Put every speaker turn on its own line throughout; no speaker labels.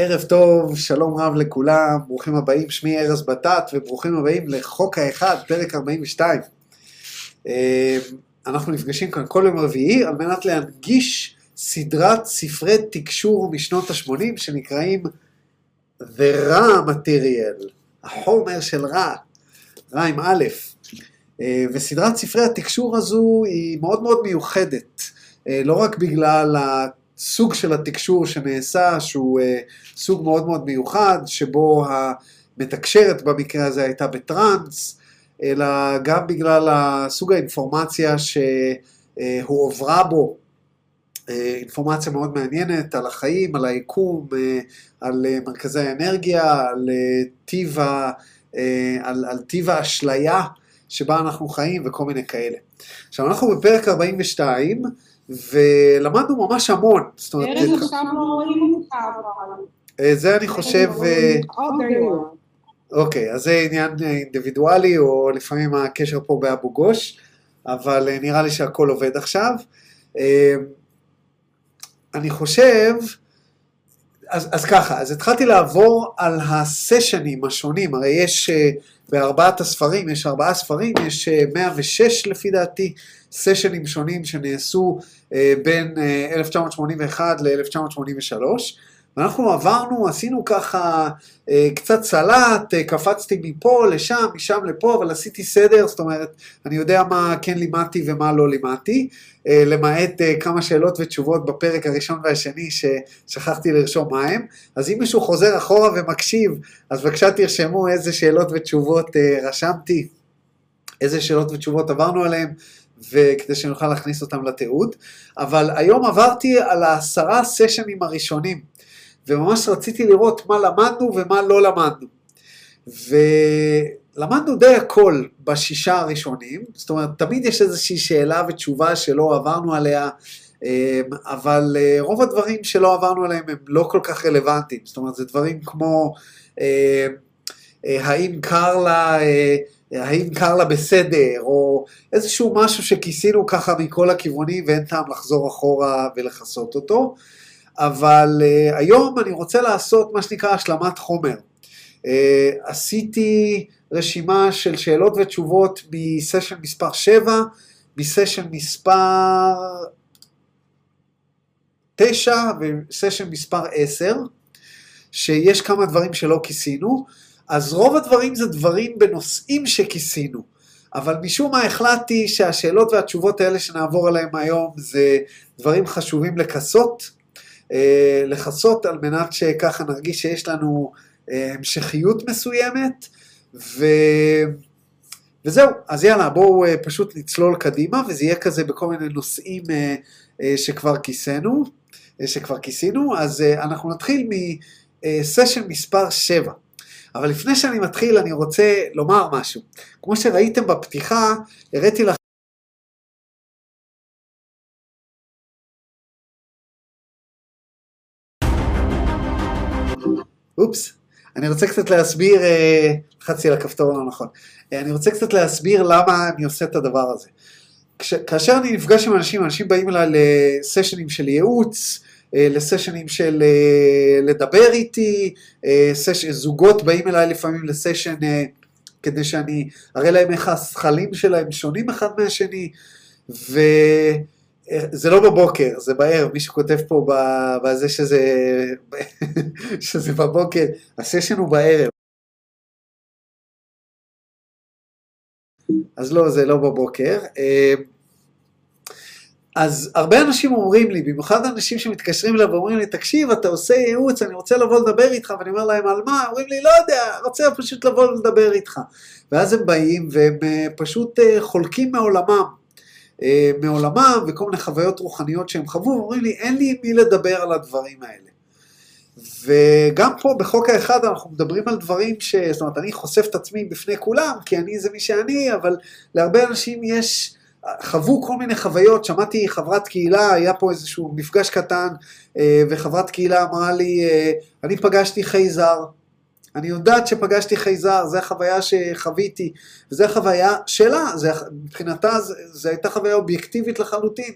ערב טוב, שלום רב לכולם, ברוכים הבאים, שמי ארז בטט וברוכים הבאים לחוק האחד, פרק 42. אה, אנחנו נפגשים כאן כל יום רביעי על מנת להנגיש סדרת ספרי תקשור משנות ה-80 שנקראים The Ra Material, החומר של רע, רע עם א', אה, וסדרת ספרי התקשור הזו היא מאוד מאוד מיוחדת, אה, לא רק בגלל הסוג של התקשור שנעשה, שהוא סוג מאוד מאוד מיוחד, שבו המתקשרת במקרה הזה הייתה בטראנס, אלא גם בגלל סוג האינפורמציה שהועברה בו, אינפורמציה מאוד מעניינת על החיים, על היקום, על מרכזי האנרגיה, על טיב, על, על טיב האשליה שבה אנחנו חיים וכל מיני כאלה. עכשיו אנחנו בפרק 42 ולמדנו ממש המון.
זאת אומרת, עכשיו לא רואים אותך
אה, זה אני חושב... אה, אוקיי, אז זה עניין אינדיבידואלי, או לפעמים הקשר פה באבו גוש, אבל אה, נראה לי שהכל עובד עכשיו. אני חושב, אז, אז ככה, אז התחלתי לעבור על הסשנים השונים, הרי יש בארבעת הספרים, יש ארבעה ספרים, יש 106 לפי דעתי סשנים שונים שנעשו בין 1981 ל-1983. ואנחנו עברנו, עשינו ככה אה, קצת סלט, אה, קפצתי מפה לשם, משם לפה, אבל עשיתי סדר, זאת אומרת, אני יודע מה כן לימדתי ומה לא לימדתי, אה, למעט כמה שאלות ותשובות בפרק הראשון והשני ששכחתי לרשום מה הם. אז אם מישהו חוזר אחורה ומקשיב, אז בבקשה תרשמו איזה שאלות ותשובות רשמתי, איזה שאלות ותשובות עברנו עליהם, וכדי שנוכל להכניס אותם לתיעוד. אבל היום עברתי על העשרה סשנים הראשונים. וממש רציתי לראות מה למדנו ומה לא למדנו. ולמדנו די הכל בשישה הראשונים, זאת אומרת, תמיד יש איזושהי שאלה ותשובה שלא עברנו עליה, אמ, אבל אה, רוב הדברים שלא עברנו עליהם הם לא כל כך רלוונטיים, זאת אומרת, זה דברים כמו אמ, אה, האם קר לה... האם קר לה בסדר, או איזשהו משהו שכיסינו ככה מכל הכיוונים ואין טעם לחזור אחורה ולכסות אותו. אבל uh, היום אני רוצה לעשות מה שנקרא השלמת חומר. Uh, עשיתי רשימה של שאלות ותשובות מסשן מספר 7, מסשן מספר 9 וסשן מספר 10, שיש כמה דברים שלא כיסינו, אז רוב הדברים זה דברים בנושאים שכיסינו. אבל משום מה החלטתי שהשאלות והתשובות האלה שנעבור עליהם היום זה דברים חשובים לכסות, אה, לכסות על מנת שככה נרגיש שיש לנו אה, המשכיות מסוימת, ו... וזהו, אז יאללה, בואו אה, פשוט נצלול קדימה, וזה יהיה כזה בכל מיני נושאים שכבר כיסינו, שכבר כיסינו, אז אנחנו נתחיל מסשן מספר 7. אבל לפני שאני מתחיל אני רוצה לומר משהו. כמו שראיתם בפתיחה, הראיתי לכם אופס, אני רוצה קצת להסביר, אה, לחצתי על הכפתור לא נכון, אה, אני רוצה קצת להסביר למה אני עושה את הדבר הזה. כש, כאשר אני נפגש עם אנשים, אנשים באים אליי לסשנים של ייעוץ, לסשנים של לדבר איתי, סש, זוגות באים אליי לפעמים לסשן כדי שאני אראה להם איך השכלים שלהם שונים אחד מהשני, ו... זה לא בבוקר, זה בערב, מי שכותב פה בזה שזה, שזה בבוקר, הסשן הוא בערב. אז לא, זה לא בבוקר. אז הרבה אנשים אומרים לי, במיוחד אנשים שמתקשרים אליו ואומרים לי, תקשיב, אתה עושה ייעוץ, אני רוצה לבוא לדבר איתך, ואני אומר להם, על מה? אומרים לי, לא יודע, רוצה פשוט לבוא לדבר איתך. ואז הם באים והם אה, פשוט אה, חולקים מעולמם. אה, מעולמם וכל מיני חוויות רוחניות שהם חוו, אומרים לי, אין לי מי לדבר על הדברים האלה. וגם פה בחוק האחד אנחנו מדברים על דברים ש... זאת אומרת, אני חושף את עצמי בפני כולם, כי אני זה מי שאני, אבל להרבה אנשים יש, חוו כל מיני חוויות, שמעתי חברת קהילה, היה פה איזשהו מפגש קטן, אה, וחברת קהילה אמרה לי, אה, אני פגשתי חייזר, אני יודעת שפגשתי חייזר, זו החוויה שחוויתי, וזו החוויה שלה, זה, מבחינתה זו הייתה חוויה אובייקטיבית לחלוטין,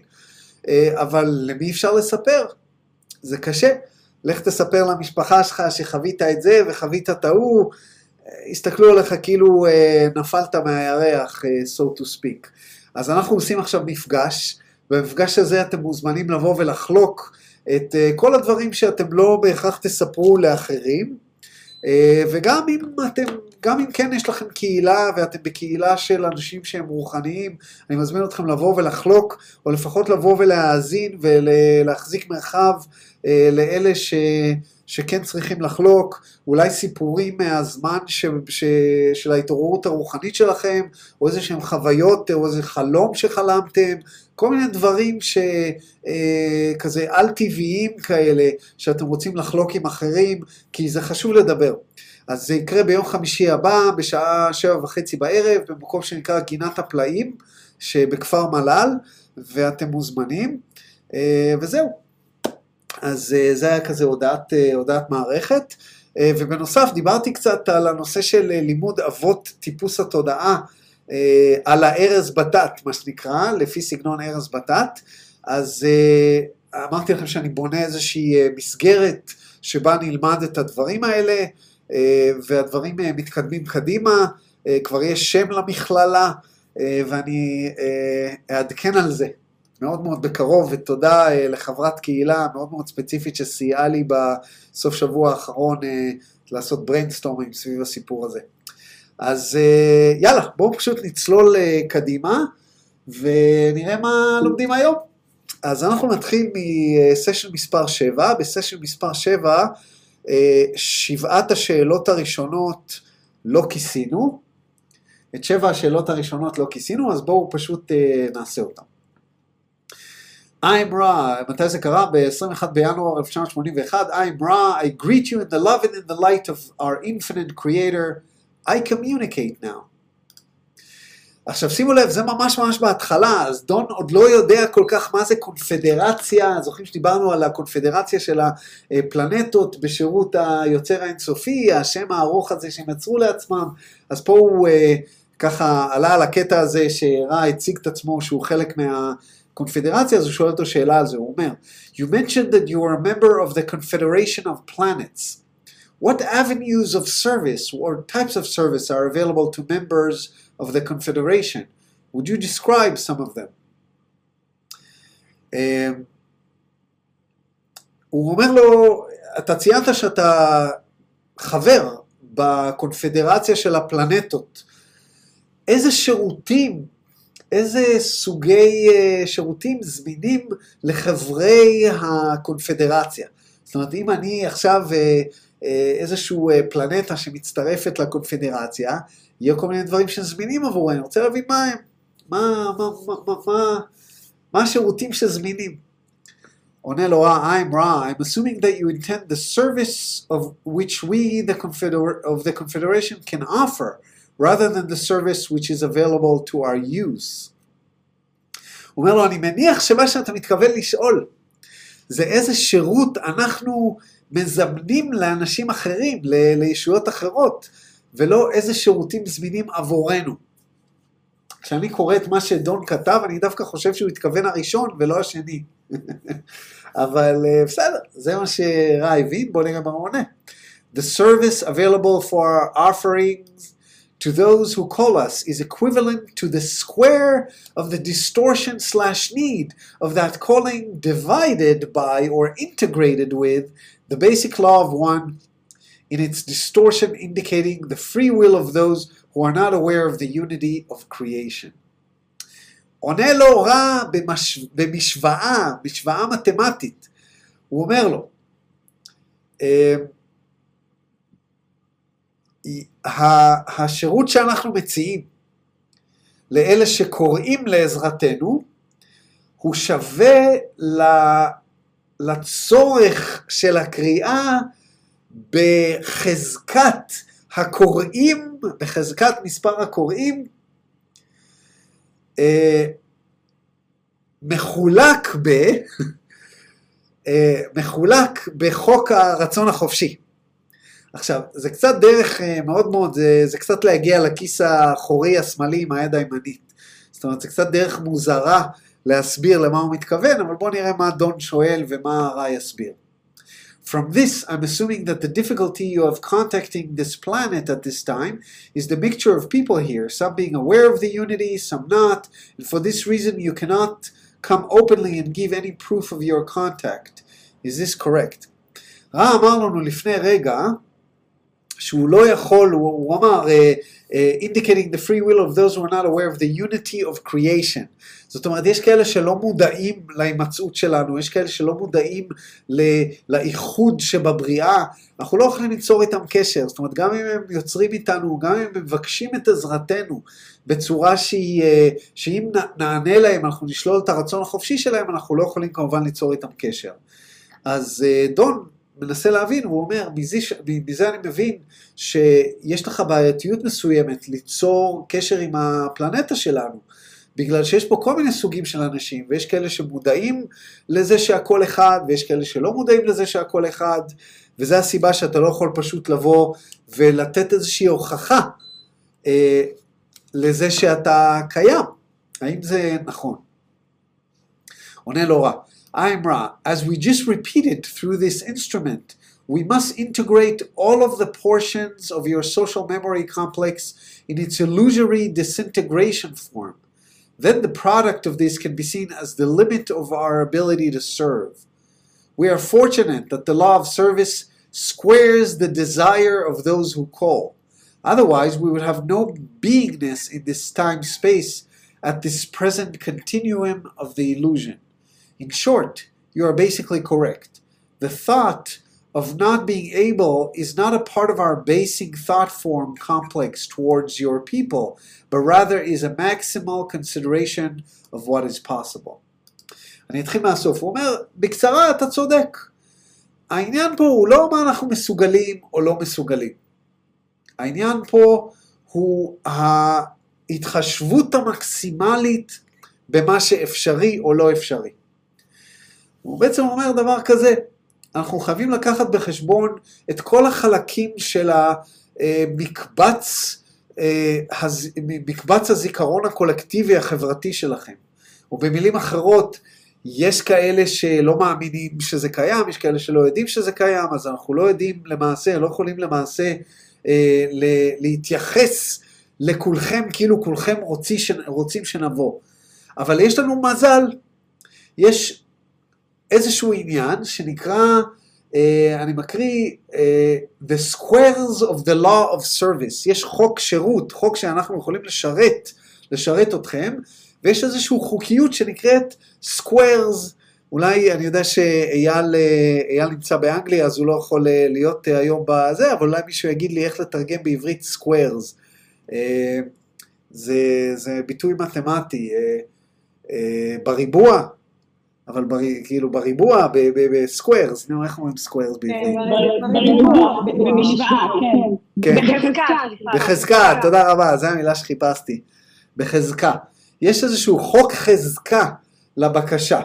אה, אבל למי אפשר לספר? זה קשה. לך תספר למשפחה שלך שחווית את זה וחווית את ההוא, יסתכלו עליך כאילו נפלת מהירח, so to speak. אז אנחנו עושים עכשיו מפגש, במפגש הזה אתם מוזמנים לבוא ולחלוק את אה, כל הדברים שאתם לא בהכרח תספרו לאחרים, אה, וגם אם אתם, גם אם כן יש לכם קהילה ואתם בקהילה של אנשים שהם רוחניים, אני מזמין אתכם לבוא ולחלוק, או לפחות לבוא ולהאזין ולהחזיק מרחב אה, לאלה ש... שכן צריכים לחלוק, אולי סיפורים מהזמן ש, ש, של ההתעוררות הרוחנית שלכם, או איזה שהם חוויות, או איזה חלום שחלמתם, כל מיני דברים שכזה אה, על-טבעיים כאלה, שאתם רוצים לחלוק עם אחרים, כי זה חשוב לדבר. אז זה יקרה ביום חמישי הבא, בשעה שבע וחצי בערב, במקום שנקרא גינת הפלאים, שבכפר מל"ל, ואתם מוזמנים, אה, וזהו. אז אה, זה היה כזה הודעת, אה, הודעת מערכת. אה, ובנוסף דיברתי קצת על הנושא של לימוד אבות טיפוס התודעה, על הארז בתת, מה שנקרא, לפי סגנון ארז בתת. אז אמרתי לכם שאני בונה איזושהי מסגרת שבה נלמד את הדברים האלה, והדברים מתקדמים קדימה, כבר יש שם למכללה, ואני אעדכן על זה מאוד מאוד בקרוב, ותודה uh, לחברת קהילה מאוד מאוד ספציפית שסייעה לי בסוף שבוע האחרון uh, לעשות בריינסטורמים סביב הסיפור הזה. אז uh, יאללה, בואו פשוט נצלול קדימה, ונראה מה לומדים היום. אז אנחנו נתחיל מסשן מספר 7, בסשן מספר 7, uh, שבעת השאלות הראשונות לא כיסינו, את שבע השאלות הראשונות לא כיסינו, אז בואו פשוט נעשה אותן. I'm Ra, מתי זה קרה? ב-21 בינואר 1981, I'm Ra, I greet you in the love and in the light of our infinite creator, I communicate now. עכשיו שימו לב, זה ממש ממש בהתחלה, אז דון עוד לא יודע כל כך מה זה קונפדרציה, זוכרים שדיברנו על הקונפדרציה של הפלנטות בשירות היוצר האינסופי, השם הארוך הזה שהם יצרו לעצמם, אז פה הוא אה, ככה עלה על הקטע הזה שראה הציג את עצמו שהוא חלק מה... קונפדרציה, אז הוא שואל אותו שאלה על זה, הוא אומר, You mentioned that you are a member of the Confederation of Planets. What avenues of service or types of service are available to members of the Confederation? Would you describe some of them? Um, הוא אומר לו, אתה ציינת שאתה חבר בקונפדרציה של הפלנטות. איזה שירותים איזה סוגי אה, שירותים זמינים לחברי הקונפדרציה. זאת אומרת, אם אני עכשיו אה, אה, איזשהו פלנטה שמצטרפת לקונפדרציה, יהיו כל מיני דברים שזמינים עבורנו, אני רוצה להבין מה הם, מה, מה, מה, מה, מה, מה השירותים שזמינים. עונה לו I'm רע, I'm assuming that you intend the service of which we, the, confeder of the confederation, can offer. rather than the service which is available to our use. הוא אומר לו, אני מניח שמה שאתה מתכוון לשאול זה איזה שירות אנחנו מזמנים לאנשים אחרים, ל- לישויות אחרות, ולא איזה שירותים זמינים עבורנו. כשאני קורא את מה שדון כתב, אני דווקא חושב שהוא התכוון הראשון ולא השני. אבל uh, בסדר, זה מה שרע הבין, בואו נראה מה הוא עונה. The service available for offerings to those who call us is equivalent to the square of the distortion slash need of that calling divided by or integrated with the basic law of one in its distortion indicating the free will of those who are not aware of the unity of creation. עונה לו רע במשוואה, משוואה מתמטית. הוא אומר לו, השירות שאנחנו מציעים לאלה שקוראים לעזרתנו, הוא שווה לצורך של הקריאה בחזקת הקוראים, בחזקת מספר הקוראים, אה, מחולק ב... אה, מחולק בחוק הרצון החופשי. עכשיו, זה קצת דרך אה, מאוד מאוד, זה, זה קצת להגיע לכיס האחורי השמאלי עם היד הימנית. זאת אומרת, זה קצת דרך מוזרה להסביר למה הוא מתכוון, אבל בואו נראה מה דון שואל ומה הרע יסביר. From this, I'm assuming that the difficulty you have contacting this planet at this time is the mixture of people here, some being aware of the unity, some not, and for this reason you cannot come openly and give any proof of your contact. Is this correct? רע אמר לנו לפני רגע שהוא לא יכול, הוא, הוא אמר, uh, uh, indicating the free will of those who are not aware of the unity of creation. זאת אומרת, יש כאלה שלא מודעים להימצאות שלנו, יש כאלה שלא מודעים לאיחוד שבבריאה, אנחנו לא יכולים ליצור איתם קשר. זאת אומרת, גם אם הם יוצרים איתנו, גם אם הם מבקשים את עזרתנו בצורה שהיא, אה, שאם נענה להם, אנחנו נשלול את הרצון החופשי שלהם, אנחנו לא יכולים כמובן ליצור איתם קשר. אז דון מנסה להבין, הוא אומר, מזה, מזה אני מבין שיש לך בעייתיות מסוימת ליצור קשר עם הפלנטה שלנו, בגלל שיש פה כל מיני סוגים של אנשים, ויש כאלה שמודעים לזה שהכל אחד, ויש כאלה שלא מודעים לזה שהכל אחד, וזו הסיבה שאתה לא יכול פשוט לבוא ולתת איזושהי הוכחה אה, לזה שאתה קיים. האם זה נכון? עונה לו רע. I'm Ra. As we just repeated through this instrument, we must integrate all of the portions of your social memory complex in its illusory disintegration form. Then the product of this can be seen as the limit of our ability to serve. We are fortunate that the law of service squares the desire of those who call. Otherwise, we would have no beingness in this time space at this present continuum of the illusion. In short, you are basically correct. The thought of not being able is not a part of our basic thought form complex towards your people, but rather is a maximal consideration of what is possible. אני אתחיל מהסוף. הוא אומר, בקצרה, אתה צודק. העניין פה הוא לא מה אנחנו מסוגלים או לא מסוגלים. העניין פה הוא ההתחשבות המקסימלית במה שאפשרי או לא אפשרי. הוא בעצם אומר דבר כזה, אנחנו חייבים לקחת בחשבון את כל החלקים של המקבץ, אה, מקבץ הזיכרון הקולקטיבי החברתי שלכם. או במילים אחרות, יש כאלה שלא מאמינים שזה קיים, יש כאלה שלא יודעים שזה קיים, אז אנחנו לא יודעים למעשה, לא יכולים למעשה אה, להתייחס לכולכם כאילו כולכם רוצים, רוצים שנבוא. אבל יש לנו מזל, יש איזשהו עניין שנקרא, אה, אני מקריא, אה, The Squares of the Law of Service. יש חוק שירות, חוק שאנחנו יכולים לשרת, לשרת אתכם, ויש איזושהי חוקיות שנקראת Squares. אולי, אני יודע שאייל אה, נמצא באנגליה, אז הוא לא יכול להיות היום בזה, אבל אולי מישהו יגיד לי איך לתרגם בעברית Squares. זה, זה ביטוי מתמטי. בריבוע, אבל בר, כאילו בריבוע, ב squares, נו, איך אומרים squares בעברית?
בריבוע, במשוואה, כן.
כן,
בחזקה.
בחזקה, תודה רבה, זו המילה שחיפשתי. בחזקה. יש איזשהו חוק חזקה לבקשה.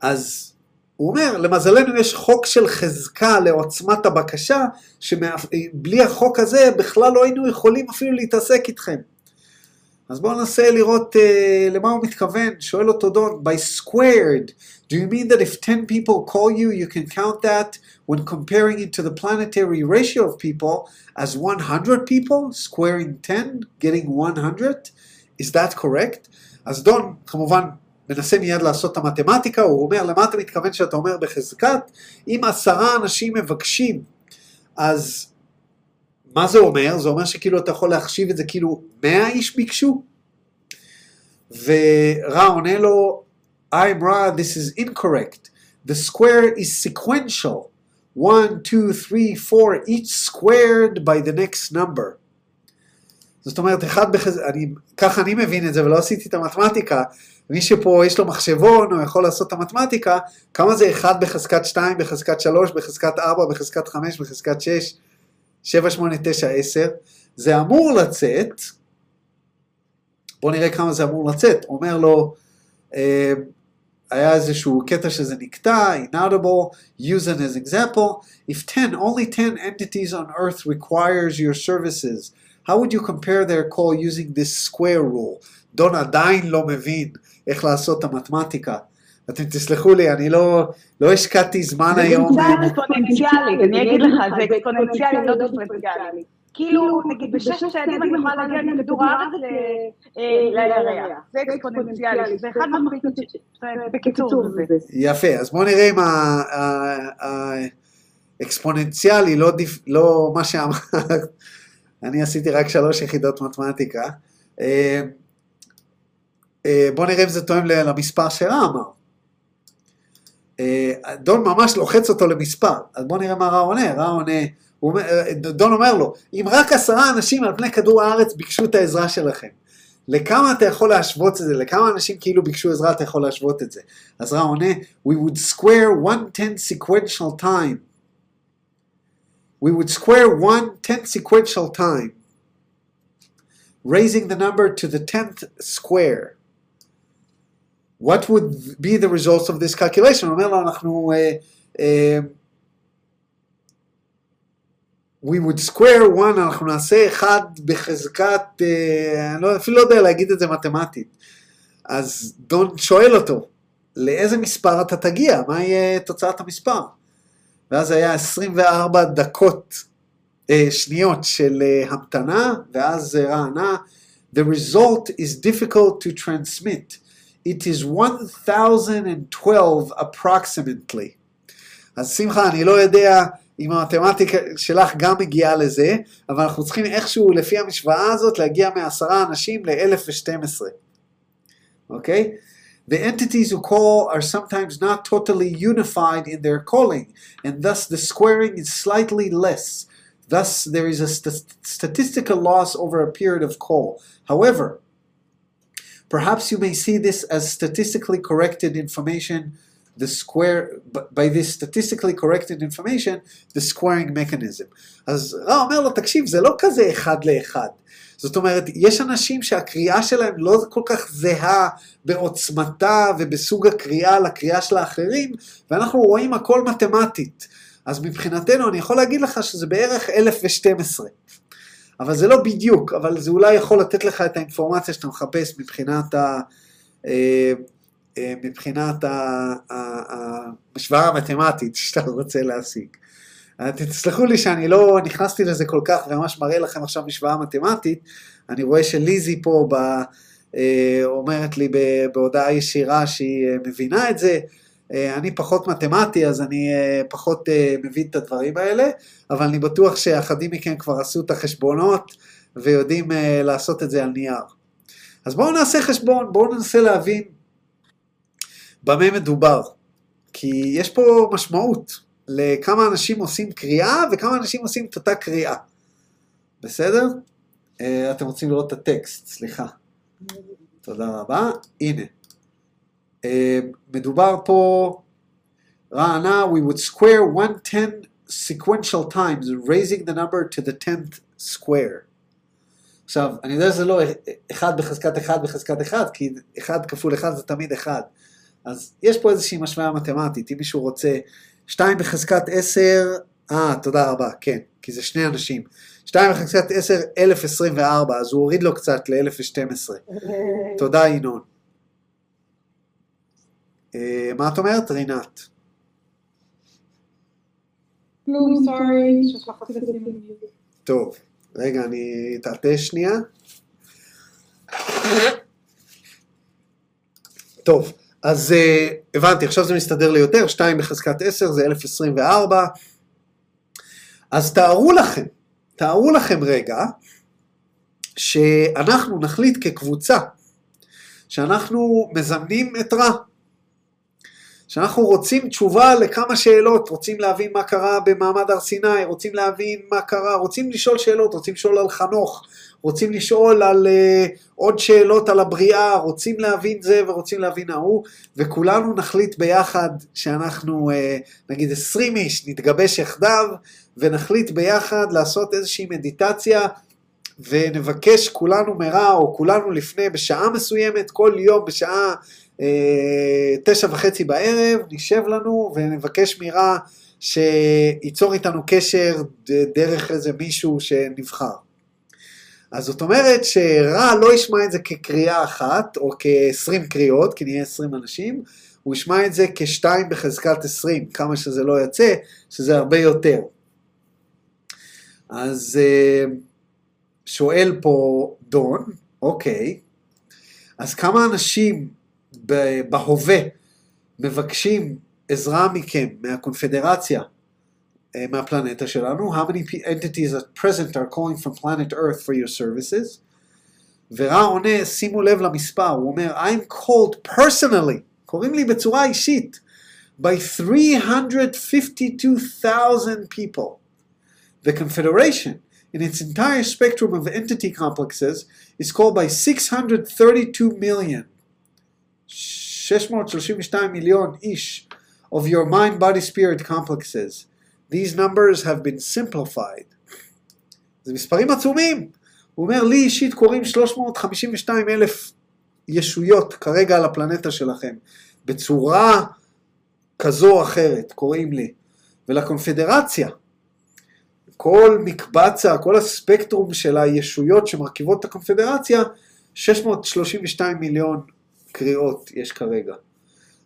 אז הוא אומר, למזלנו יש חוק של חזקה לעוצמת הבקשה, שבלי החוק הזה בכלל לא היינו יכולים אפילו להתעסק איתכם. אז בואו ננסה לראות uh, למה הוא מתכוון. שואל אותו דון, by squared, do you mean that if 10 people call you, you can count that when comparing it to the planetary ratio of people as 100 people, squaring 10, getting 100? Is that correct? אז דון, כמובן, מנסה מיד לעשות את המתמטיקה, הוא אומר, למה אתה מתכוון שאתה אומר בחזקת? אם עשרה אנשים מבקשים, אז מה זה אומר? זה אומר שכאילו אתה יכול להחשיב את זה כאילו 100 איש ביקשו? ורע עונה לו, I'm Ra, this is incorrect. The square is sequential. 1, 2, 3, 4, each squared by the next number. זאת אומרת, אחד בחז... אני, ככה אני מבין את זה, ולא עשיתי את המתמטיקה. מי שפה יש לו מחשבון, הוא יכול לעשות את המתמטיקה, כמה זה 1 בחזקת 2, בחזקת 3, בחזקת 4, בחזקת 5, בחזקת 6, 7, 8, 9, 10. זה אמור לצאת, בואו נראה כמה זה אמור לצאת. אומר לו, אה, היה איזשהו קטע שזה נקטע, inaudible, use it as example. If 10, only 10 entities on earth requires your services, how would you compare their call using this square rule? דון עדיין לא מבין איך לעשות את המתמטיקה. אתם תסלחו לי, אני לא, לא השקעתי זמן
זה
היום.
קצת אקספוננציאלית, אני אגיד לך, זה אקספוננציאלי, לא דיפרנציאלי. כאילו, נגיד בשש צעדים אני יכולה להגיע מכדור הארץ לירח. זה אקספוננציאלי, זה אחד מחליט, בקיצור זה.
יפה, אז בואו נראה אם האקספוננציאלי, לא, דיפ- לא מה שאמרת, אני עשיתי רק שלוש יחידות מתמטיקה. אה, אה, בואו נראה אם זה תואם ל- למספר שרע אמר. אה, דון ממש לוחץ אותו למספר, אז בואו נראה מה רע עונה, רע עונה, אה, דון אומר לו, אם רק עשרה אנשים על פני כדור הארץ ביקשו את העזרה שלכם, לכמה אתה יכול להשוות את זה? לכמה אנשים כאילו ביקשו עזרה אתה יכול להשוות את זה? אז רע עונה, we would square one tenth sequential time. We would square one tenth sequential time, raising the number to the tenth square. What would be the results of this calculation? הוא אומר לו, אנחנו... Uh, uh, we would square one, אנחנו נעשה אחד בחזקת, אה, אני לא, אפילו לא יודע להגיד את זה מתמטית. אז דון שואל אותו, לאיזה מספר אתה תגיע? מה יהיה תוצאת המספר? ואז היה 24 דקות, אה, שניות של אה, המתנה, ואז רע ענה, The result is difficult to transmit. It is 1012 approximately. אז שמחה, אני לא יודע אם המתמטיקה שלך גם מגיעה לזה, אבל אנחנו צריכים איכשהו לפי המשוואה הזאת להגיע מעשרה אנשים ל-1012. אוקיי? The entities who call are sometimes not totally unified in their calling, and thus the squaring is slightly less. Thus, there is a st- statistical loss over a period of call. However, perhaps you may see this as statistically corrected information the square by this statistically corrected information the squaring mechanism. אז רע אומר לו תקשיב זה לא כזה אחד לאחד. זאת אומרת יש אנשים שהקריאה שלהם לא כל כך זהה בעוצמתה ובסוג הקריאה לקריאה של האחרים ואנחנו רואים הכל מתמטית. אז מבחינתנו אני יכול להגיד לך שזה בערך 1012. אבל זה לא בדיוק, אבל זה אולי יכול לתת לך את האינפורמציה שאתה מחפש מבחינת ה... מבחינת המשוואה המתמטית שאתה רוצה להשיג. תסלחו לי שאני לא נכנסתי לזה כל כך וממש מראה לכם עכשיו משוואה מתמטית, אני רואה שליזי פה ב, אומרת לי בהודעה ישירה שהיא מבינה את זה, אני פחות מתמטי אז אני פחות מבין את הדברים האלה, אבל אני בטוח שאחדים מכם כבר עשו את החשבונות ויודעים לעשות את זה על נייר. אז בואו נעשה חשבון, בואו ננסה להבין במה מדובר. כי יש פה משמעות לכמה אנשים עושים קריאה וכמה אנשים עושים את אותה קריאה. בסדר? אתם רוצים לראות את הטקסט, סליחה. תודה רבה. הנה. מדובר פה, רענה, we would square one ten sequential times, raising the number to the tenth square. עכשיו, אני יודע שזה לא 1 בחזקת 1 בחזקת 1, כי 1 כפול 1 זה תמיד 1. אז יש פה איזושהי משוואה מתמטית, אם מישהו רוצה 2 בחזקת 10, אה, תודה רבה, כן, כי זה שני אנשים. 2 בחזקת 10, 1024, אז הוא הוריד לו קצת ל-1012. תודה, ינון. מה את אומרת, רינת?
כלום, סורי, שכחתי לשים מיוט.
טוב, רגע, אני אטאטא שנייה. טוב, אז uh, הבנתי, עכשיו זה מסתדר לי יותר, 2 בחזקת 10 זה 1024. אז תארו לכם, תארו לכם רגע, שאנחנו נחליט כקבוצה, שאנחנו מזמנים את רע. שאנחנו רוצים תשובה לכמה שאלות, רוצים להבין מה קרה במעמד הר סיני, רוצים להבין מה קרה, רוצים לשאול שאלות, רוצים לשאול על חנוך, רוצים לשאול על uh, עוד שאלות על הבריאה, רוצים להבין זה ורוצים להבין ההוא, וכולנו נחליט ביחד שאנחנו, uh, נגיד 20 איש, נתגבש יחדיו, ונחליט ביחד לעשות איזושהי מדיטציה, ונבקש כולנו מרע, או כולנו לפני, בשעה מסוימת, כל יום בשעה תשע וחצי בערב, נשב לנו ונבקש מרע שייצור איתנו קשר דרך איזה מישהו שנבחר. אז זאת אומרת שרע לא ישמע את זה כקריאה אחת, או כ-20 קריאות, כי נהיה 20 אנשים, הוא ישמע את זה כשתיים בחזקת 20, כמה שזה לא יצא, שזה הרבה יותר. אז אה, שואל פה דון, אוקיי, אז כמה אנשים בהווה מבקשים עזרה מכם, מהקונפדרציה, אה, מהפלנטה שלנו? How many entities at present are calling from planet Earth for your services? ורע עונה, שימו לב למספר, הוא אומר, I'm called personally, קוראים לי בצורה אישית, by 352,000 people. The Confederation, in its entire spectrum of entity complexes, is called by 632 million, 632 מיליון איש, of your mind, body, spirit complexes. These numbers have been simplified. זה מספרים עצומים. הוא אומר, לי אישית קוראים 352 אלף ישויות כרגע על הפלנטה שלכם, בצורה כזו או אחרת, קוראים לי. ולקונפדרציה, כל מקבצה, כל הספקטרום של הישויות שמרכיבות את הקונפדרציה, 632 מיליון קריאות יש כרגע.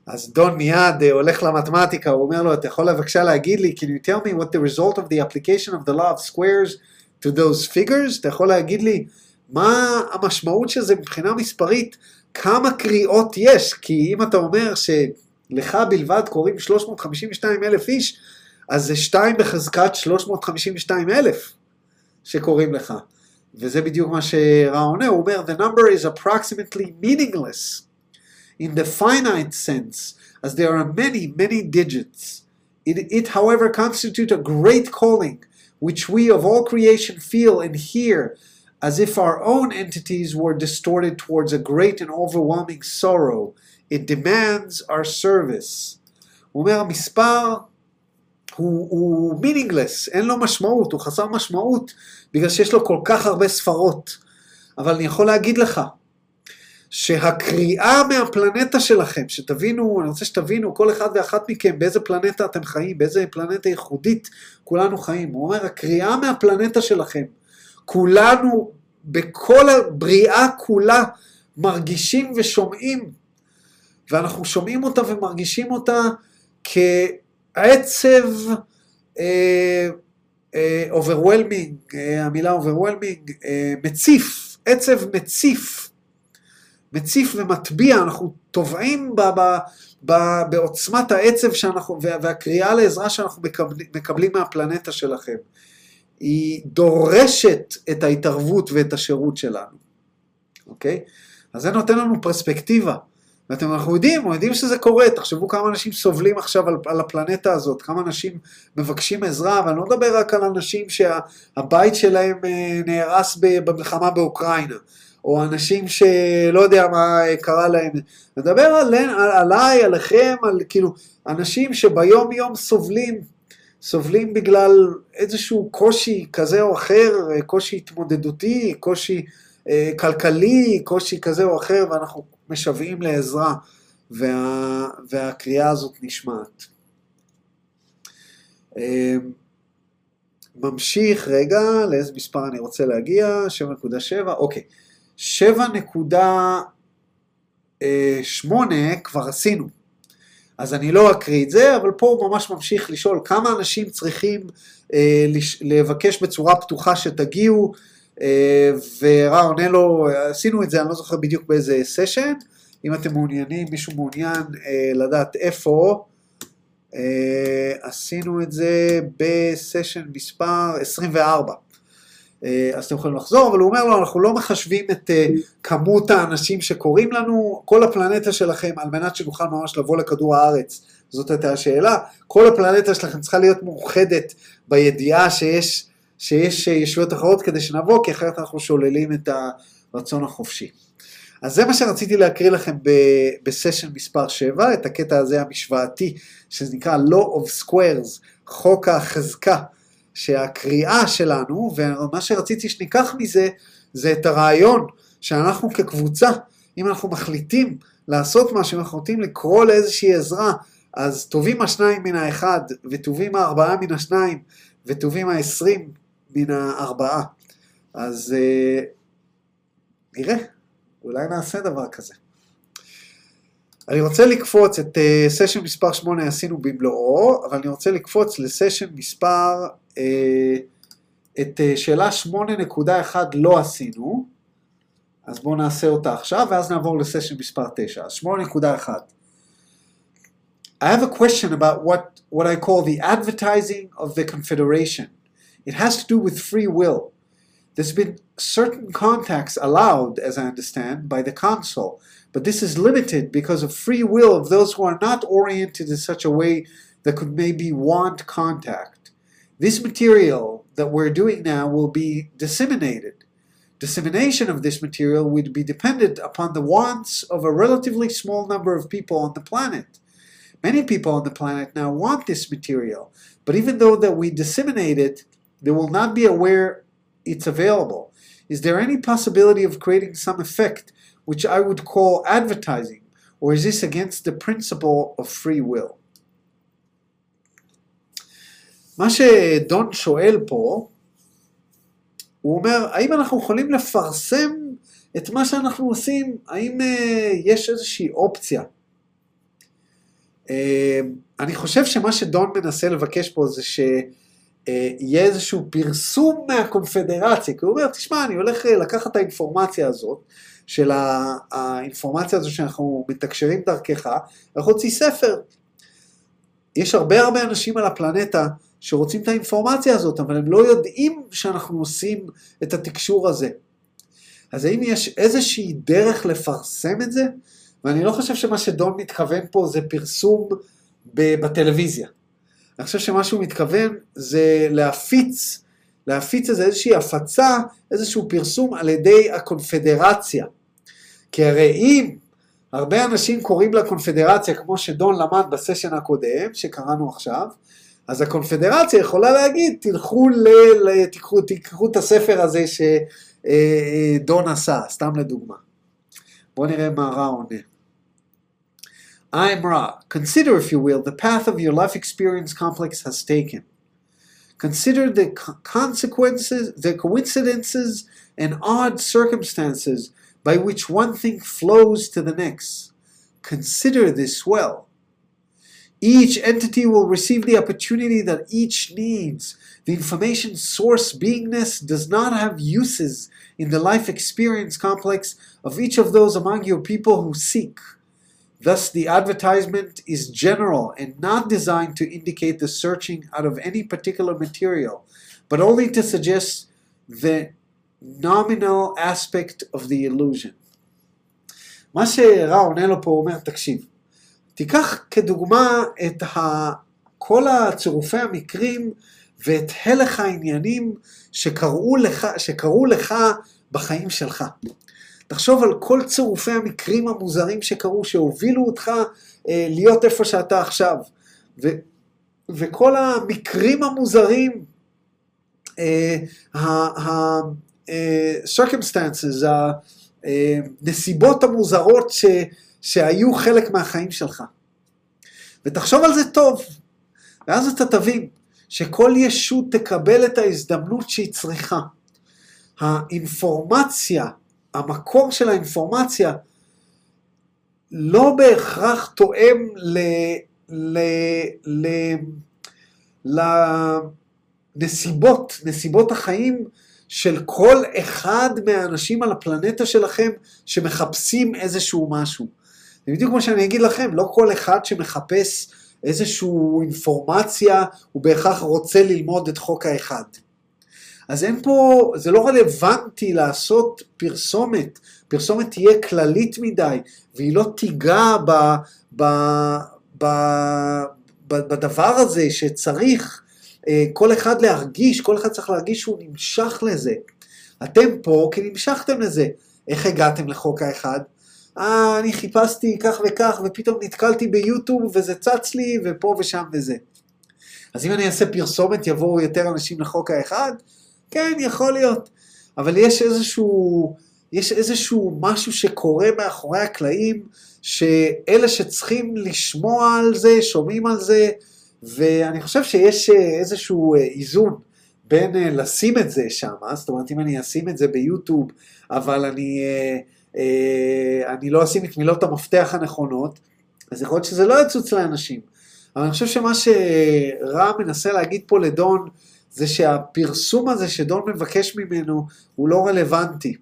אז דון מיד אה, הולך למתמטיקה, הוא אומר לו, אתה יכול בבקשה להגיד לי, can you tell me what the result of the application of the law of squares to those figures? אתה יכול להגיד לי מה המשמעות של זה מבחינה מספרית, כמה קריאות יש? כי אם אתה אומר שלך בלבד קוראים 352 אלף איש, אז זה 2 בחזקת 352 אלף שקוראים לך. וזה בדיוק מה שרע עונה, הוא אומר, the number is approximately meaningless. in the finite sense, as there are many, many digits. It, it, however, constitutes a great calling, which we of all creation feel and hear, as if our own entities were distorted towards a great and overwhelming sorrow. It demands our service. הוא אומר, המספר הוא, הוא meaningless, אין לו משמעות, הוא חסר משמעות, בגלל שיש לו כל כך הרבה ספרות. אבל אני יכול להגיד לך, שהקריאה מהפלנטה שלכם, שתבינו, אני רוצה שתבינו, כל אחד ואחת מכם, באיזה פלנטה אתם חיים, באיזה פלנטה ייחודית כולנו חיים. הוא אומר, הקריאה מהפלנטה שלכם, כולנו, בכל הבריאה כולה, מרגישים ושומעים, ואנחנו שומעים אותה ומרגישים אותה כעצב אה, אה, overwhelming, אה, המילה overwhelming, אה, מציף, עצב מציף. מציף ומטביע, אנחנו טובעים ב, ב, ב, בעוצמת העצב שאנחנו, וה, והקריאה לעזרה שאנחנו מקבלים, מקבלים מהפלנטה שלכם. היא דורשת את ההתערבות ואת השירות שלנו, אוקיי? אז זה נותן לנו פרספקטיבה. ואתם, אנחנו יודעים, יודעים שזה קורה, תחשבו כמה אנשים סובלים עכשיו על, על הפלנטה הזאת, כמה אנשים מבקשים עזרה, ואני לא מדבר רק על אנשים שהבית שה, שלהם אה, נהרס במלחמה באוקראינה. או אנשים שלא יודע מה קרה להם. נדבר על, על, עליי, עליכם, על כאילו, אנשים שביום יום סובלים, סובלים בגלל איזשהו קושי כזה או אחר, קושי התמודדותי, קושי אה, כלכלי, קושי כזה או אחר, ואנחנו משוועים לעזרה, וה, והקריאה הזאת נשמעת. אה, ממשיך רגע, לאיזה מספר אני רוצה להגיע, 7.7, אוקיי. 7.8 כבר עשינו. אז אני לא אקריא את זה, אבל פה הוא ממש ממשיך לשאול כמה אנשים צריכים אה, לש, לבקש בצורה פתוחה שתגיעו, אה, ורע עונה לו, עשינו את זה, אני לא זוכר בדיוק באיזה סשן, אם אתם מעוניינים, מישהו מעוניין אה, לדעת איפה, אה, עשינו את זה בסשן מספר 24. אז אתם יכולים לחזור, אבל הוא אומר לו, אנחנו לא מחשבים את uh, כמות האנשים שקוראים לנו, כל הפלנטה שלכם, על מנת שנוכל ממש לבוא לכדור הארץ, זאת הייתה השאלה, כל הפלנטה שלכם צריכה להיות מאוחדת בידיעה שיש, שיש ישויות אחרות כדי שנבוא, כי אחרת אנחנו שוללים את הרצון החופשי. אז זה מה שרציתי להקריא לכם בסשן מספר 7, את הקטע הזה המשוואתי, שנקרא Law of Squares, חוק החזקה. שהקריאה שלנו, ומה שרציתי שניקח מזה, זה את הרעיון שאנחנו כקבוצה, אם אנחנו מחליטים לעשות משהו, אם אנחנו נוטים לקרוא לאיזושהי עזרה, אז טובים השניים מן האחד, וטובים הארבעה מן השניים, וטובים העשרים מן הארבעה. אז אה, נראה, אולי נעשה דבר כזה. אני רוצה לקפוץ את uh, סשן מספר 8 עשינו במלואו, אבל אני רוצה לקפוץ לסשן מספר, uh, את uh, שאלה 8.1 לא עשינו, אז בואו נעשה אותה עכשיו, ואז נעבור לסשן מספר 9. אז 8.1. I have a question about what, what I call the advertising of the Confederation. It has to do with free will. There's been certain contacts allowed, as I understand, by the Council, but this is limited because of free will of those who are not oriented in such a way that could maybe want contact. This material that we're doing now will be disseminated. Dissemination of this material would be dependent upon the wants of a relatively small number of people on the planet. Many people on the planet now want this material, but even though that we disseminate it, they will not be aware it's available. Is there any possibility of creating some effect which I would call advertising, or is this against the principle of free will? מה שדון שואל פה, הוא אומר, האם אנחנו יכולים לפרסם את מה שאנחנו עושים? האם uh, יש איזושהי אופציה? Uh, אני חושב שמה שדון מנסה לבקש פה זה שיהיה איזשהו פרסום מהקונפדרציה, כי הוא אומר, תשמע, אני הולך לקחת את האינפורמציה הזאת, של האינפורמציה הזו שאנחנו מתקשרים דרכך, אנחנו נוציא ספר. יש הרבה הרבה אנשים על הפלנטה שרוצים את האינפורמציה הזאת, אבל הם לא יודעים שאנחנו עושים את התקשור הזה. אז האם יש איזושהי דרך לפרסם את זה? ואני לא חושב שמה שדון מתכוון פה זה פרסום בטלוויזיה. אני חושב שמה שהוא מתכוון זה להפיץ, להפיץ איזה איזושהי הפצה, איזשהו פרסום על ידי הקונפדרציה. כי הרי אם הרבה אנשים קוראים לקונפדרציה, כמו שדון למד בסשן הקודם, שקראנו עכשיו, אז הקונפדרציה יכולה להגיד, תלכו ל... ל תיקחו, תיקחו את הספר הזה שדון עשה, סתם לדוגמה. בואו נראה מה רע עונה. I'm Ra. Consider, if you will, the path of your life experience complex has taken. Consider the consequences, the coincidences, and odd circumstances by which one thing flows to the next. Consider this well. Each entity will receive the opportunity that each needs. The information source beingness does not have uses in the life experience complex of each of those among your people who seek. Thus, the advertisement is general and not designed to indicate the searching out of any particular material, but only to suggest the nominal aspect of the illusion. מה שרע עונה לו פה, אומר, תקשיב, תיקח כדוגמה את ה... כל הצירופי המקרים ואת הלך העניינים שקרו לך, שקרו לך בחיים שלך. תחשוב על כל צירופי המקרים המוזרים שקרו, שהובילו אותך אה, להיות איפה שאתה עכשיו. ו, וכל המקרים המוזרים, אה, ה-circumstances, הנסיבות המוזרות ש, שהיו חלק מהחיים שלך. ותחשוב על זה טוב, ואז אתה תבין שכל ישות תקבל את ההזדמנות שהיא צריכה. האינפורמציה, המקור של האינפורמציה, לא בהכרח תואם ל... ל... ל... לנסיבות, נסיבות החיים של כל אחד מהאנשים על הפלנטה שלכם שמחפשים איזשהו משהו. זה בדיוק כמו שאני אגיד לכם, לא כל אחד שמחפש איזושהי אינפורמציה הוא בהכרח רוצה ללמוד את חוק האחד. אז אין פה, זה לא רלוונטי לעשות פרסומת, פרסומת תהיה כללית מדי, והיא לא תיגע ב, ב, ב, ב, בדבר הזה שצריך אה, כל אחד להרגיש, כל אחד צריך להרגיש שהוא נמשך לזה. אתם פה כי נמשכתם לזה. איך הגעתם לחוק האחד? אה, אני חיפשתי כך וכך, ופתאום נתקלתי ביוטיוב וזה צץ לי, ופה ושם וזה. אז אם אני אעשה פרסומת, יבואו יותר אנשים לחוק האחד? כן, יכול להיות. אבל יש איזשהו, יש איזשהו משהו שקורה מאחורי הקלעים, שאלה שצריכים לשמוע על זה, שומעים על זה, ואני חושב שיש איזשהו איזון בין לשים את זה שם, זאת אומרת אם אני אשים את זה ביוטיוב, אבל אני, אני לא אשים את מילות המפתח הנכונות, אז יכול להיות שזה לא יצוץ לאנשים. אבל אני חושב שמה שרע מנסה להגיד פה לדון, זה שהפרסום הזה שדון מבקש ממנו הוא לא רלוונטי,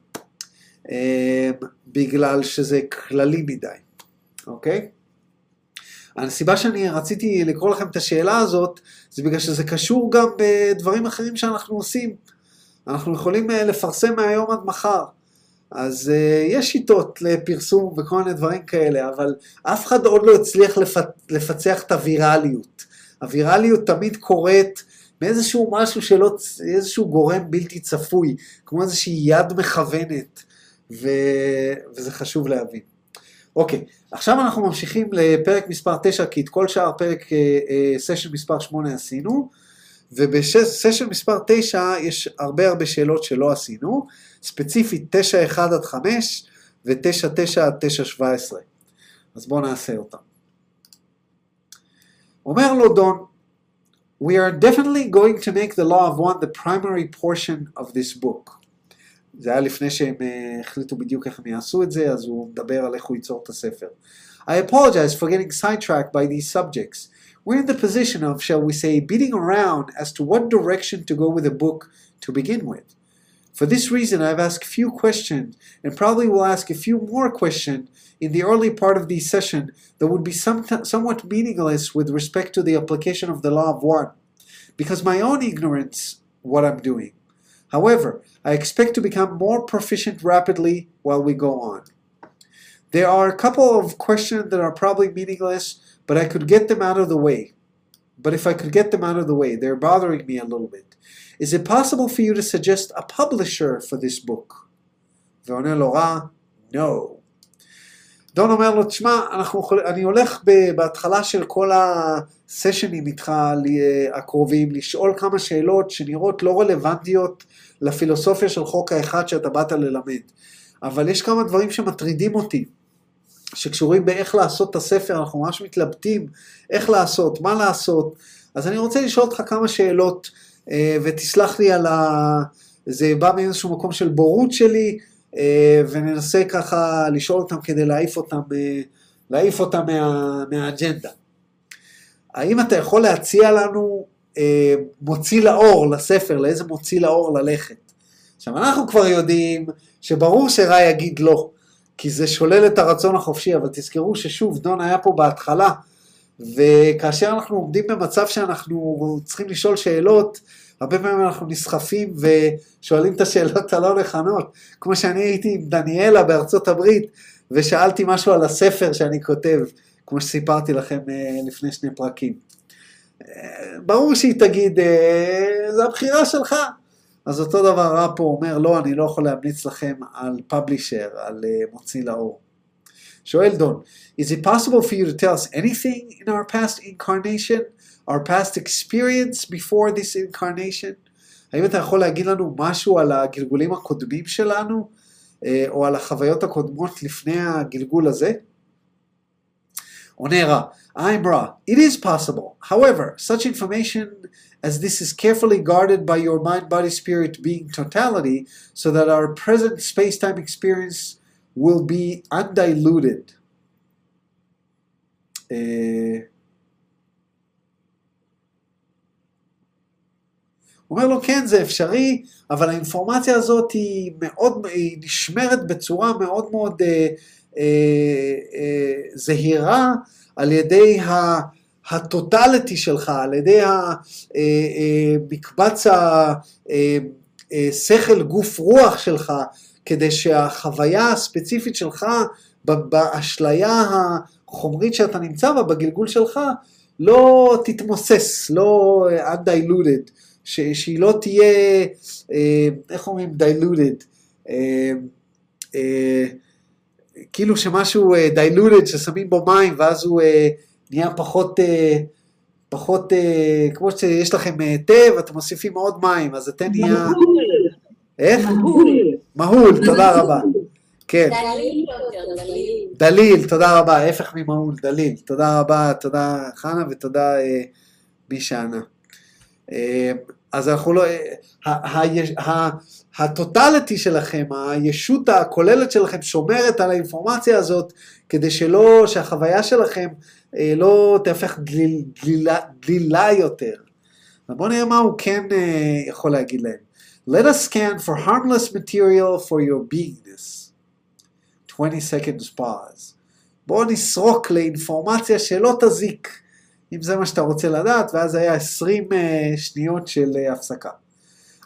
אה, בגלל שזה כללי מדי, אוקיי? הסיבה שאני רציתי לקרוא לכם את השאלה הזאת, זה בגלל שזה קשור גם בדברים אחרים שאנחנו עושים. אנחנו יכולים אה, לפרסם מהיום עד מחר. אז uh, יש שיטות לפרסום וכל מיני דברים כאלה, אבל אף אחד עוד לא הצליח לפ... לפצח את הווירליות. הווירליות תמיד קורית מאיזשהו משהו שלא, איזשהו גורם בלתי צפוי, כמו איזושהי יד מכוונת, ו... וזה חשוב להבין. אוקיי, עכשיו אנחנו ממשיכים לפרק מספר 9, כי את כל שאר פרק סשן uh, uh, מספר 8 עשינו, ובסשן מספר 9 יש הרבה הרבה שאלות שלא עשינו, ספציפית 9.1 עד 5 ו-9.9 עד 9.17. אז בואו נעשה אותם. אומר לו דון, We are definitely going to make the law of one the primary portion of this book. זה היה לפני שהם uh, החליטו בדיוק איך הם יעשו את זה, אז הוא מדבר על איך הוא ייצור את הספר. I apologize for getting sidetracked by these subjects. We're in the position of, shall we say, beating around as to what direction to go with a book to begin with. For this reason, I've asked few questions, and probably will ask a few more questions in the early part of the session that would be some, somewhat meaningless with respect to the application of the law of one, because my own ignorance what I'm doing. However, I expect to become more proficient rapidly while we go on. There are a couple of questions that are probably meaningless, but I could get them out of the way. But if I could get them out of the way, they're bothering me a little bit. Is it possible for you to suggest a publisher for this book? ועונה לו רע, no. דון אומר לו, תשמע, אני הולך בהתחלה של כל הסשנים איתך הקרובים, לשאול כמה שאלות שנראות לא רלוונטיות לפילוסופיה של חוק האחד שאתה באת ללמד. אבל יש כמה דברים שמטרידים אותי, שקשורים באיך לעשות את הספר, אנחנו ממש מתלבטים איך לעשות, מה לעשות. אז אני רוצה לשאול אותך כמה שאלות אה, ותסלח לי על ה... זה בא מאיזשהו מקום של בורות שלי, אה, וננסה ככה לשאול אותם כדי להעיף אותם, אה, להעיף אותם מה, מהאג'נדה. האם אתה יכול להציע לנו מוציא לאור לספר, לאיזה מוציא לאור ללכת? עכשיו, אנחנו כבר יודעים שברור שרע יגיד לא, כי זה שולל את הרצון החופשי, אבל תזכרו ששוב, דון היה פה בהתחלה, וכאשר אנחנו עומדים במצב שאנחנו צריכים לשאול שאלות, הרבה פעמים אנחנו נסחפים ושואלים את השאלות הלא נכונות. כמו שאני הייתי עם דניאלה בארצות הברית, ושאלתי משהו על הספר שאני כותב, כמו שסיפרתי לכם אה, לפני שני פרקים. אה, ברור שהיא תגיד, אה, זה הבחירה שלך. אז אותו דבר רע פה אומר, לא, אני לא יכול להמליץ לכם על פאבלישר, על מוציא לאור. שואל דון, is it possible for you to tell us anything in our past incarnation, our past experience before this incarnation? האם אתה יכול להגיד לנו משהו על הגלגולים הקודמים שלנו, או על החוויות הקודמות לפני הגלגול הזה? עונה רע, I'm raw. It is possible. However, such information as this is carefully guarded by your mind, body, spirit being totality, so that our present space time experience will be undiluted. אומר לו, כן, זה אפשרי, אבל האינפורמציה הזאת היא מאוד, היא נשמרת בצורה מאוד מאוד אה, אה, אה, זהירה על ידי ה... הטוטליטי שלך, על ידי המקבץ השכל גוף רוח שלך, כדי שהחוויה הספציפית שלך באשליה החומרית שאתה נמצא בה, בגלגול שלך, לא תתמוסס, לא undiluted, ש, שהיא לא תהיה, אה, איך אומרים diluted, אה, אה, כאילו שמשהו diluted, ששמים בו מים ואז הוא נהיה פחות, פחות, כמו שיש לכם תה ואתם מוסיפים עוד מים, אז התה נהיה... איך? מהול, תודה רבה. כן. דליל דליל. דליל, תודה רבה, ההפך ממהול, דליל. תודה רבה, תודה חנה ותודה אה, מי שענה. אה, אז אנחנו לא, הטוטליטי שלכם, הישות הכוללת שלכם שומרת על האינפורמציה הזאת כדי שלא, שהחוויה שלכם אה, לא תהפך דליל, דלילה, דלילה יותר. ובואו נראה מה הוא כן אה, יכול להגיד להם. Let us scan for harmless material for your beingness. 20 seconds pause. בואו נסרוק לאינפורמציה שלא תזיק, אם זה מה שאתה רוצה לדעת, ואז היה 20 uh, שניות של uh, הפסקה.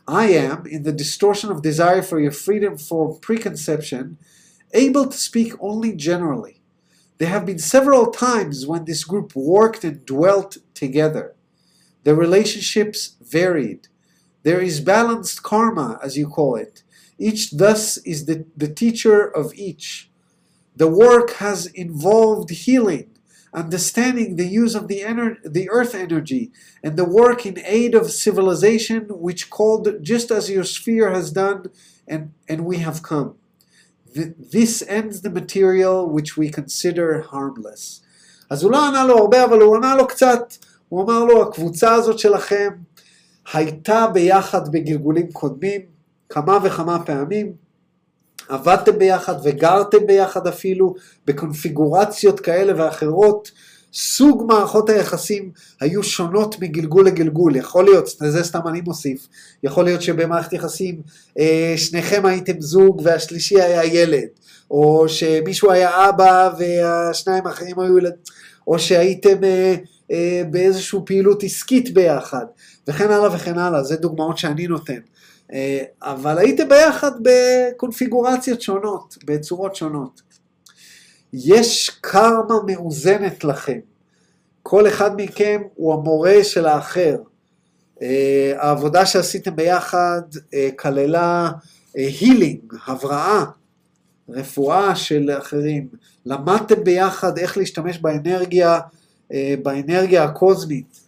I am, in the distortion of desire for your freedom from preconception, able to speak only generally. There have been several times when this group worked and dwelt together. The relationships varied. There is balanced karma, as you call it. Each thus is the, the teacher of each. The work has involved healing, understanding the use of the, ener- the earth energy, and the work in aid of civilization, which called just as your sphere has done, and, and we have come. Th- This ends the material which we consider harmless. אז הוא לא ענה לו הרבה, אבל הוא ענה לו קצת. הוא אמר לו, הקבוצה הזאת שלכם הייתה ביחד בגלגולים קודמים, כמה וכמה פעמים. עבדתם ביחד וגרתם ביחד אפילו בקונפיגורציות כאלה ואחרות. סוג מערכות היחסים היו שונות מגלגול לגלגול, יכול להיות, זה סתם אני מוסיף, יכול להיות שבמערכת יחסים אה, שניכם הייתם זוג והשלישי היה ילד, או שמישהו היה אבא והשניים האחרים היו ילד, או שהייתם אה, אה, באיזושהי פעילות עסקית ביחד, וכן הלאה וכן הלאה, זה דוגמאות שאני נותן. אה, אבל הייתם ביחד בקונפיגורציות שונות, בצורות שונות. יש קרמה מאוזנת לכם. כל אחד מכם הוא המורה של האחר. אה, העבודה שעשיתם ביחד אה, כללה הילינג, הבראה, רפואה של אחרים. למדתם ביחד איך להשתמש באנרגיה, באנרגיה הקוזמית.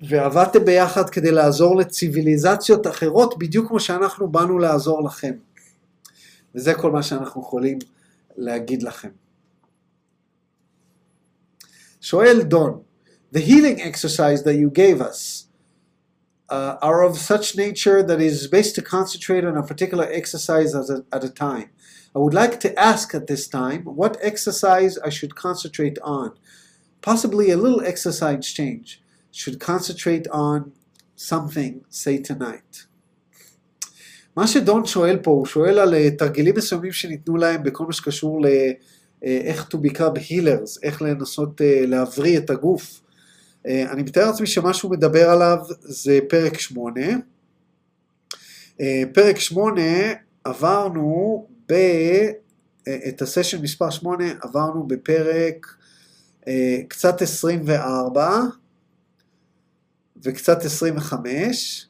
ועבדתם ביחד כדי לעזור לציוויליזציות אחרות, בדיוק כמו שאנחנו באנו לעזור לכם. וזה כל מה שאנחנו יכולים להגיד לכם. שואל דון, The healing exercise that you gave us uh, are of such nature that is best to concentrate on a particular exercise at a, at a time. I would like to ask at this time what exercise I should concentrate on. Possibly a little exercise change. Should concentrate on something, say tonight. מה שדון שואל פה, הוא שואל על אה, תרגילים מסוימים שניתנו להם בכל מה שקשור לאיך to become healers, איך לנסות אה, להבריא את הגוף. אה, אני מתאר לעצמי שמה שהוא מדבר עליו זה פרק 8. פרק 8 עברנו ב... את הסשן מספר 8 עברנו בפרק קצת 24 וקצת 25.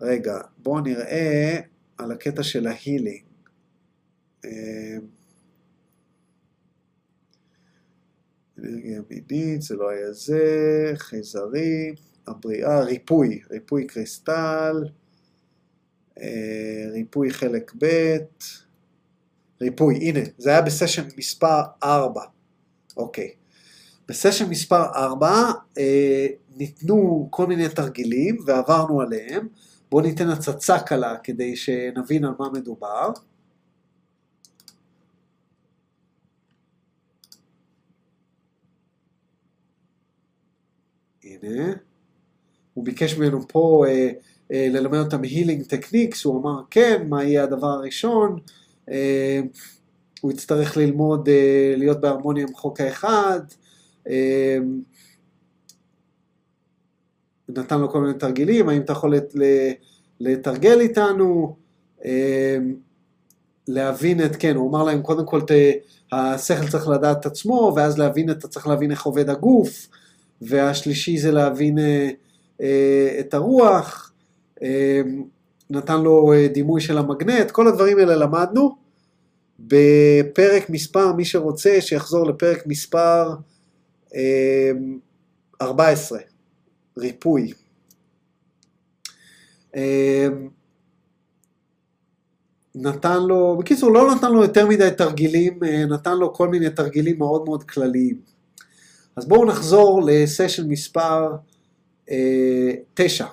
רגע, בואו נראה על הקטע של ההילינג. אנרגיה מינית, זה לא היה זה, חייזרים, הבריאה, ריפוי, ריפוי קריסטל, ריפוי חלק ב', ריפוי, הנה, זה היה בסשן מספר 4, אוקיי. בסשן מספר 4 אה, ניתנו כל מיני תרגילים ועברנו עליהם. בואו ניתן הצצה קלה כדי שנבין על מה מדובר. הנה, הוא ביקש ממנו פה אה, אה, ללמד אותם הילינג טכניקס, הוא אמר כן, מה יהיה הדבר הראשון, אה, הוא יצטרך ללמוד אה, להיות בהרמוניה עם חוק האחד, אה, נתן לו כל מיני תרגילים, האם אתה יכול לתרגל איתנו, להבין את, כן, הוא אמר להם קודם כל, ת, השכל צריך לדעת את עצמו, ואז להבין, אתה צריך להבין איך עובד הגוף, והשלישי זה להבין את הרוח, נתן לו דימוי של המגנט, כל הדברים האלה למדנו. בפרק מספר, מי שרוצה, שיחזור לפרק מספר 14. ריפוי. נתן לו, בקיצור לא נתן לו יותר מדי תרגילים, נתן לו כל מיני תרגילים מאוד מאוד כלליים. אז בואו נחזור לסשן מספר 9. 9.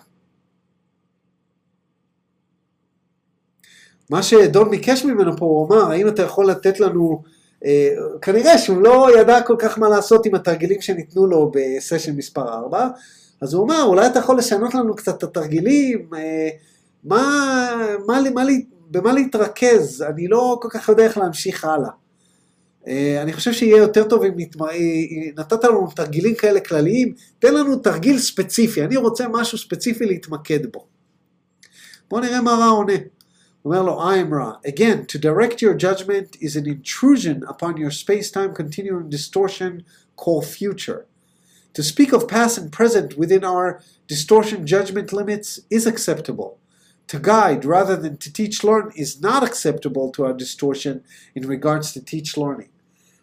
מה שדון ביקש ממנו פה, הוא אמר, האם אתה יכול לתת לנו, אה, כנראה שהוא לא ידע כל כך מה לעשות עם התרגילים שניתנו לו בסשן מספר 4, אז הוא אמר, אולי אתה יכול לשנות לנו קצת את התרגילים, אה, מה, מה, מה, מה, במה להתרכז, אני לא כל כך יודע איך להמשיך הלאה. אה, אני חושב שיהיה יותר טוב אם נתמ... אה, נתת לנו תרגילים כאלה כלליים, תן לנו תרגיל ספציפי, אני רוצה משהו ספציפי להתמקד בו. בואו נראה מה רע עונה. אומר לו, I am Ra. Again, to direct your judgment is an intrusion upon your space-time continuum distortion called future. To speak of past and present within our distortion judgment limits is acceptable. To guide rather than to teach learn is not acceptable to our distortion in regards to teach learning.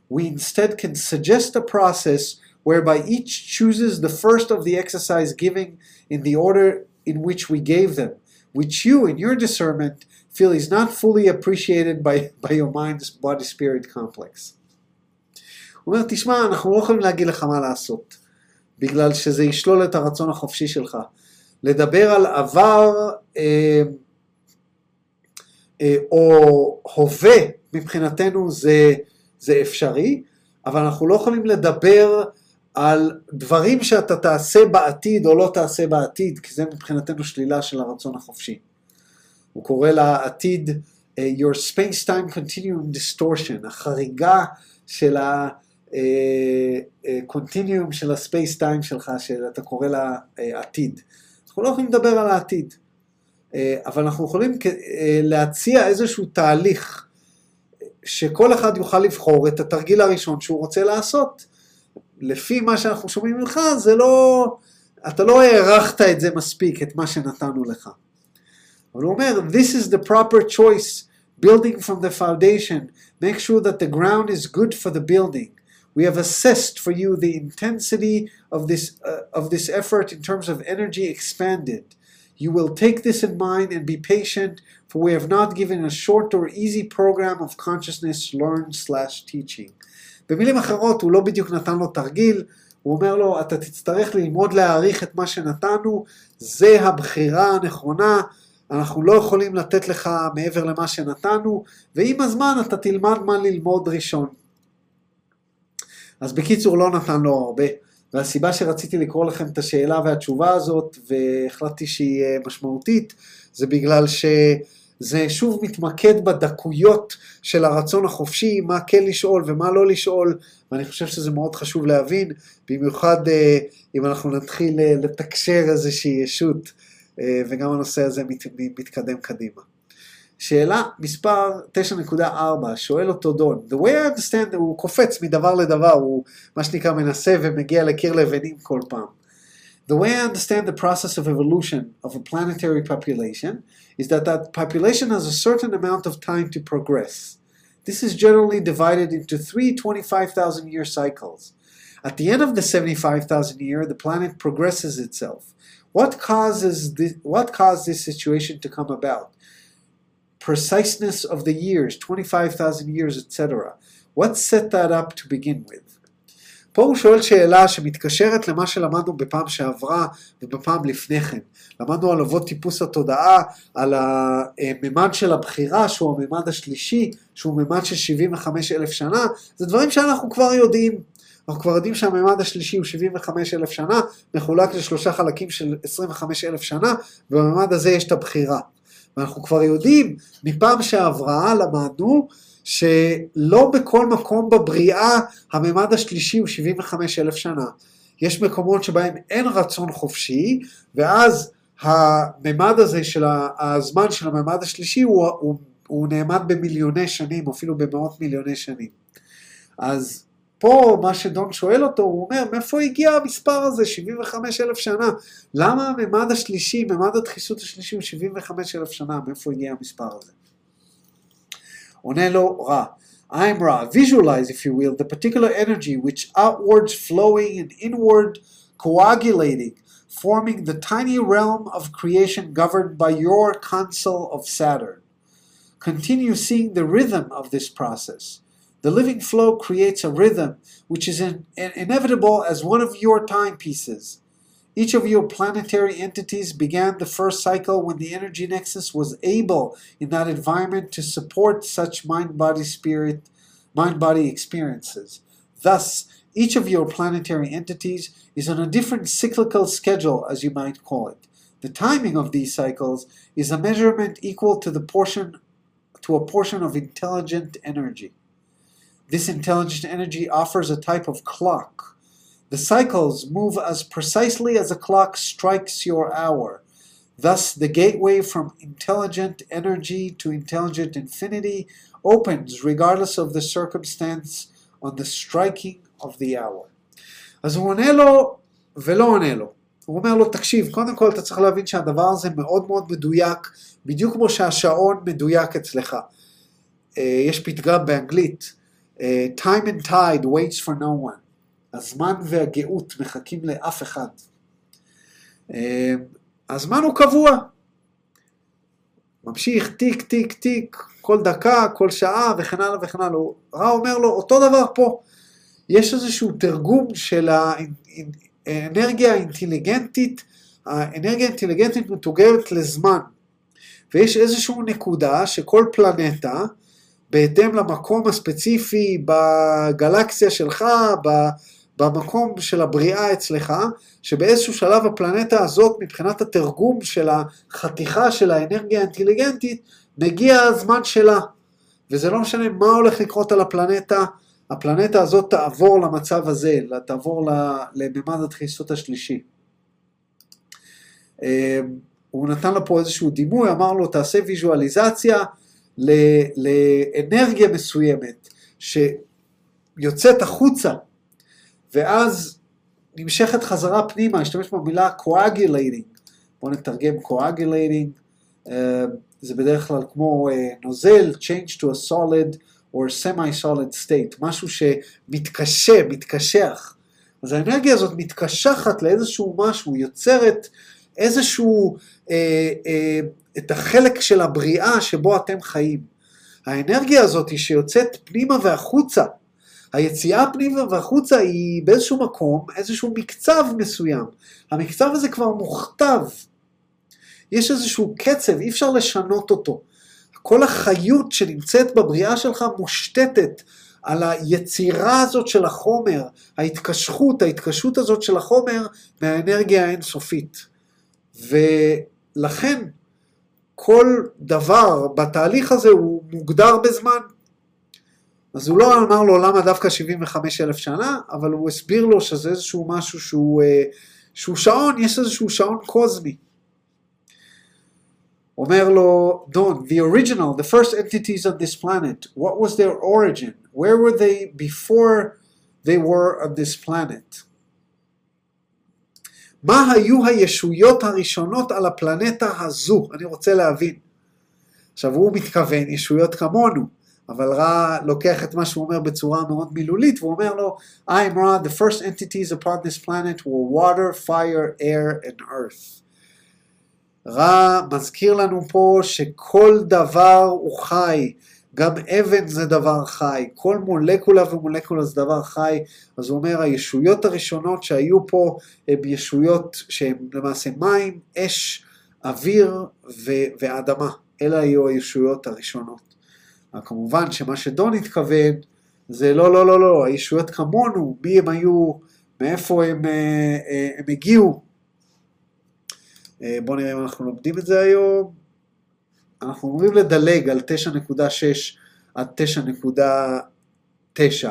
We instead can suggest a process whereby each chooses the first of the exercise giving in the order in which we gave them, which you, in your discernment, feel is not fully appreciated by, by your mind body spirit complex. הוא אומר, תשמע, אנחנו לא יכולים להגיד לך מה לעשות, בגלל שזה ישלול את הרצון החופשי שלך. לדבר על עבר אה, אה, או הווה, מבחינתנו זה, זה אפשרי, אבל אנחנו לא יכולים לדבר על דברים שאתה תעשה בעתיד או לא תעשה בעתיד, כי זה מבחינתנו שלילה של הרצון החופשי. הוא קורא לעתיד uh, your space-time continuum distortion, החריגה של ה-continuum uh, uh, של הספייס-טיים שלך, שאתה קורא לה uh, עתיד. אנחנו לא יכולים לדבר על העתיד, אבל אנחנו יכולים להציע איזשהו תהליך שכל אחד יוכל לבחור את התרגיל הראשון שהוא רוצה לעשות. לפי מה שאנחנו שומעים ממך, זה לא, אתה לא הערכת את זה מספיק, את מה שנתנו לך. אבל הוא אומר, this is the proper choice, building from the foundation, make sure that the ground is good for the building. We have assessed for you the intensity of this, uh, of this effort in terms of energy expanded. You will take this in mind and be patient, for we have not given a short or easy program of consciousness learn slash teaching. במילים אחרות, הוא לא בדיוק נתן לו תרגיל, הוא אומר לו, אתה תצטרך ללמוד להעריך את מה שנתנו, זה הבחירה הנכונה, אנחנו לא יכולים לתת לך מעבר למה שנתנו, ועם הזמן אתה תלמד מה ללמוד ראשון. אז בקיצור, לא נתן לו הרבה. והסיבה שרציתי לקרוא לכם את השאלה והתשובה הזאת, והחלטתי שהיא משמעותית, זה בגלל שזה שוב מתמקד בדקויות של הרצון החופשי, מה כן לשאול ומה לא לשאול, ואני חושב שזה מאוד חשוב להבין, במיוחד אם אנחנו נתחיל לתקשר איזושהי ישות. וגם הנושא הזה מת, מתקדם קדימה. שאלה מספר 9.4, שואל אותו דון, The way I understand, הוא קופץ מדבר לדבר, הוא מה שנקרא מנסה ומגיע לקיר לבנים כל פעם. The way I understand the process of evolution of a planetary population is that that population has a certain amount of time to progress. This is generally divided into three 25,000 year cycles. At the end of the 75,000 year, the planet progresses itself. What causes this, what caused this situation to come about? Preciseness of the years, 25,000 years, etc. What set that up to begin with? פה הוא שואל שאלה שמתקשרת למה שלמדנו בפעם שעברה ובפעם לפני כן. למדנו על אבות טיפוס התודעה, על הממד של הבחירה שהוא הממד השלישי, שהוא ממד של 75 אלף שנה, זה דברים שאנחנו כבר יודעים. אנחנו כבר יודעים שהמימד השלישי הוא 75 אלף שנה, מחולק לשלושה חלקים של 25 אלף שנה, ובמימד הזה יש את הבחירה. ואנחנו כבר יודעים, מפעם שעברה למדנו, שלא בכל מקום בבריאה הממד השלישי הוא 75 אלף שנה. יש מקומות שבהם אין רצון חופשי, ואז הממד הזה של הזמן של הממד השלישי הוא, הוא, הוא נאמד במיליוני שנים, אפילו במאות מיליוני שנים. אז פה מה שדון שואל אותו, הוא אומר, מאיפה הגיע המספר הזה, 75 אלף שנה? למה הממד השלישי, ממד הדחיסות השלישי הוא 75 אלף שנה? מאיפה הגיע המספר הזה? עונה לו רע. I'm Ra. Visualize, if you will, the particular energy which outwards flowing and inward coagulating, forming the tiny realm of creation governed by your console of Saturn. Continue seeing the rhythm of this process. The living flow creates a rhythm which is in, in, inevitable as one of your timepieces. Each of your planetary entities began the first cycle when the energy nexus was able in that environment to support such mind body spirit, mind body experiences. Thus, each of your planetary entities is on a different cyclical schedule, as you might call it. The timing of these cycles is a measurement equal to the portion to a portion of intelligent energy. This intelligent energy offers a type of clock. The cycles move as precisely as a clock strikes your hour. Thus, the gateway from intelligent energy to intelligent infinity opens regardless of the circumstance on the striking of the hour. אז הוא עונה לו ולא עונה לו. הוא אומר לו, תקשיב, קודם כל אתה צריך להבין שהדבר הזה מאוד מאוד מדויק, בדיוק כמו שהשעון מדויק אצלך. אה, יש פתגם באנגלית, אה, time and tide waits for no one. הזמן והגאות מחכים לאף אחד. אה, הזמן הוא קבוע. ממשיך טיק טיק טיק, כל דקה, כל שעה וכן הלאה וכן הלאה. רע אומר לו, אותו דבר פה. יש איזשהו תרגום של האנרגיה האינטליגנטית, האנרגיה האינטליגנטית מתורגמת לזמן. ויש איזושהי נקודה שכל פלנטה, בהתאם למקום הספציפי בגלקסיה שלך, במקום של הבריאה אצלך, שבאיזשהו שלב הפלנטה הזאת, מבחינת התרגום של החתיכה של האנרגיה האינטליגנטית, מגיע הזמן שלה. וזה לא משנה מה הולך לקרות על הפלנטה, הפלנטה הזאת תעבור למצב הזה, תעבור לממד הדחיסות השלישי. הוא נתן לו פה איזשהו דימוי, אמר לו תעשה ויזואליזציה לאנרגיה מסוימת שיוצאת החוצה ואז נמשכת חזרה פנימה, השתמש במילה coagulating, בואו נתרגם coagulating, זה בדרך כלל כמו נוזל, change to a solid or semi-solid state, משהו שמתקשה, מתקשח. אז האנרגיה הזאת מתקשחת לאיזשהו משהו, יוצרת איזשהו, אה, אה, את החלק של הבריאה שבו אתם חיים. האנרגיה הזאת שיוצאת פנימה והחוצה, היציאה פנימה והחוצה היא באיזשהו מקום, איזשהו מקצב מסוים. המקצב הזה כבר מוכתב. יש איזשהו קצב, אי אפשר לשנות אותו. כל החיות שנמצאת בבריאה שלך מושתתת על היצירה הזאת של החומר, ההתקשחות, ההתקשרות הזאת של החומר מהאנרגיה האינסופית. ולכן כל דבר בתהליך הזה הוא מוגדר בזמן. אז הוא לא אמר לו למה דווקא 75 אלף שנה, אבל הוא הסביר לו שזה איזשהו משהו שהוא, אה, שהוא שעון, יש איזשהו שעון קוזמי. אומר לו, דון, the original, the first entities on this planet, what was their origin? Where were they before they were on this planet? מה היו הישויות הראשונות על הפלנטה הזו? אני רוצה להבין. עכשיו הוא מתכוון ישויות כמונו, אבל רע לוקח את מה שהוא אומר בצורה מאוד מילולית, והוא אומר לו, I am Ra, the first entities upon this planet were water, fire, air and earth. רע מזכיר לנו פה שכל דבר הוא חי, גם אבן זה דבר חי, כל מולקולה ומולקולה זה דבר חי, אז הוא אומר הישויות הראשונות שהיו פה הן ישויות שהן למעשה מים, אש, אוויר ו- ואדמה, אלה היו הישויות הראשונות. כמובן שמה שדון התכוון זה לא, לא, לא, לא, הישויות כמונו, מי הם היו, מאיפה הם, אה, אה, הם הגיעו, אה, בואו נראה אם אנחנו לומדים את זה היום. אנחנו אומרים לדלג על 9.6 עד 9.9,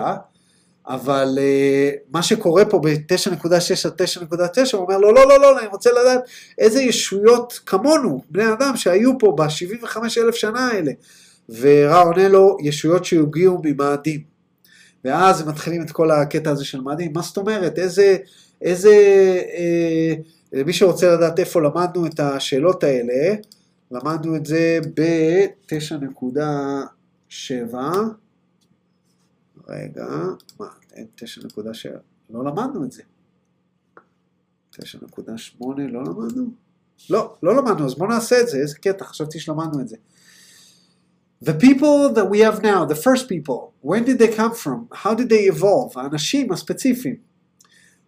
אבל uh, מה שקורה פה ב-9.6 עד 9.9, הוא אומר לו, לא, לא, לא, אני רוצה לדעת איזה ישויות כמונו, בני אדם שהיו פה ב-75 אלף שנה האלה. ורע עונה לו, ישויות שהגיעו ממאדים. ואז הם מתחילים את כל הקטע הזה של מאדים, מה זאת אומרת, איזה, איזה אה, מי שרוצה לדעת איפה למדנו את השאלות האלה, למדנו את זה ב-9.7, רגע, מה, אין 9.7, לא למדנו את זה. 9.8 לא למדנו? לא, לא למדנו, אז בואו נעשה את זה, איזה קטע, חשבתי שלמדנו את זה. The people that we have now, the first people, when did they come from? How did they evolve? האנשים הספציפיים.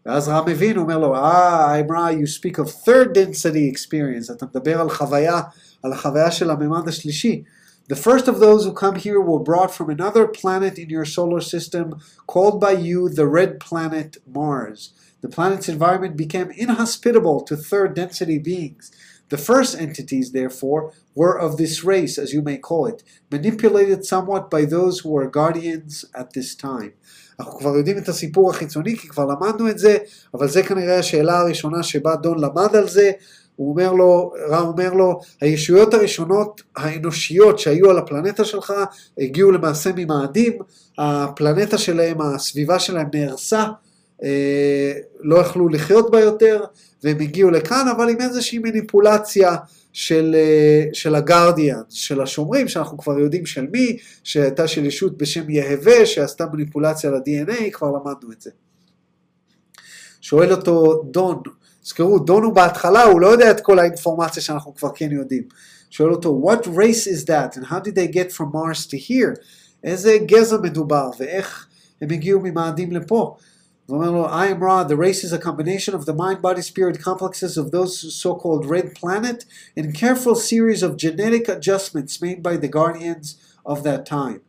ואז רע מבין, הוא אומר לו, אה, אמרה, you speak of third density experience, אתה מדבר על חוויה, על החוויה של הממד השלישי. The first of those who come here were brought from another planet in your solar system, called by you the red planet Mars. The planet's environment became inhospitable to third density beings. The first entities, therefore, were of this race, as you may call it, manipulated somewhat by those who were guardians at this time. אנחנו כבר יודעים את הסיפור החיצוני, כי כבר למדנו את זה, אבל זה כנראה השאלה הראשונה שבה דון למד על זה. הוא אומר לו, רע אומר לו, הישויות הראשונות האנושיות שהיו על הפלנטה שלך הגיעו למעשה ממאדים, הפלנטה שלהם, הסביבה שלהם נהרסה, אה, לא יכלו לחיות בה יותר, והם הגיעו לכאן, אבל עם איזושהי מניפולציה של, אה, של הגרדיאנס, של השומרים, שאנחנו כבר יודעים של מי, שהייתה של ישות בשם יהווה, שעשתה מניפולציה ל-DNA, כבר למדנו את זה. שואל אותו דון, זכרו, דון הוא בהתחלה, הוא לא יודע את כל האינפורמציה שאנחנו כבר כן יודעים. שואל אותו, what race is that and how did they get from Mars to here? איזה גזע מדובר ואיך הם הגיעו ממאדים לפה? הוא אומר לו, I am Ra, the race is a combination of the mind, body, spirit complexes of those so-called red planet and careful series of genetic adjustments made by the guardians of that time.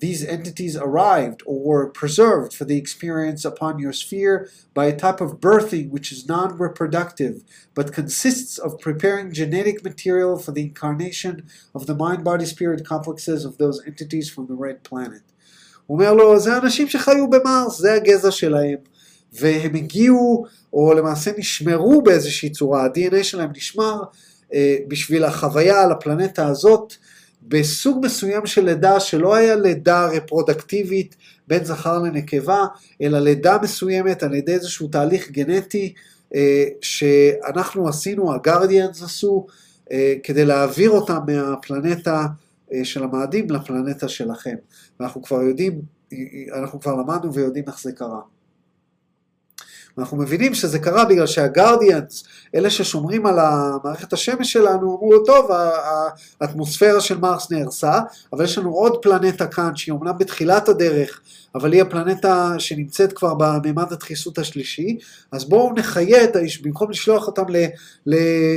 These entities arrived or were preserved for the experience upon your sphere by a type of birthing which is non reproductive, but consists of preparing genetic material for the incarnation of the mind body spirit complexes of those entities from the red planet. הוא אומר לו, זה אנשים שחיו במרס, זה הגזע שלהם, והם הגיעו, או למעשה נשמרו באיזושהי צורה, ה-DNA שלהם נשמר אה, בשביל החוויה על הפלנטה הזאת, בסוג מסוים של לידה שלא היה לידה רפרודקטיבית בין זכר לנקבה, אלא לידה מסוימת על ידי איזשהו תהליך גנטי אה, שאנחנו עשינו, הגרדיאנס עשו, אה, כדי להעביר אותם מהפלנטה אה, של המאדים לפלנטה שלכם. ואנחנו כבר יודעים, אנחנו כבר למדנו ויודעים איך זה קרה. אנחנו מבינים שזה קרה בגלל שהגרדיאנס, אלה ששומרים על המערכת השמש שלנו, אמרו, טוב, האטמוספירה של מרס נהרסה, אבל יש לנו עוד פלנטה כאן, שהיא אומנם בתחילת הדרך, אבל היא הפלנטה שנמצאת כבר בממד הדחיסות השלישי, אז בואו נחיה את האיש, במקום לשלוח אותם ל, ל,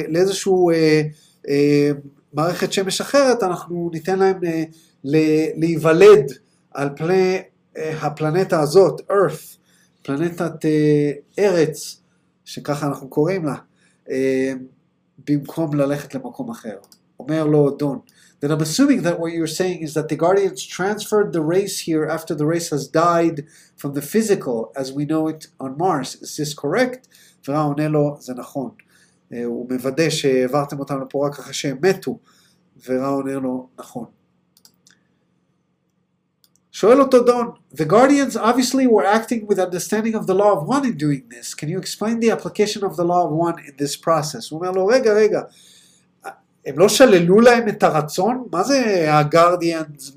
לאיזשהו אה, אה, מערכת שמש אחרת, אנחנו ניתן להם אה, ל, להיוולד על פני אה, הפלנטה הזאת, Earth. פלנטת אה, ארץ, שככה אנחנו קוראים לה, אה, במקום ללכת למקום אחר. אומר לו דון, then I'm assuming that what you're saying is that the Guardians transferred the race here after the race has died from the physical as we know it on Mars. Is this correct? ורע עונה לו, זה נכון. אה, הוא מוודא שהעברתם אותם לפה רק אחרי שהם מתו, ורע עונה לו, נכון. שואל אותו דון, The Guardians obviously were acting with understanding of the law of one in doing this. Can you explain the application of the law of one in this process? הוא אומר לו, רגע, רגע, הם לא שללו להם את הרצון? מה זה הגרדיאנס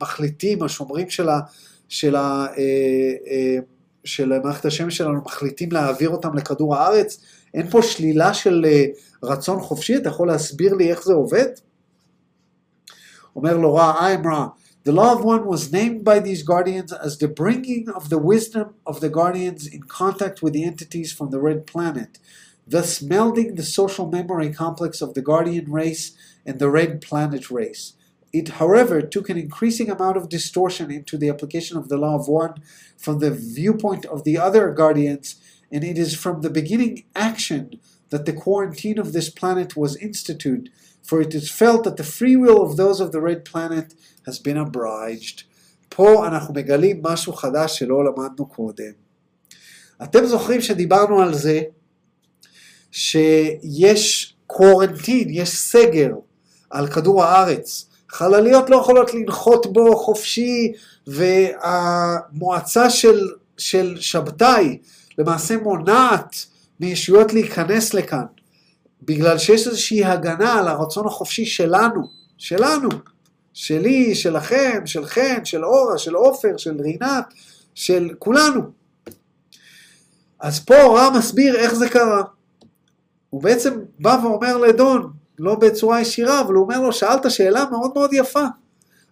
מחליטים, השומרים של, ה, של, ה, אה, אה, של מערכת השמש שלנו מחליטים להעביר אותם לכדור הארץ? אין פה שלילה של אה, רצון חופשי? אתה יכול להסביר לי איך זה עובד? אומר לו רע, I'm רע. The law of one was named by these guardians as the bringing of the wisdom of the guardians in contact with the entities from the red planet, thus melding the social memory complex of the guardian race and the red planet race. It, however, took an increasing amount of distortion into the application of the law of one from the viewpoint of the other guardians, and it is from the beginning action that the quarantine of this planet was instituted, for it is felt that the free will of those of the red planet has been obliged. פה אנחנו מגלים משהו חדש שלא למדנו קודם. אתם זוכרים שדיברנו על זה שיש קורנטין, יש סגר על כדור הארץ. חלליות לא יכולות לנחות בו חופשי, והמועצה של, של שבתאי למעשה מונעת מישויות להיכנס לכאן, בגלל שיש איזושהי הגנה על הרצון החופשי שלנו, שלנו. שלי, שלכם, של חן, של אורה, של עופר, של רינת, של כולנו. אז פה רם מסביר איך זה קרה. הוא בעצם בא ואומר לדון, לא בצורה ישירה, אבל הוא אומר לו, שאלת שאלה מאוד מאוד יפה.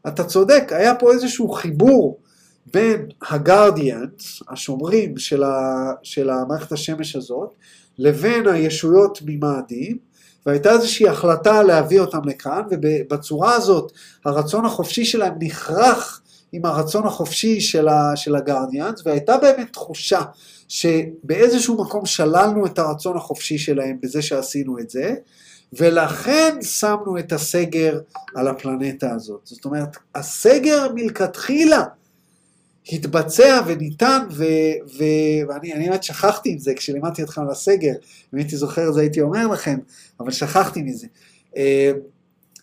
אתה צודק, היה פה איזשהו חיבור בין הגרדיאנס, השומרים של, ה, של המערכת השמש הזאת, לבין הישויות ממאדים, והייתה איזושהי החלטה להביא אותם לכאן, ובצורה הזאת הרצון החופשי שלהם נכרך עם הרצון החופשי של, ה, של הגרדיאנס, והייתה באמת תחושה שבאיזשהו מקום שללנו את הרצון החופשי שלהם בזה שעשינו את זה, ולכן שמנו את הסגר על הפלנטה הזאת. זאת אומרת, הסגר מלכתחילה התבצע וניתן, ו, ו, ואני באמת שכחתי את זה כשלימדתי אתכם על הסגר, אם הייתי זוכר את זה הייתי אומר לכם, אבל שכחתי מזה. Uh,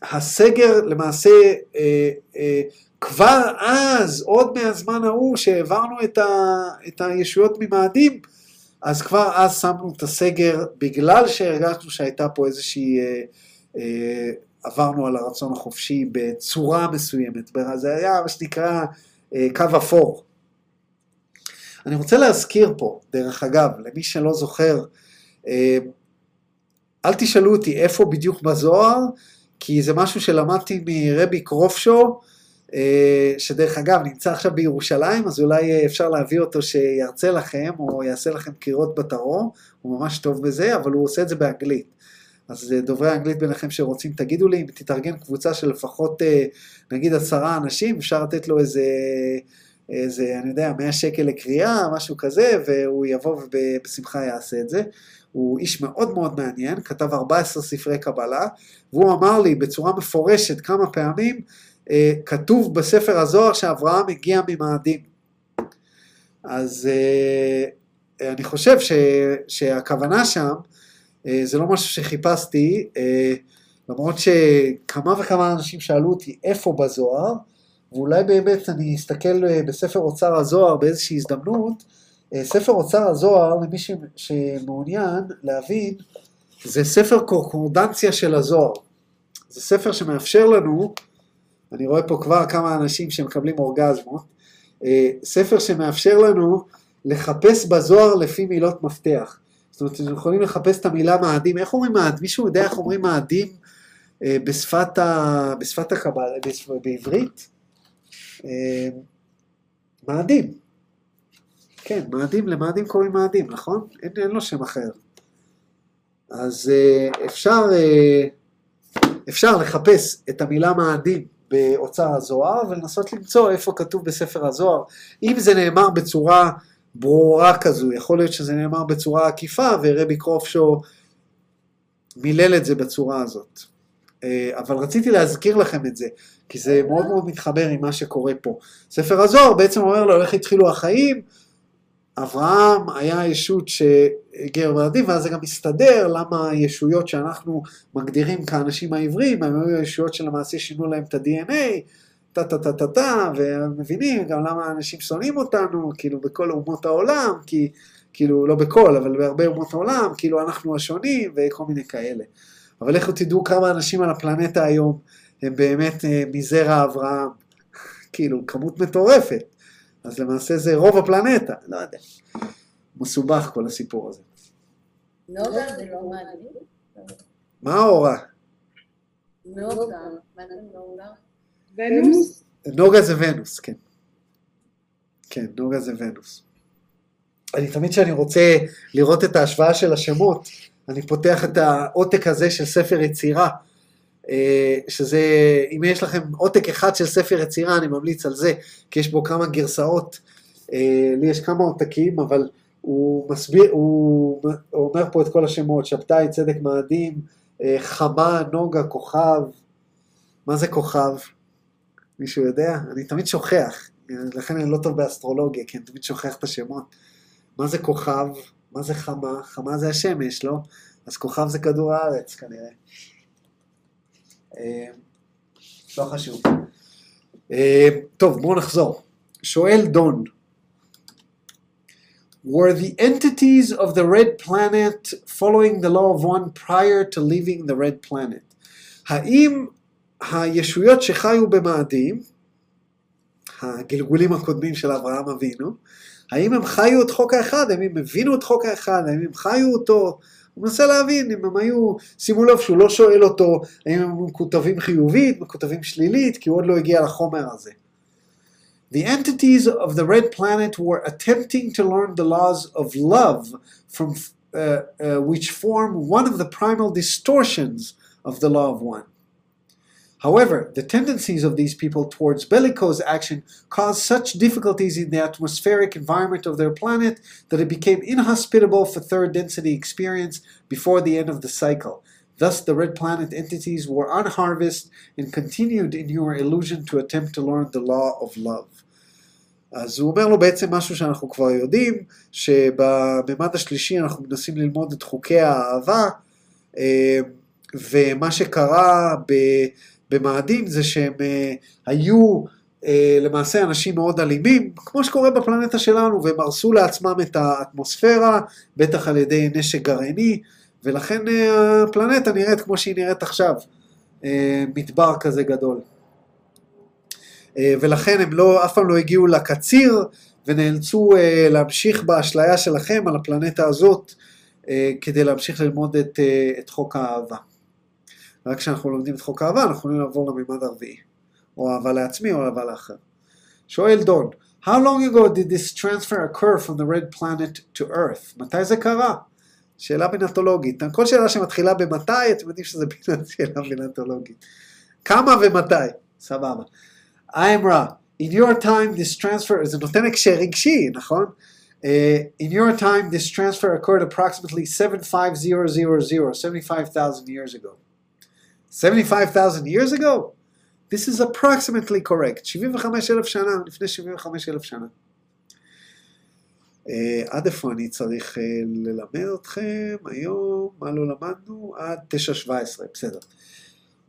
הסגר למעשה, uh, uh, כבר אז, עוד מהזמן ההוא שהעברנו את, ה, את הישויות ממאדים, אז כבר אז שמנו את הסגר בגלל שהרגשנו שהייתה פה איזושהי, אה, אה, עברנו על הרצון החופשי בצורה מסוימת, זה היה מה שנקרא אה, קו אפור. אני רוצה להזכיר פה, דרך אגב, למי שלא זוכר, אה, אל תשאלו אותי איפה בדיוק בזוהר, כי זה משהו שלמדתי מרבי קרופשו, אה, שדרך אגב נמצא עכשיו בירושלים, אז אולי אה, אפשר להביא אותו שירצה לכם, או יעשה לכם קריאות בתרום, הוא ממש טוב בזה, אבל הוא עושה את זה באנגלית. אז אה, דוברי האנגלית ביניכם שרוצים, תגידו לי, אם תתארגן קבוצה של לפחות נגיד עשרה אנשים, אפשר לתת לו איזה, איזה, אני יודע, 100 שקל לקריאה, משהו כזה, והוא יבוא ובשמחה יעשה את זה. הוא איש מאוד מאוד מעניין, כתב 14 ספרי קבלה, והוא אמר לי בצורה מפורשת כמה פעמים, אה, כתוב בספר הזוהר שאברהם הגיע ממאדים. אז אה, אני חושב ש, שהכוונה שם, אה, זה לא משהו שחיפשתי, למרות שכמה וכמה אנשים שאלו אותי איפה בזוהר, ואולי באמת אני אסתכל בספר אוצר הזוהר באיזושהי הזדמנות, ספר אוצר הזוהר, למי שמעוניין להבין, זה ספר קורקורדנציה של הזוהר. זה ספר שמאפשר לנו אני רואה פה כבר כמה אנשים שמקבלים אורגזמות, אה, ספר שמאפשר לנו לחפש בזוהר לפי מילות מפתח. זאת אומרת, אתם יכולים לחפש את המילה מאדים, איך אומרים מאדים? מישהו יודע איך אומרים מאדים אה, בשפת, ה... בשפת הקבלה, בעברית? אה, מאדים. כן, מאדים, למאדים קוראים מאדים, נכון? אין, אין לו שם אחר. אז אפשר, אפשר לחפש את המילה מאדים באוצר הזוהר ולנסות למצוא איפה כתוב בספר הזוהר. אם זה נאמר בצורה ברורה כזו, יכול להיות שזה נאמר בצורה עקיפה ורבי קרופשו מילל את זה בצורה הזאת. אה, אבל רציתי להזכיר לכם את זה, כי זה מאוד מאוד מתחבר עם מה שקורה פה. ספר הזוהר בעצם אומר לו איך התחילו החיים, אברהם היה ישות שהגיע לבלעדים, ואז זה גם מסתדר למה הישויות שאנחנו מגדירים כאנשים העבריים, הם היו ישויות שלמעשה שינו להם את ה-DNA, טה טה טה טה טה, ומבינים גם למה אנשים שונאים אותנו, כאילו בכל אומות העולם, כי, כאילו לא בכל, אבל בהרבה אומות העולם, כאילו אנחנו השונים וכל מיני כאלה. אבל לכו תדעו כמה אנשים על הפלנטה היום הם באמת אה, מזרע אברהם, כאילו כמות מטורפת. אז למעשה זה רוב הפלנטה, לא יודע. מסובך כל הסיפור הזה.
נוגה זה לא מעניין?
מה ההורה?
נוגה, מה זה נוגה?
ונוס?
נוגה זה ונוס, כן. כן, נוגה זה ונוס. אני תמיד כשאני רוצה לראות את ההשוואה של השמות, אני פותח את העותק הזה של ספר יצירה, אה, שזה, אם יש לכם עותק אחד של ספר יצירה, אני ממליץ על זה, כי יש בו כמה גרסאות, אה, לי יש כמה עותקים, אבל הוא מסביר, הוא אומר פה את כל השמות, שבתאי, צדק מאדים, אה, חמה, נוגה, כוכב, מה זה כוכב? מישהו יודע? אני תמיד שוכח, לכן אני לא טוב באסטרולוגיה, כי אני תמיד שוכח את השמות. מה זה כוכב? מה זה חמה? חמה זה השמש, לא? אז כוכב זה כדור הארץ כנראה. אה, לא חשוב. אה, טוב, בואו נחזור. שואל דון, were the entities of the red planet following the law of one prior to leaving the red planet? האם הישויות שחיו במאדים, הגלגולים הקודמים של אברהם אבינו, האם הם חיו את חוק האחד, האם הם הבינו את חוק האחד, האם הם חיו אותו, הוא מנסה להבין אם הם היו, שימו לב שהוא לא שואל אותו האם הם מקוטבים חיובית, מקוטבים שלילית, כי הוא עוד לא הגיע לחומר הזה. The entities of the red planet were attempting to learn the laws of love from uh, uh, which form one of the primal distortions of the law of one. However, the tendencies of these people towards bellicose action caused such difficulties in the atmospheric environment of their planet that it became inhospitable for third density experience before the end of the cycle. Thus, the red planet entities were unharvested and continued in your illusion to attempt to learn the law of love. אז הוא אומר לו בעצם משהו שאנחנו כבר יודעים, שבממד השלישי אנחנו מנסים ללמוד את חוקי האהבה, אה, ומה שקרה ב- במאדים זה שהם אה, היו אה, למעשה אנשים מאוד אלימים, כמו שקורה בפלנטה שלנו, והם הרסו לעצמם את האטמוספירה, בטח על ידי נשק גרעיני, ולכן אה, הפלנטה נראית כמו שהיא נראית עכשיו, מדבר כזה גדול. ולכן הם לא, אף פעם לא הגיעו לקציר, ונאלצו להמשיך באשליה שלכם על הפלנטה הזאת, כדי להמשיך ללמוד את, את חוק האהבה. רק כשאנחנו לומדים את חוק האהבה, אנחנו יכולים לעבור לממד הרביעי, או אהבה לעצמי או אהבה לאחר. שואל דון, How long ago did this transfer occur from the red planet to Earth? מתי זה קרה? שאלה בינתולוגית. כל שאלה שמתחילה במתי, אתם יודעים פינת שאלה בינתולוגית. כמה ומתי? סבבה. איימרה, in your time this transfer, זה נותן הקשר רגשי, נכון? Uh, in your time this transfer occurred approximately 75000, 75,000 years ago. 75,000 years ago? This is approximately correct. 75,000 שנה, לפני 75,000 שנה. Uh, עד איפה אני צריך uh, ללמד אתכם היום? מה לא למדנו? עד 9.17, בסדר.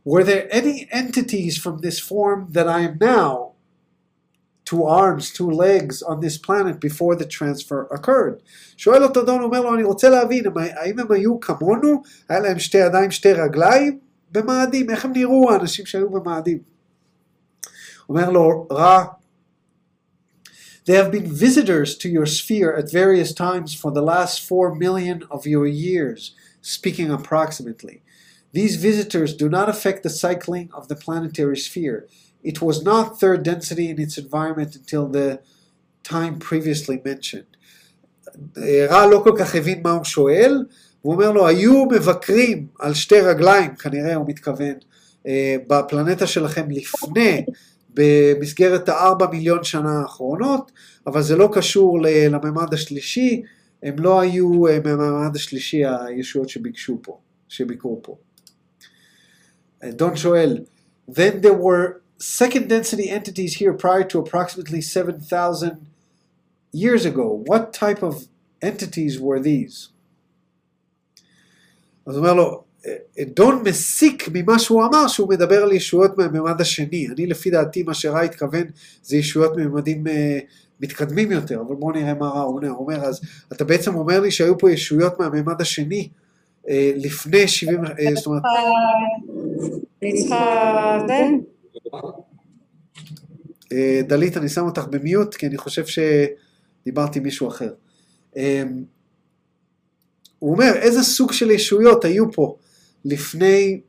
Were there any entities from this form that I am now, two arms, two legs on this planet before the transfer occurred? שואל אותו דון, אומר לו, אני רוצה להבין, האם הם היו כמונו? היה להם שתי ידיים, שתי רגליים? במאדים, איך הם נראו האנשים שהיו במאדים? אומר לו, רע, They have been visitors to your sphere at various times for the last four million of your years, speaking approximately. These visitors do not affect the cycling of the planetary sphere. It was not third density in its environment until the time previously mentioned. רע לא כל כך הבין מה הוא שואל, הוא אומר לו, היו מבקרים על שתי רגליים, כנראה הוא מתכוון, בפלנטה שלכם לפני, במסגרת הארבע מיליון שנה האחרונות, אבל זה לא קשור לממד השלישי, הם לא היו מהממד השלישי הישויות שביקשו פה, שביקרו פה. דון שואל, then there were second density entities here prior to approximately 7,000 years ago. What type of entities were these? אז הוא אומר לו, דון מסיק ממה שהוא אמר שהוא מדבר על ישויות מהממד השני. אני לפי דעתי מה שרע התכוון זה ישויות מממדים uh, מתקדמים יותר, אבל בואו נראה מה רע אומר. אומר, אז אתה בעצם אומר לי שהיו פה ישויות מהממד השני uh, לפני 70, uh, זאת אומרת...
אני צריכה... זה?
דלית, אני שם אותך במיוט, כי אני חושב שדיברתי עם מישהו אחר. Uh, הוא אומר, איזה סוג של ישויות היו פה לפני,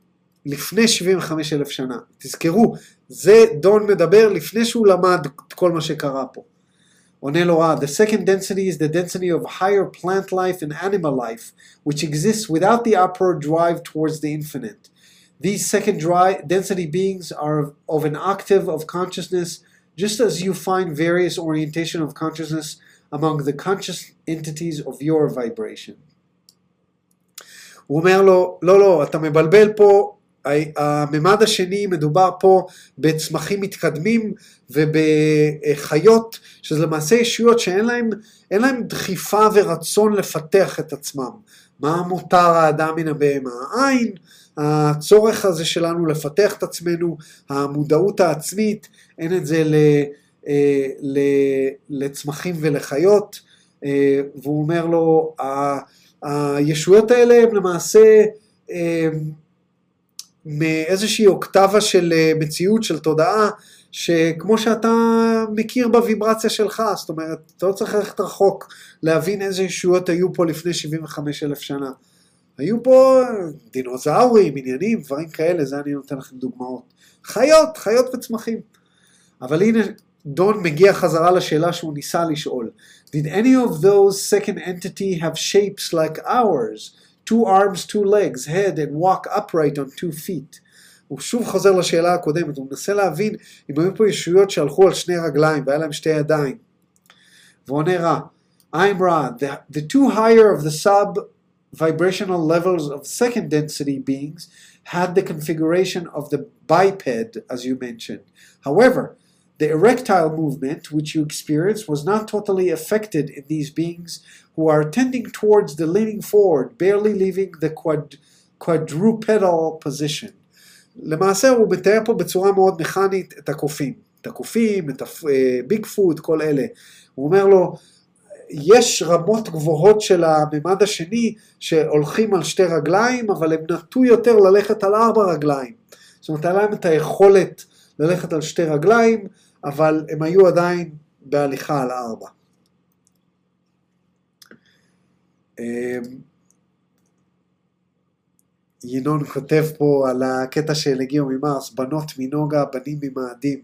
לפני 75 אלף שנה? תזכרו, זה דון מדבר לפני שהוא למד את כל מה שקרה פה. עונה לו רע, the second density is the density of higher plant life and animal life, which exists without the upward drive towards the infinite. These second dry, density beings are of an octave of consciousness, just as you find various orientation of consciousness among the conscious entities of your vibration. הוא אומר לו, לא, לא, אתה מבלבל פה, הממד השני מדובר פה בצמחים מתקדמים ובחיות, שזה למעשה ישויות שאין להם, להם דחיפה ורצון לפתח את עצמם. מה מותר האדם מן הבהמה? העין, הצורך הזה שלנו לפתח את עצמנו, המודעות העצמית, אין את זה ל, ל, לצמחים ולחיות, והוא אומר לו, הישויות האלה הם למעשה מאיזושהי אוקטבה של מציאות, של תודעה, שכמו שאתה מכיר בוויברציה שלך, זאת אומרת, אתה לא צריך ללכת רחוק להבין איזה ישויות היו פה לפני 75 אלף שנה. היו פה דינוזאורים, עניינים, דברים כאלה, זה אני נותן לכם דוגמאות. חיות, חיות וצמחים. אבל הנה, דון מגיע חזרה לשאלה שהוא ניסה לשאול. Did any of those second entity have shapes like ours? Two arms, two legs, head and walk upright on two feet. הוא שוב חוזר לשאלה הקודמת, הוא מנסה להבין אם היו פה ישויות שהלכו על שני רגליים והיה להם שתי ידיים. ועונה רע, I'm Ra, the, the two higher of the sub vibrational levels of second density beings had the configuration of the biped, as you mentioned. However, the erectile movement which you experienced was not totally affected in these beings who are tending towards the leaning forward, barely leaving the quad, quadrupedal position. למעשה הוא מתאר פה בצורה מאוד מכנית את הקופים. את הקופים, את הביג פוד, כל אלה. הוא אומר לו, יש רמות גבוהות של הממד השני שהולכים על שתי רגליים, אבל הם נטו יותר ללכת על ארבע רגליים. זאת אומרת, היה להם את היכולת ללכת על שתי רגליים, אבל הם היו עדיין בהליכה על ארבע. אמ, ינון כותב פה על הקטע של הגיעו ממרס, בנות מנוגה, בנים ממאדים,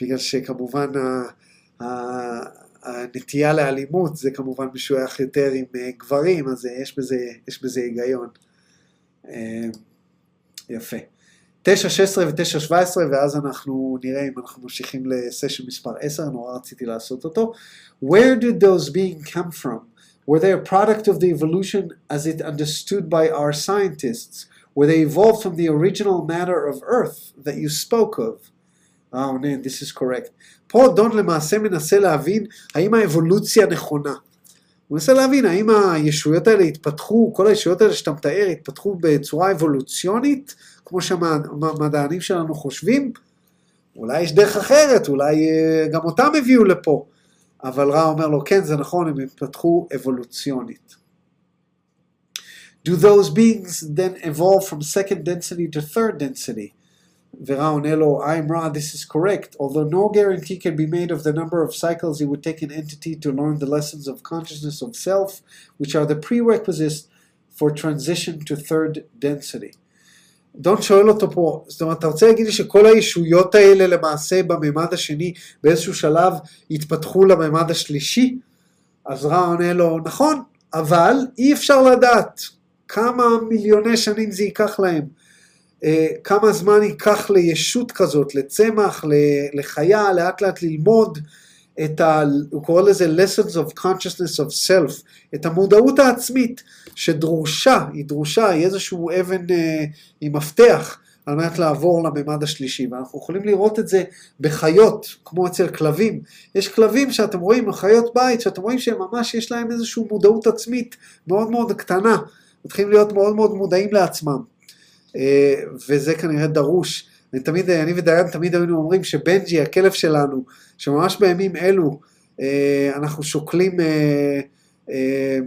בגלל שכמובן הנטייה לאלימות זה כמובן משוייך יותר עם אה, גברים, אז יש בזה, יש בזה היגיון. אמ, יפה. 9, 16 ו-9, 17, ואז אנחנו נראה אם אנחנו ממשיכים לסשן מספר 10, נורא רציתי לעשות אותו. Where did those beings come from? Were they a product of the evolution as it understood by our scientists? Were they evolved from the original matter of Earth that you spoke of? Oh, man, this is correct. פה דון למעשה מנסה להבין האם האבולוציה נכונה. הוא מנסה להבין האם הישויות האלה התפתחו, כל הישויות האלה שאתה מתאר התפתחו בצורה אבולוציונית, כמו שהמדענים שלנו חושבים, אולי יש דרך אחרת, אולי אה, גם אותם הביאו לפה, אבל רע אומר לו, כן, זה נכון, הם התפתחו אבולוציונית. Do those beings then evolve from second density to third density? ורע עונה לו, I'm Ra, this is correct. Although no guarantee can be made of the number of cycles it would take an entity to learn the lessons of consciousness of self, which are the prerequisites for transition to third density. דון שואל אותו פה, זאת אומרת, אתה רוצה להגיד לי שכל הישויות האלה למעשה בממד השני באיזשהו שלב התפתחו לממד השלישי? אז רע עונה לו, נכון, אבל אי אפשר לדעת כמה מיליוני שנים זה ייקח להם. אה, כמה זמן ייקח לישות כזאת, לצמח, לחיה, לאט לאט ללמוד את ה... הוא קורא לזה lessons of consciousness of self, את המודעות העצמית שדרושה, היא דרושה, היא איזשהו אבן אה, עם מפתח על מנת לעבור לממד השלישי, ואנחנו יכולים לראות את זה בחיות, כמו אצל כלבים. יש כלבים שאתם רואים, חיות בית, שאתם רואים שהם ממש יש להם איזושהי מודעות עצמית מאוד מאוד קטנה, מתחילים להיות מאוד מאוד מודעים לעצמם. אה, וזה כנראה דרוש. אני תמיד, אני ודיין תמיד היינו אומרים שבנג'י, הכלב שלנו, שממש בימים אלו אה, אנחנו שוקלים אה,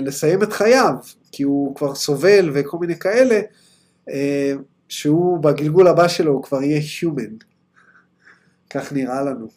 לסיים את חייו, כי הוא כבר סובל וכל מיני כאלה, שהוא בגלגול הבא שלו הוא כבר יהיה human. כך נראה לנו,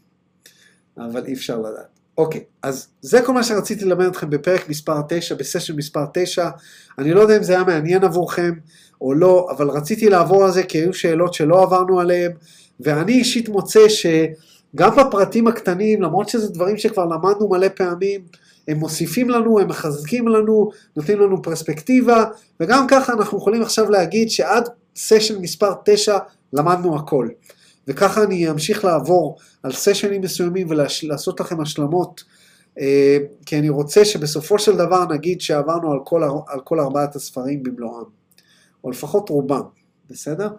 אבל אי אפשר לדעת. אוקיי, אז זה כל מה שרציתי ללמד אתכם בפרק מספר 9, בסשן מספר 9. אני לא יודע אם זה היה מעניין עבורכם או לא, אבל רציתי לעבור על זה כי היו שאלות שלא עברנו עליהן, ואני אישית מוצא שגם בפרטים הקטנים, למרות שזה דברים שכבר למדנו מלא פעמים, הם מוסיפים לנו, הם מחזקים לנו, נותנים לנו פרספקטיבה, וגם ככה אנחנו יכולים עכשיו להגיד שעד סשן מספר 9 למדנו הכל. וככה אני אמשיך לעבור על סשנים מסוימים ולעשות לכם השלמות, אה, כי אני רוצה שבסופו של דבר נגיד שעברנו על כל, על כל ארבעת הספרים במלואם, או לפחות רובם, בסדר?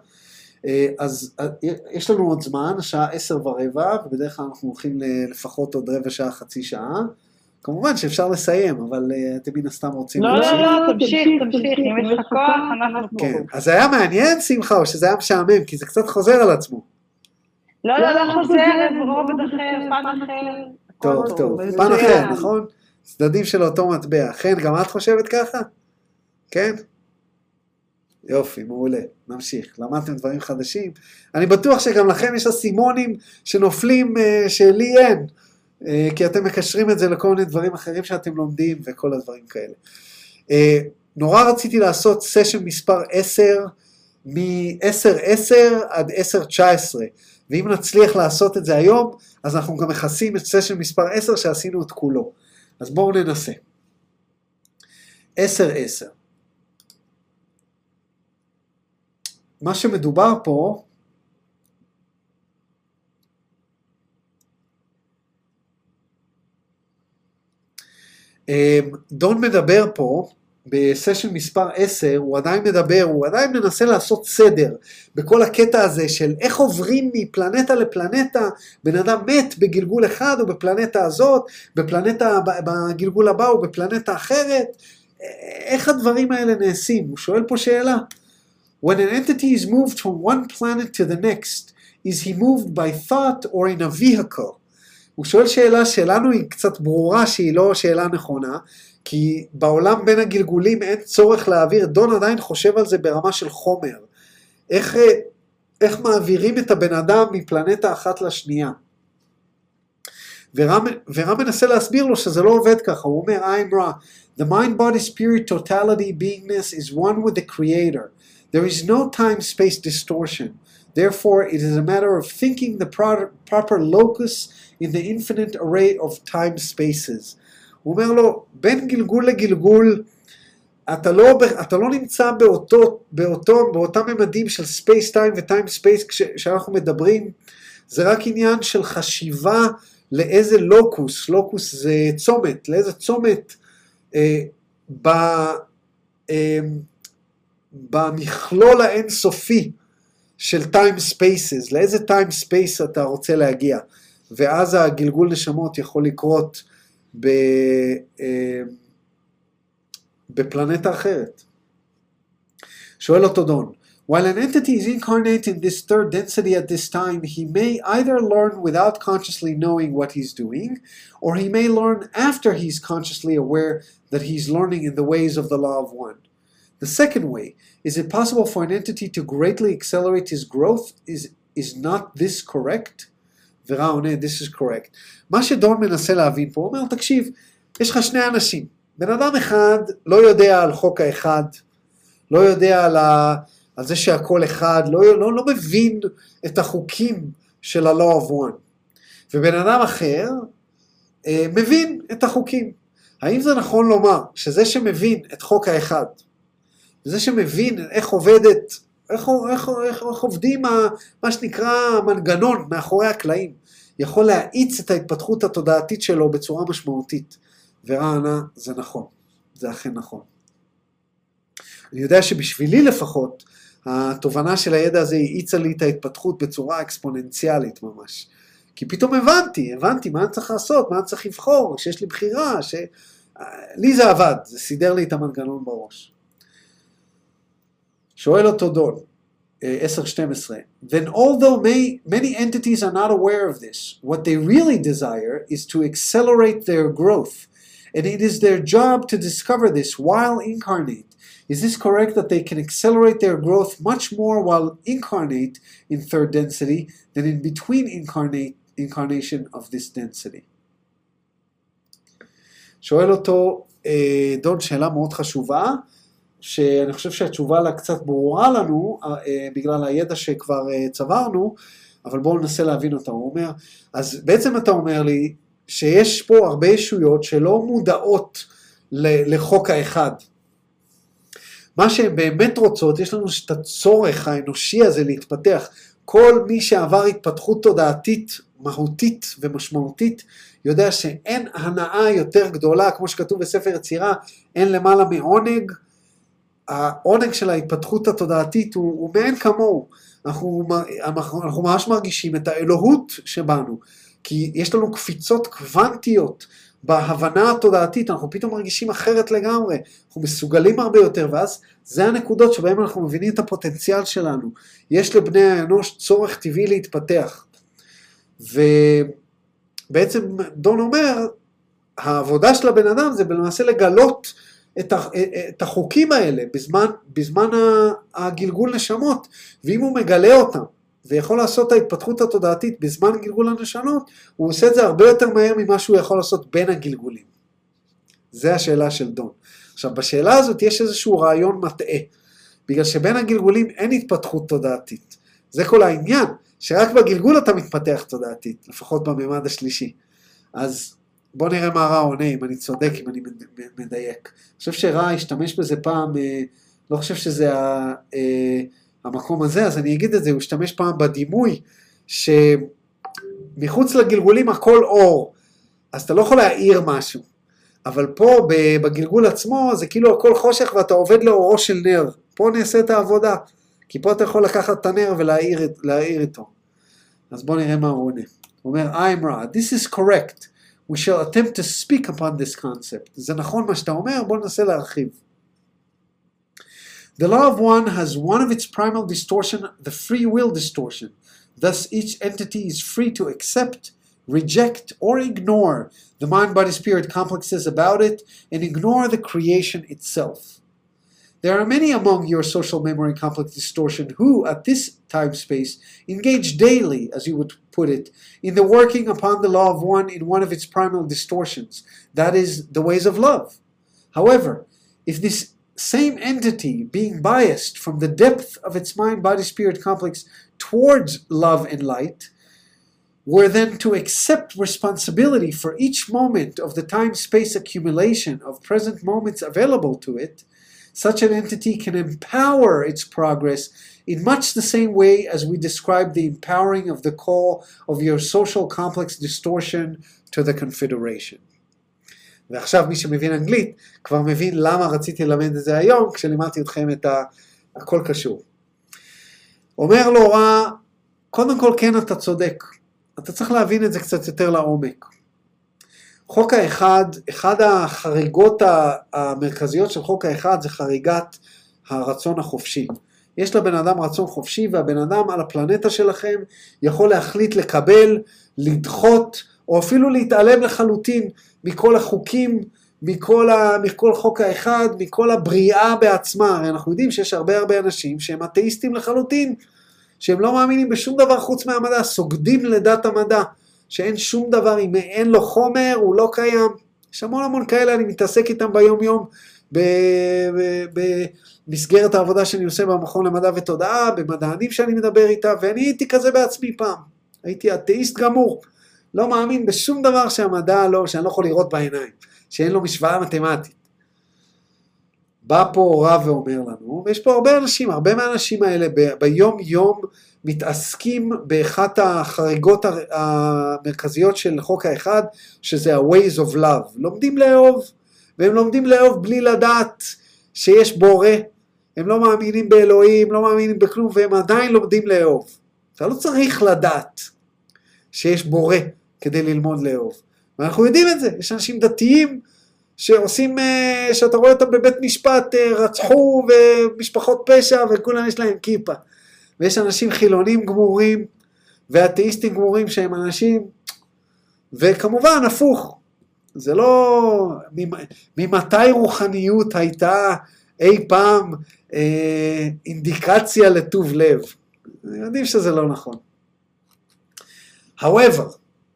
אה, אז אה, יש לנו עוד זמן, השעה עשר ורבע, ובדרך כלל אנחנו הולכים לפחות עוד רבע שעה, חצי שעה. כמובן שאפשר לסיים, אבל אתם מן הסתם רוצים...
לא, לא, לא, תמשיך, תמשיך, אם יש לך כוח, אנחנו.
כן, אז זה היה מעניין, שמחה, או שזה היה משעמם, כי זה קצת חוזר על עצמו.
לא, לא, לא חוזר, רובד אחר, פן אחר.
טוב, טוב, פן אחר, נכון? צדדים של אותו מטבע. חן, גם את חושבת ככה? כן? יופי, מעולה, נמשיך. למדתם דברים חדשים? אני בטוח שגם לכם יש אסימונים שנופלים uh, שלי אין, uh, כי אתם מקשרים את זה לכל מיני דברים אחרים שאתם לומדים וכל הדברים כאלה. Uh, נורא רציתי לעשות סשן מספר 10, מ-10-10 עד 10-19. ואם נצליח לעשות את זה היום, אז אנחנו גם מכסים את סשן מספר 10 שעשינו את כולו. אז בואו ננסה. 10-10. מה שמדובר פה, אמ, דון מדבר פה בסשן מספר 10, הוא עדיין מדבר, הוא עדיין מנסה לעשות סדר בכל הקטע הזה של איך עוברים מפלנטה לפלנטה, בן אדם מת בגלגול אחד או בפלנטה הזאת, בפלנטה, בגלגול הבא או בפלנטה אחרת, איך הדברים האלה נעשים? הוא שואל פה שאלה. When an entity is moved from one planet to the next, is he moved by thought or in a vehicle? הוא שואל שאלה שלנו היא קצת ברורה שהיא לא שאלה נכונה, כי בעולם בין הגלגולים אין צורך להעביר, דון עדיין חושב על זה ברמה של חומר. איך, איך מעבירים את הבן אדם מפלנטה אחת לשנייה. ורם, ורם מנסה להסביר לו שזה לא עובד ככה, הוא אומר, I'm רע. The mind, body, spirit, totality, beingness is one with the creator. There is no time-space distortion. Therefore, it is a matter of thinking the pro- proper locus in the infinite array of time spaces. הוא אומר לו, בין גלגול לגלגול, אתה לא, אתה לא נמצא באותו, באותו, באותם ממדים של space time ו time space כשאנחנו מדברים, זה רק עניין של חשיבה לאיזה locus, locus זה צומת, לאיזה צומת אה, ב, אה, במכלול האינסופי של טיים ספייסס, לאיזה טיים ספייס אתה רוצה להגיע. ואז הגלגול נשמות יכול לקרות ב, אה, בפלנטה אחרת. שואל אותו דון, While an entity is incarnate in this third density at this time, he may either learn without consciously knowing what he's doing, or he may learn after he's consciously aware that he's learning in the ways of the law of one. The second way, is it possible for an entity to greatly accelerate his growth? Is, is not this correct? ורע עונה, this is correct. מה שדון מנסה להבין פה, הוא אומר, תקשיב, יש לך שני אנשים. בן אדם אחד לא יודע על חוק האחד, לא יודע על, ה, על זה שהכל אחד, לא, לא, לא מבין את החוקים של ה-law of one. ובן אדם אחר אה, מבין את החוקים. האם זה נכון לומר שזה שמבין את חוק האחד, זה שמבין איך עובדת, איך, איך, איך, איך עובדים ה, מה שנקרא המנגנון מאחורי הקלעים, יכול להאיץ את ההתפתחות התודעתית שלו בצורה משמעותית. ורענה, זה נכון, זה אכן נכון. אני יודע שבשבילי לפחות, התובנה של הידע הזה האיצה לי את ההתפתחות בצורה אקספוננציאלית ממש. כי פתאום הבנתי, הבנתי מה אני צריך לעשות, מה אני צריך לבחור, שיש לי בחירה, ש... לי זה עבד, זה סידר לי את המנגנון בראש. שואל אותו דון, 10-12, then although may, many entities are not aware of this, what they really desire is to accelerate their growth, and it is their job to discover this while incarnate. Is this correct that they can accelerate their growth much more while incarnate in third density than in between incarnate incarnation of this density? שואל אותו דון שאלה מאוד חשובה, שאני חושב שהתשובה לה קצת ברורה לנו, בגלל הידע שכבר צברנו, אבל בואו ננסה להבין אותה. הוא אומר, אז בעצם אתה אומר לי שיש פה הרבה ישויות שלא מודעות לחוק האחד. מה שהן באמת רוצות, יש לנו את הצורך האנושי הזה להתפתח. כל מי שעבר התפתחות תודעתית מהותית ומשמעותית, יודע שאין הנאה יותר גדולה, כמו שכתוב בספר יצירה, אין למעלה מעונג. העונג של ההתפתחות התודעתית הוא, הוא מאין כמוהו. אנחנו, אנחנו, אנחנו ממש מרגישים את האלוהות שבנו, כי יש לנו קפיצות קוונטיות בהבנה התודעתית, אנחנו פתאום מרגישים אחרת לגמרי, אנחנו מסוגלים הרבה יותר, ואז זה הנקודות שבהן אנחנו מבינים את הפוטנציאל שלנו. יש לבני האנוש צורך טבעי להתפתח. ובעצם דון אומר, העבודה של הבן אדם זה למעשה לגלות את, את החוקים האלה בזמן, בזמן הגלגול נשמות, ואם הוא מגלה אותם ויכול לעשות את ההתפתחות התודעתית בזמן גלגול הנשמות, הוא עושה את זה הרבה יותר מהר ממה שהוא יכול לעשות בין הגלגולים. זה השאלה של דון. עכשיו, בשאלה הזאת יש איזשהו רעיון מטעה, בגלל שבין הגלגולים אין התפתחות תודעתית. זה כל העניין, שרק בגלגול אתה מתפתח תודעתית, לפחות בממד השלישי. אז בוא נראה מה רע עונה, אם אני צודק, אם אני מד- מדייק. אני חושב שרע השתמש בזה פעם, אה, לא חושב שזה אה, המקום הזה, אז אני אגיד את זה, הוא השתמש פעם בדימוי, שמחוץ לגלגולים הכל אור, אז אתה לא יכול להאיר משהו. אבל פה בגלגול עצמו זה כאילו הכל חושך ואתה עובד לאורו של נר. פה נעשה את העבודה. כי פה אתה יכול לקחת את הנר להאיר איתו. אז בואו נראה מה הוא עונה. הוא אומר, I'm right, this is correct. We shall attempt to speak upon this concept. זה נכון מה שאתה אומר, בואו ננסה להרחיב. The law of one has one of its primal distortion, the free will distortion. Thus, each entity is free to accept, reject, or ignore the mind body spirit complexes about it and ignore the creation itself. There are many among your social memory complex distortion who, at this time space, engage daily, as you would put it, in the working upon the law of one in one of its primal distortions, that is, the ways of love. However, if this same entity, being biased from the depth of its mind body spirit complex towards love and light, were then to accept responsibility for each moment of the time space accumulation of present moments available to it, such an entity can empower its progress in much the same way as we describe the empowering of the call of your social complex distortion to the confederation. ועכשיו מי שמבין אנגלית כבר מבין למה רציתי ללמד את זה היום כשלימדתי אתכם את ה... הכל קשור. אומר לו רע, קודם כל כן אתה צודק, אתה צריך להבין את זה קצת יותר לעומק. חוק האחד, אחד החריגות המרכזיות של חוק האחד זה חריגת הרצון החופשי. יש לבן אדם רצון חופשי והבן אדם על הפלנטה שלכם יכול להחליט לקבל, לדחות או אפילו להתעלם לחלוטין מכל החוקים, מכל, ה, מכל חוק האחד, מכל הבריאה בעצמה. הרי אנחנו יודעים שיש הרבה הרבה אנשים שהם אתאיסטים לחלוטין, שהם לא מאמינים בשום דבר חוץ מהמדע, סוגדים לדת המדע, שאין שום דבר, אם אין לו חומר, הוא לא קיים. יש המון המון כאלה, אני מתעסק איתם ביום יום, במסגרת העבודה שאני עושה במכון למדע ותודעה, במדענים שאני מדבר איתם, ואני הייתי כזה בעצמי פעם. הייתי אתאיסט גמור. לא מאמין בשום דבר שהמדע לא, שאני לא יכול לראות בעיניים, שאין לו משוואה מתמטית. בא פה רב ואומר לנו, ויש פה הרבה אנשים, הרבה מהאנשים האלה ביום יום מתעסקים באחת החריגות המרכזיות של חוק האחד, שזה ה-ways of love. לומדים לאהוב, והם לומדים לאהוב בלי לדעת שיש בורא, הם לא מאמינים באלוהים, לא מאמינים בכלום, והם עדיין לומדים לאהוב. אתה לא צריך לדעת שיש בורא כדי ללמוד לאהוב. ואנחנו יודעים את זה, יש אנשים דתיים שעושים, אה, שאתה רואה אותם בבית משפט, אה, רצחו ומשפחות פשע וכולם יש להם כיפה. ויש אנשים חילונים גמורים ואתאיסטים גמורים שהם אנשים, וכמובן הפוך, זה לא, ממ- ממתי רוחניות הייתה אי פעם אה, אינדיקציה לטוב לב? יודעים שזה לא נכון. however,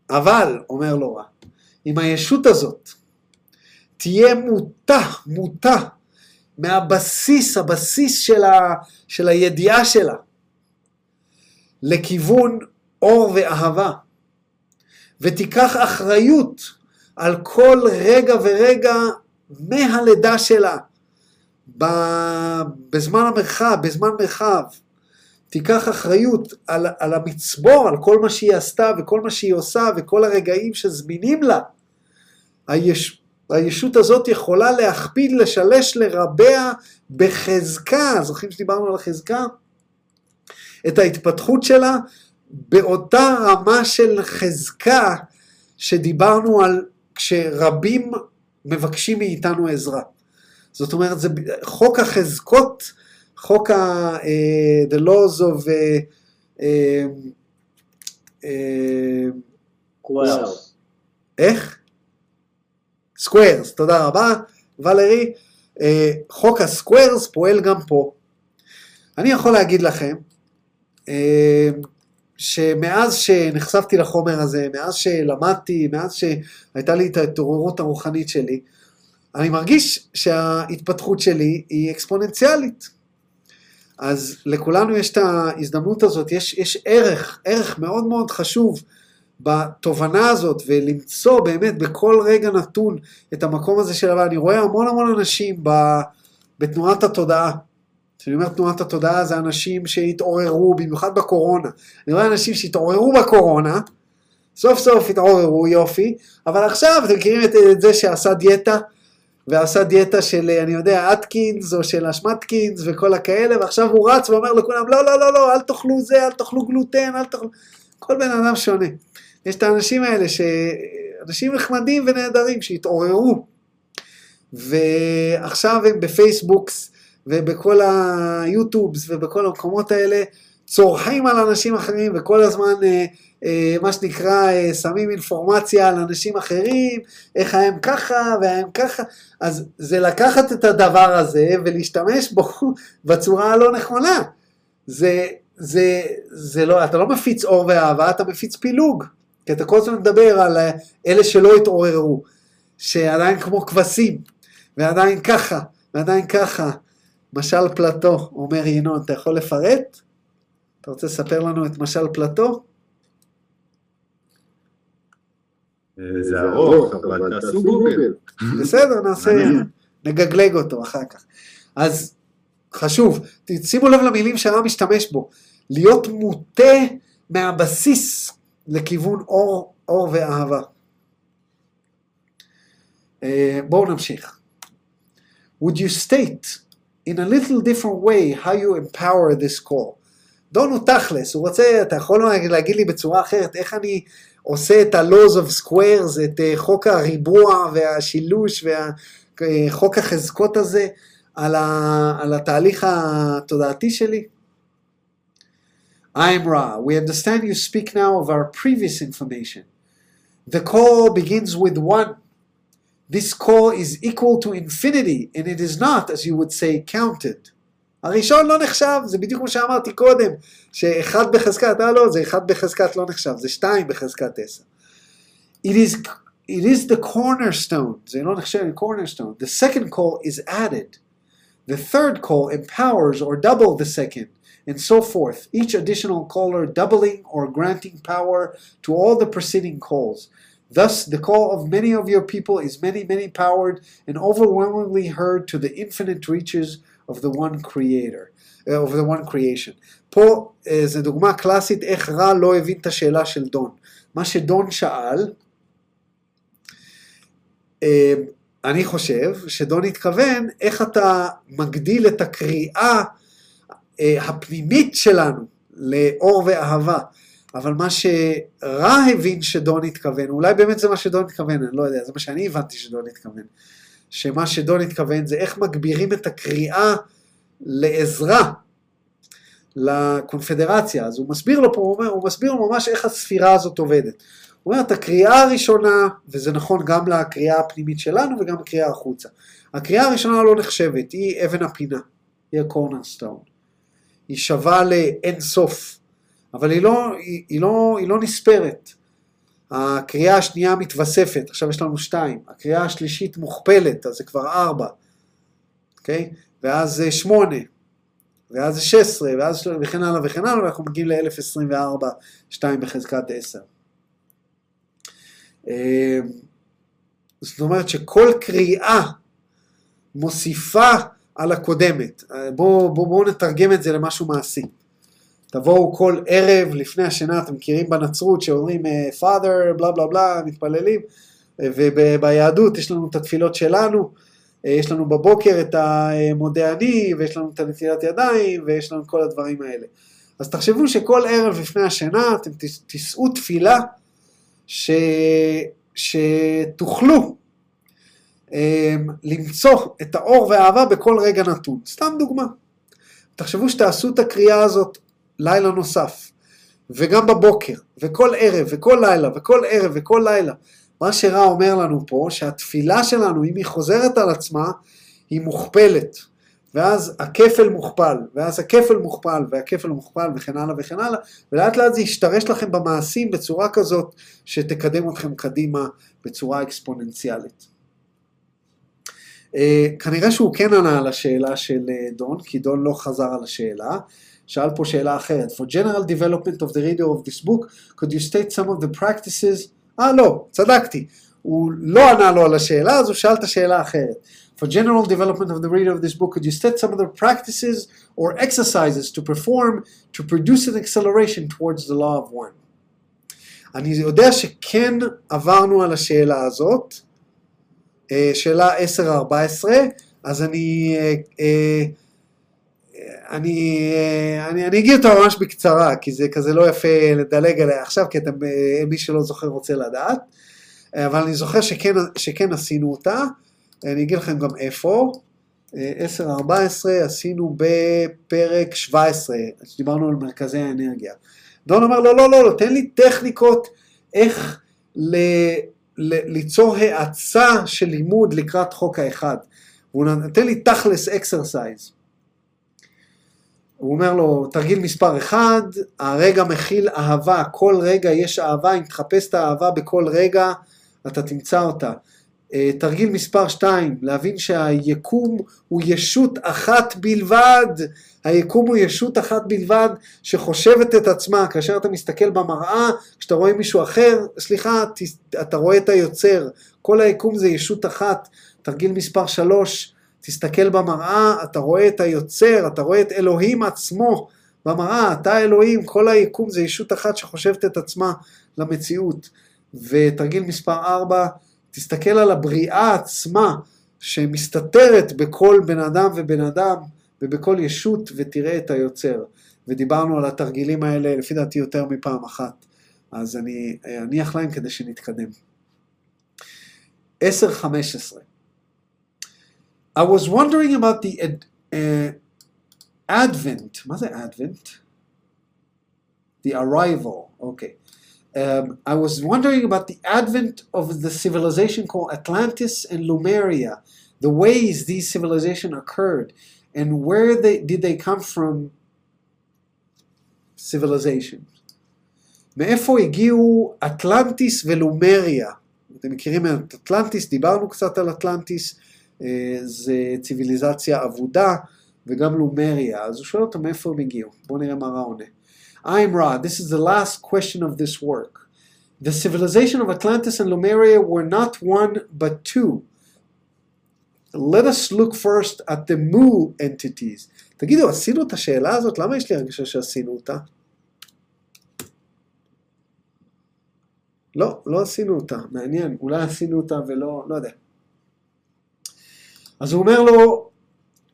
אבל, אומר לו רע, אם הישות הזאת תהיה מוטה, מוטה, מהבסיס, הבסיס של, ה, של הידיעה שלה, לכיוון אור ואהבה, ותיקח אחריות על כל רגע ורגע מהלידה שלה, בזמן המרחב, בזמן מרחב, תיקח אחריות על, על המצבור, על כל מה שהיא עשתה וכל מה שהיא עושה וכל הרגעים שזמינים לה. היש, הישות הזאת יכולה להכפיל, לשלש, לרבע בחזקה, זוכרים שדיברנו על החזקה? את ההתפתחות שלה באותה רמה של חזקה שדיברנו על כשרבים מבקשים מאיתנו עזרה. זאת אומרת, זה חוק החזקות, חוק ה... uh, the laws of... Uh, uh, uh, איך? Squares, תודה רבה, ולרי. חוק ה squares פועל גם פה. אני יכול להגיד לכם, שמאז שנחשפתי לחומר הזה, מאז שלמדתי, מאז שהייתה לי את ההתעוררות הרוחנית שלי, אני מרגיש שההתפתחות שלי היא אקספוננציאלית. אז לכולנו יש את ההזדמנות הזאת, יש, יש ערך, ערך מאוד מאוד חשוב בתובנה הזאת, ולמצוא באמת בכל רגע נתון את המקום הזה של הבא. אני רואה המון המון אנשים ב, בתנועת התודעה. כשאני אומר תנועת התודעה זה אנשים שהתעוררו, במיוחד בקורונה. אני רואה אנשים שהתעוררו בקורונה, סוף סוף התעוררו, יופי, אבל עכשיו אתם מכירים את, את זה שעשה דיאטה, ועשה דיאטה של, אני יודע, אטקינס או של השמטקינס וכל הכאלה, ועכשיו הוא רץ ואומר לכולם, לא, לא, לא, לא, אל תאכלו זה, אל תאכלו גלוטן, אל תאכלו... כל בן אדם שונה. יש את האנשים האלה, ש... אנשים נחמדים ונהדרים שהתעוררו, ועכשיו הם בפייסבוקס ובכל היוטיובס ובכל המקומות האלה, צורחים על אנשים אחרים וכל הזמן אה, אה, מה שנקרא אה, שמים אינפורמציה על אנשים אחרים, איך הם ככה והם ככה, אז זה לקחת את הדבר הזה ולהשתמש בו בצורה הלא נכונה. זה, זה, זה לא, אתה לא מפיץ אור ואהבה, אתה מפיץ פילוג. כי אתה כל הזמן מדבר על אה, אלה שלא התעוררו, שעדיין כמו כבשים, ועדיין ככה, ועדיין ככה. משל פלטו, אומר ינון, אתה יכול לפרט? אתה רוצה לספר לנו את משל פלטו?
זה ארוך, אבל תעשו גוגל.
בסדר, נעשה, נגגלג אותו אחר כך. אז חשוב, שימו לב למילים שהרב משתמש בו, להיות מוטה מהבסיס לכיוון אור, אור ואהבה. אה, בואו נמשיך. Would you state in a little different way how you empower this call? דון הוא תכלס, הוא רוצה, אתה יכול להגיד לי בצורה אחרת, איך אני עושה את ה-laws of squares, את uh, חוק הריבוע והשילוש וחוק החזקות הזה על, ה, על התהליך התודעתי שלי? I'm Ra. We understand you speak now of our previous information. The call begins with one. This call is equal to infinity, and it is not, as you would say, counted. הראשון לא נחשב, זה בדיוק כמו שאמרתי קודם, שאחד בחזקת, אה לא, זה אחד בחזקת לא נחשב, זה שתיים בחזקת עשר. It is, it is the cornerstone, זה לא נחשב, cornerstone. The second call is added. The third call empowers or double the second, and so forth, each additional caller doubling or granting power to all the preceding calls. Thus, the call of many of your people is many, many powered and overwhelmingly heard to the infinite reaches of the one creator, uh, of the one creation. פה uh, זו דוגמה קלאסית איך רע לא הבין את השאלה של דון. מה שדון שאל, uh, אני חושב שדון התכוון איך אתה מגדיל את הקריאה uh, הפנימית שלנו לאור ואהבה. אבל מה שרע הבין שדון התכוון, אולי באמת זה מה שדון התכוון, אני לא יודע, זה מה שאני הבנתי שדון התכוון. שמה שדון התכוון זה איך מגבירים את הקריאה לעזרה לקונפדרציה. אז הוא מסביר לו פה, הוא, אומר, הוא מסביר לו ממש איך הספירה הזאת עובדת. הוא אומר, את הקריאה הראשונה, וזה נכון גם לקריאה הפנימית שלנו וגם לקריאה החוצה. הקריאה הראשונה לא נחשבת, היא אבן הפינה, היא הקורנרסטון. היא שווה לאין סוף, אבל היא לא, היא, היא, לא, היא לא נספרת. הקריאה השנייה מתווספת, עכשיו יש לנו שתיים, הקריאה השלישית מוכפלת, אז זה כבר ארבע, אוקיי? ואז זה שמונה, ואז זה שש עשרה, ואז וכן הלאה וכן הלאה, ואנחנו מגיעים ל-1024, שתיים בחזקת עשר. אמ, זאת אומרת שכל קריאה מוסיפה על הקודמת. בואו בוא, בוא נתרגם את זה למשהו מעשי. תבואו כל ערב לפני השינה, אתם מכירים בנצרות שאומרים father, בלה בלה בלה, מתפללים, וביהדות יש לנו את התפילות שלנו, יש לנו בבוקר את המודה אני, ויש לנו את הנטילת ידיים, ויש לנו כל הדברים האלה. אז תחשבו שכל ערב לפני השינה אתם תישאו תפילה ש... שתוכלו למצוא את האור והאהבה בכל רגע נתון. סתם דוגמה. תחשבו שתעשו את הקריאה הזאת לילה נוסף, וגם בבוקר, וכל ערב, וכל לילה, וכל ערב, וכל לילה. מה שרע אומר לנו פה, שהתפילה שלנו, אם היא חוזרת על עצמה, היא מוכפלת. ואז הכפל מוכפל, ואז הכפל מוכפל, והכפל מוכפל, וכן הלאה וכן הלאה, ולאט לאט זה ישתרש לכם במעשים בצורה כזאת, שתקדם אתכם קדימה בצורה אקספוננציאלית. אה, כנראה שהוא כן ענה על השאלה של אה, דון, כי דון לא חזר על השאלה. שאל פה שאלה אחרת. For general development of the reader of this book, could you state some of the practices? אה, לא, צדקתי. הוא לא ענה לו על השאלה, אז הוא שאל את השאלה האחרת. For general development of the reader of this book, could you state some of the practices or exercises to perform to produce an acceleration towards the law of one? אני יודע שכן עברנו על השאלה הזאת, אה, שאלה 10-14, אז אני, אה, אה, אני, אני, אני אגיד אותה ממש בקצרה, כי זה כזה לא יפה לדלג עליה עכשיו, כי אתם, מי שלא זוכר רוצה לדעת, אבל אני זוכר שכן, שכן עשינו אותה, אני אגיד לכם גם איפה, אה, 10-14 עשינו בפרק 17, דיברנו על מרכזי האנרגיה. דון אומר לא, לא, לא, לא, תן לי טכניקות איך ל, ל, ליצור האצה של לימוד לקראת חוק האחד. הוא נותן לי תכלס exercise. הוא אומר לו, תרגיל מספר אחד, הרגע מכיל אהבה, כל רגע יש אהבה, אם תחפש את האהבה בכל רגע, אתה תמצא אותה. אה, תרגיל מספר 2, להבין שהיקום הוא ישות אחת בלבד, היקום הוא ישות אחת בלבד שחושבת את עצמה, כאשר אתה מסתכל במראה, כשאתה רואה מישהו אחר, סליחה, אתה רואה את היוצר, כל היקום זה ישות אחת. תרגיל מספר 3, תסתכל במראה, אתה רואה את היוצר, אתה רואה את אלוהים עצמו במראה, אתה אלוהים, כל היקום זה ישות אחת שחושבת את עצמה למציאות. ותרגיל מספר 4, תסתכל על הבריאה עצמה שמסתתרת בכל בן אדם ובן אדם ובכל ישות ותראה את היוצר. ודיברנו על התרגילים האלה לפי דעתי יותר מפעם אחת. אז אני אניח להם כדי שנתקדם. 10-15 I was wondering about the ad, uh, advent. מה זה advent? The arrival. Okay. Um, I was wondering about the advent of the civilization called Atlantis and Lemuria, the ways these civilizations occurred, and where they did they come from? Civilization. מאיפה הגיעו אטלנטיס ולומריה? אתם מכירים את אטלנטיס, דיברנו קצת על אטלנטיס, אה, זה ציוויליזציה אבודה, וגם לומריה, אז הוא שואל אותם מאיפה הם הגיעו. בואו נראה מה רע עונה. I'm Ra, this is the last question of this work. The civilization of Atlantis and Lemuria were not one but two. Let us look first at the Mu entities. תגידו, עשינו את השאלה הזאת? למה יש לי הרגשה שעשינו אותה? לא, לא עשינו אותה, מעניין, אולי עשינו אותה ולא, לא יודע. אז הוא אומר לו,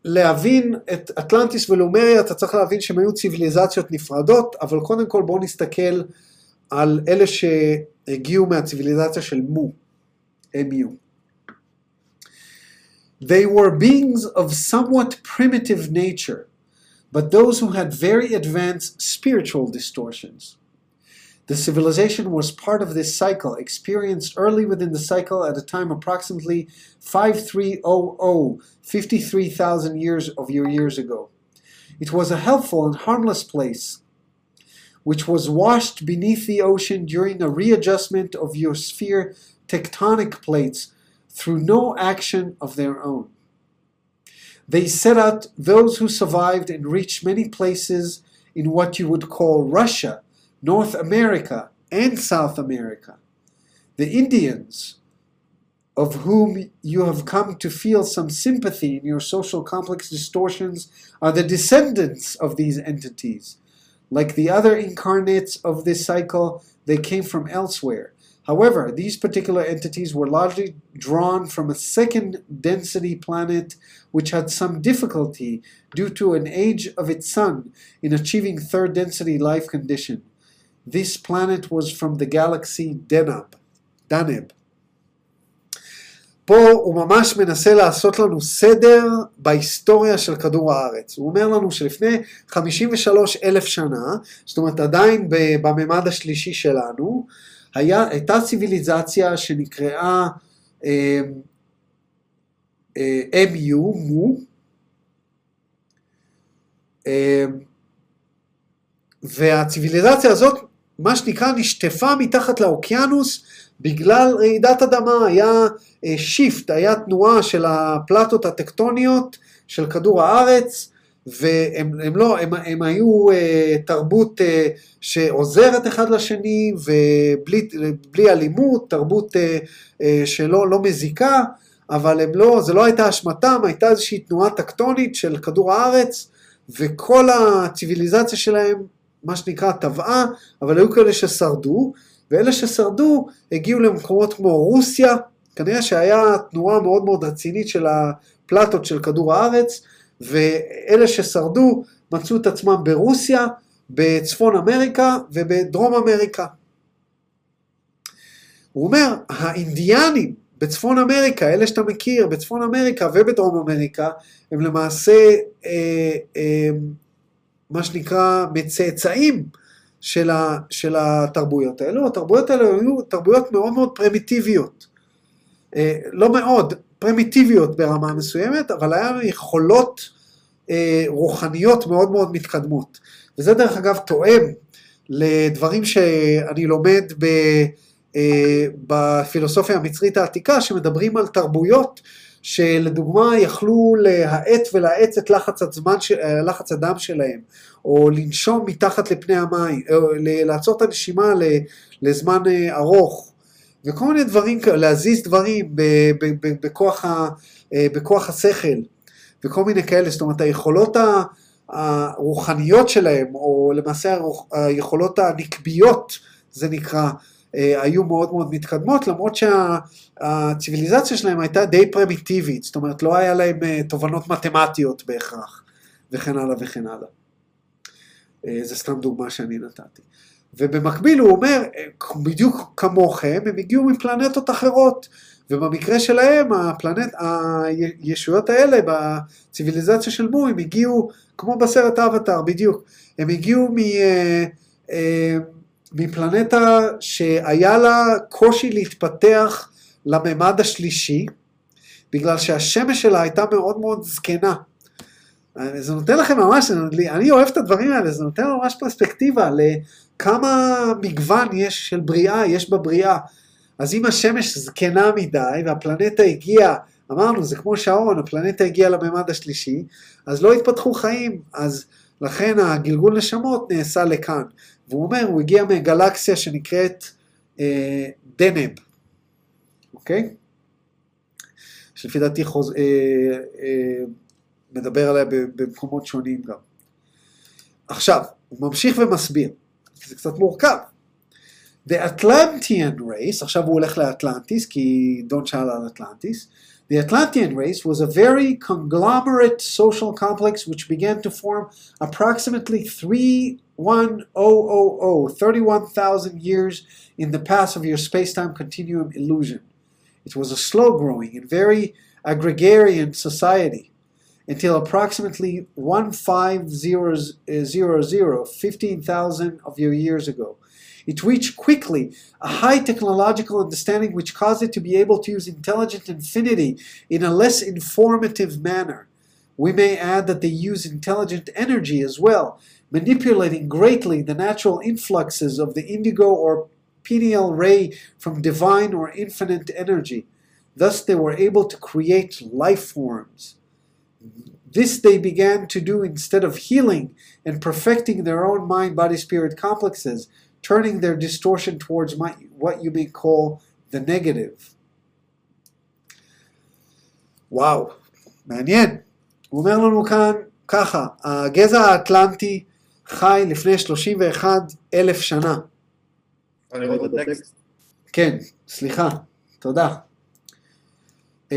להבין את אטלנטיס ולומריה, אתה צריך להבין שהם היו ציוויליזציות נפרדות, אבל קודם כל בואו נסתכל על אלה שהגיעו מהציוויליזציה של מו, MU. They were beings of somewhat primitive nature, but those who had very advanced spiritual distortions. The civilization was part of this cycle, experienced early within the cycle at a time approximately 5300, 53,000 years of your years ago. It was a helpful and harmless place, which was washed beneath the ocean during a readjustment of your sphere tectonic plates through no action of their own. They set out those who survived and reached many places in what you would call Russia, North America, and South America. The Indians, of whom you have come to feel some sympathy in your social complex distortions, are the descendants of these entities. Like the other incarnates of this cycle, they came from elsewhere. However, these particular entities were largely drawn from a second density planet which had some difficulty due to an age of its sun in achieving third density life condition. This planet was from the galaxy Deneb. Daneb. פה הוא ממש מנסה לעשות לנו סדר בהיסטוריה של כדור הארץ. הוא אומר לנו שלפני 53 אלף שנה, זאת אומרת עדיין בממד השלישי שלנו, היה, הייתה ציוויליזציה שנקראה אה, אה, מו, אה, והציוויליזציה הזאת, מה שנקרא, נשטפה מתחת לאוקיינוס בגלל רעידת אדמה, היה שיפט, היה תנועה של הפלטות הטקטוניות של כדור הארץ, והם הם לא, הם, הם היו אה, תרבות אה, שעוזרת אחד לשני ובלי בלי אלימות, תרבות אה, אה, שלא לא מזיקה, אבל הם לא, זה לא הייתה אשמתם, הייתה איזושהי תנועה טקטונית של כדור הארץ, וכל הציוויליזציה שלהם, מה שנקרא, טבעה, אבל היו כאלה ששרדו, ואלה ששרדו הגיעו למקומות כמו רוסיה, כנראה שהיה תנועה מאוד מאוד רצינית של הפלטות של כדור הארץ, ואלה ששרדו מצאו את עצמם ברוסיה, בצפון אמריקה ובדרום אמריקה. הוא אומר, האינדיאנים בצפון אמריקה, אלה שאתה מכיר, בצפון אמריקה ובדרום אמריקה, הם למעשה אה, אה, מה שנקרא מצאצאים של, ה, של התרבויות האלו. התרבויות האלו היו תרבויות מאוד מאוד פרימיטיביות. אה, לא מאוד, פרימיטיביות ברמה מסוימת, אבל היה יכולות אה, רוחניות מאוד מאוד מתקדמות. וזה דרך אגב תואם לדברים שאני לומד ב, אה, בפילוסופיה המצרית העתיקה, שמדברים על תרבויות שלדוגמה יכלו להאט ולהאץ את לחץ, הזמן, אה, לחץ הדם שלהם, או לנשום מתחת לפני המים, או לעצור את הנשימה לזמן אה, ארוך, וכל מיני דברים, להזיז דברים בכוח, ה, אה, בכוח השכל, וכל מיני כאלה, זאת אומרת היכולות הרוחניות שלהם, או למעשה היכולות הנקביות, זה נקרא, אה, היו מאוד מאוד מתקדמות, למרות שהציוויליזציה שלהם הייתה די פרימיטיבית, זאת אומרת לא היה להם אה, תובנות מתמטיות בהכרח, וכן הלאה וכן הלאה. זה סתם דוגמה שאני נתתי. ובמקביל הוא אומר, בדיוק כמוכם, הם הגיעו מפלנטות אחרות, ובמקרה שלהם, הפלנט, הישויות האלה בציוויליזציה של מו, הם הגיעו, כמו בסרט האבטאר, בדיוק, הם הגיעו מ... אה, אה, מפלנטה שהיה לה קושי להתפתח לממד השלישי, בגלל שהשמש שלה הייתה מאוד מאוד זקנה. זה נותן לכם ממש, אני אוהב את הדברים האלה, זה נותן ממש פרספקטיבה כמה מגוון יש של בריאה, יש בבריאה. אז אם השמש זקנה מדי והפלנטה הגיעה, אמרנו זה כמו שעון, הפלנטה הגיעה לממד השלישי, אז לא התפתחו חיים, אז לכן הגלגול נשמות נעשה לכאן. והוא אומר, הוא הגיע מגלקסיה שנקראת אה, דנב, אוקיי? שלפי דעתי חוז... אה, אה, מדבר עליה במקומות שונים גם. עכשיו, הוא ממשיך ומסביר. זה קצת מורכב. The Atlantean race, עכשיו הוא הולך לאטלנטיס, כי דון שאל על אטלנטיס. The Atlantean race was a very conglomerate social complex which began to form approximately 3100, 31,000 years in the path of your space-time continuum illusion. It was a slow-growing and very agrarian society until approximately 1500, uh, 15,000 of your years ago. It reached quickly a high technological understanding which caused it to be able to use intelligent infinity in a less informative manner. We may add that they use intelligent energy as well, manipulating greatly the natural influxes of the indigo or pineal ray from divine or infinite energy. Thus, they were able to create life forms. This they began to do instead of healing and perfecting their own mind body spirit complexes, turning their distortion towards my, what you may call the negative. וואו, מעניין. הוא אומר לנו כאן ככה, הגזע האטלנטי חי לפני 31 אלף שנה.
אני רואה את הטקסט.
כן, סליחה, תודה. Uh,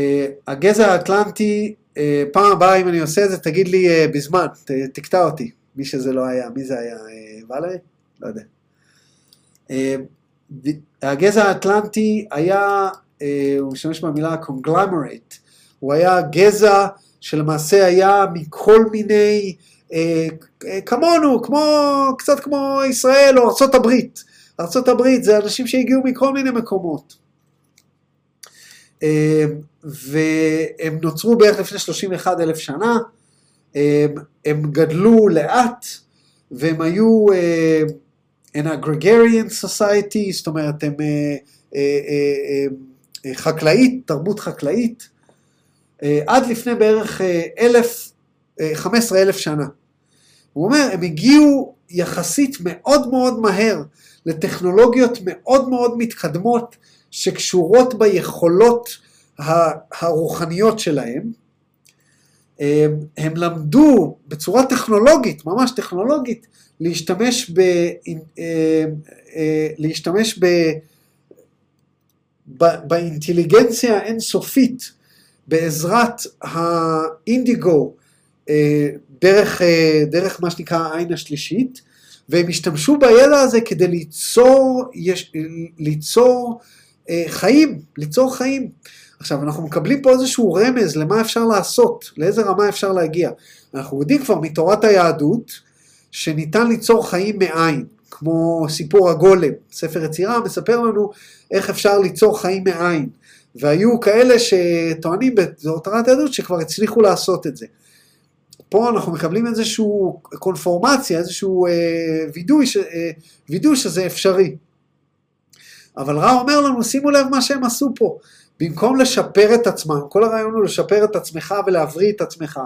הגזע האטלנטי אה, פעם הבאה אם אני עושה את זה תגיד לי אה, בזמן, ת, תקטע אותי, מי שזה לא היה, מי זה היה, ולרי? לא יודע. הגזע האטלנטי היה, הוא משתמש במילה קונגלמרט, הוא היה גזע שלמעשה היה מכל מיני, כמונו, כמו, קצת כמו ישראל או ארה"ב. ארה"ב זה אנשים שהגיעו מכל מיני מקומות. והם נוצרו בערך לפני 31 אלף שנה, הם, גדלו לאט, והם היו an agrarian society, זאת אומרת, הם, אה, אה, אה, חקלאית, תרבות חקלאית, עד לפני בערך אלף, אה, 15 אלף שנה. הוא אומר, הם הגיעו יחסית מאוד מאוד מהר לטכנולוגיות מאוד מאוד מתקדמות שקשורות ביכולות הרוחניות שלהם. הם, למדו בצורה טכנולוגית, ממש טכנולוגית, להשתמש, ב, אה, אה, להשתמש ב, באינטליגנציה האינסופית בעזרת האינדיגו אה, דרך, דרך מה שנקרא העין השלישית, והם השתמשו בידע הזה כדי ליצור, ליצור חיים, ליצור חיים. עכשיו, אנחנו מקבלים פה איזשהו רמז למה אפשר לעשות, לאיזה רמה אפשר להגיע. אנחנו יודעים כבר מתורת היהדות, שניתן ליצור חיים מאין, כמו סיפור הגולם. ספר יצירה מספר לנו איך אפשר ליצור חיים מאין. והיו כאלה שטוענים בתורת היהדות שכבר הצליחו לעשות את זה. פה אנחנו מקבלים איזושהי קונפורמציה, איזשהו אה, וידוי, ש, אה, וידוי שזה אפשרי. אבל רע אומר לנו, שימו לב מה שהם עשו פה. במקום לשפר את עצמם, כל הרעיון הוא לשפר את עצמך ולהבריא את עצמך.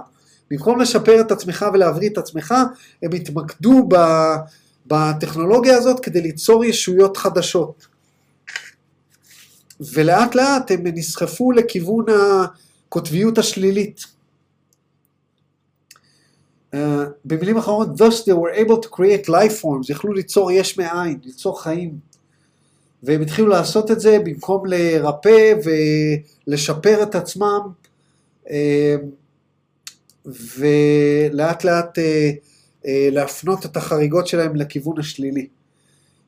במקום לשפר את עצמך ולהבריא את עצמך, הם התמקדו ב, בטכנולוגיה הזאת כדי ליצור ישויות חדשות. ולאט לאט הם נסחפו לכיוון הקוטביות השלילית. Uh, במילים אחרות, thus they were able to create life forms, יכלו ליצור יש מאין, ליצור חיים. והם התחילו לעשות את זה במקום לרפא ולשפר את עצמם, uh, ולאט לאט uh, uh, להפנות את החריגות שלהם לכיוון השלילי.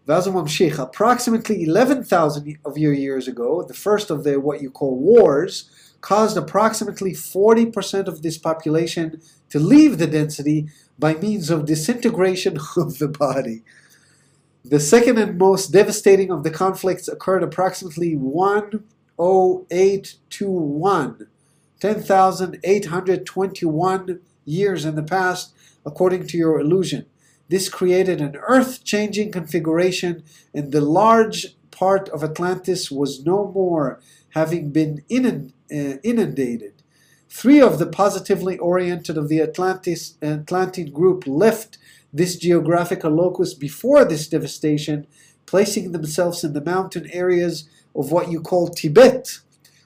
ואז הוא ממשיך, approximately 11,000 of your years ago, the first of the what you call wars, caused approximately 40% of this population to leave the density by means of disintegration of the body. The second and most devastating of the conflicts occurred approximately 10821, 10,821 years in the past, according to your illusion. This created an earth changing configuration, and the large part of Atlantis was no more, having been uh, inundated. Three of the positively oriented of the Atlantis, Atlantid group left this geographical locus before this devastation, placing themselves in the mountain areas of what you call Tibet,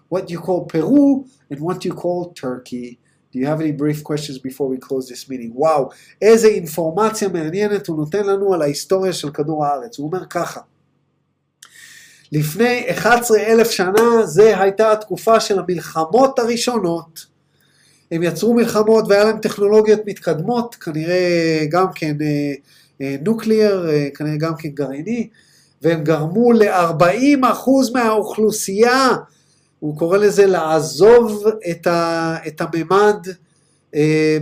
what you call Peru, and what you call Turkey. Do you have any brief questions before we close this meeting? וואו, איזה אינפורמציה מעניינת הוא נותן לנו על ההיסטוריה של כדור הארץ. הוא אומר ככה, לפני 11 אלף שנה זה הייתה התקופה של המלחמות הראשונות. הם יצרו מלחמות והיה להם טכנולוגיות מתקדמות, כנראה גם כן אה, אה, נוקליאר, אה, כנראה גם כן גרעיני, והם גרמו ל-40% מהאוכלוסייה, הוא קורא לזה לעזוב את, ה, את הממד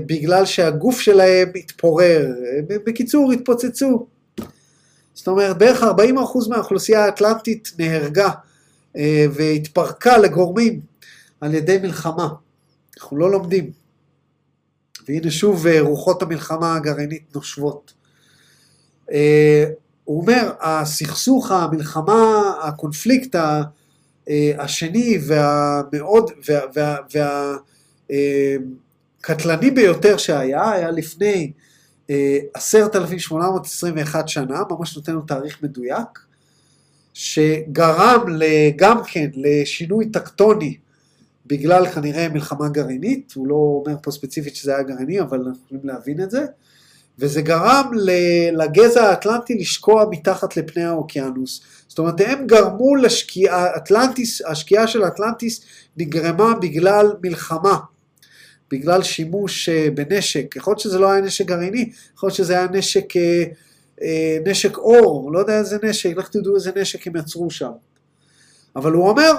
בגלל שהגוף שלהם התפורר. בקיצור, התפוצצו. זאת אומרת, בערך 40% מהאוכלוסייה האטלנטית נהרגה והתפרקה לגורמים על ידי מלחמה. אנחנו לא לומדים. והנה שוב אה, רוחות המלחמה הגרעינית נושבות. אה, הוא אומר, הסכסוך, המלחמה, הקונפליקט אה, השני והמאוד, והקטלני ביותר שהיה, היה לפני אה, 10,821 שנה, ממש נותן לו תאריך מדויק, שגרם גם כן לשינוי טקטוני בגלל כנראה מלחמה גרעינית, הוא לא אומר פה ספציפית שזה היה גרעיני, אבל אנחנו יכולים להבין את זה, וזה גרם לגזע האטלנטי לשקוע מתחת לפני האוקיינוס. זאת אומרת, הם גרמו לשקיעה, אטלנטיס, השקיעה של אטלנטיס נגרמה בגלל מלחמה, בגלל שימוש אה, בנשק. יכול להיות שזה לא היה נשק גרעיני, יכול להיות שזה היה נשק, אה, אה, נשק אור, לא יודע איזה נשק, לך תדעו איזה נשק הם יצרו שם. אבל הוא אומר,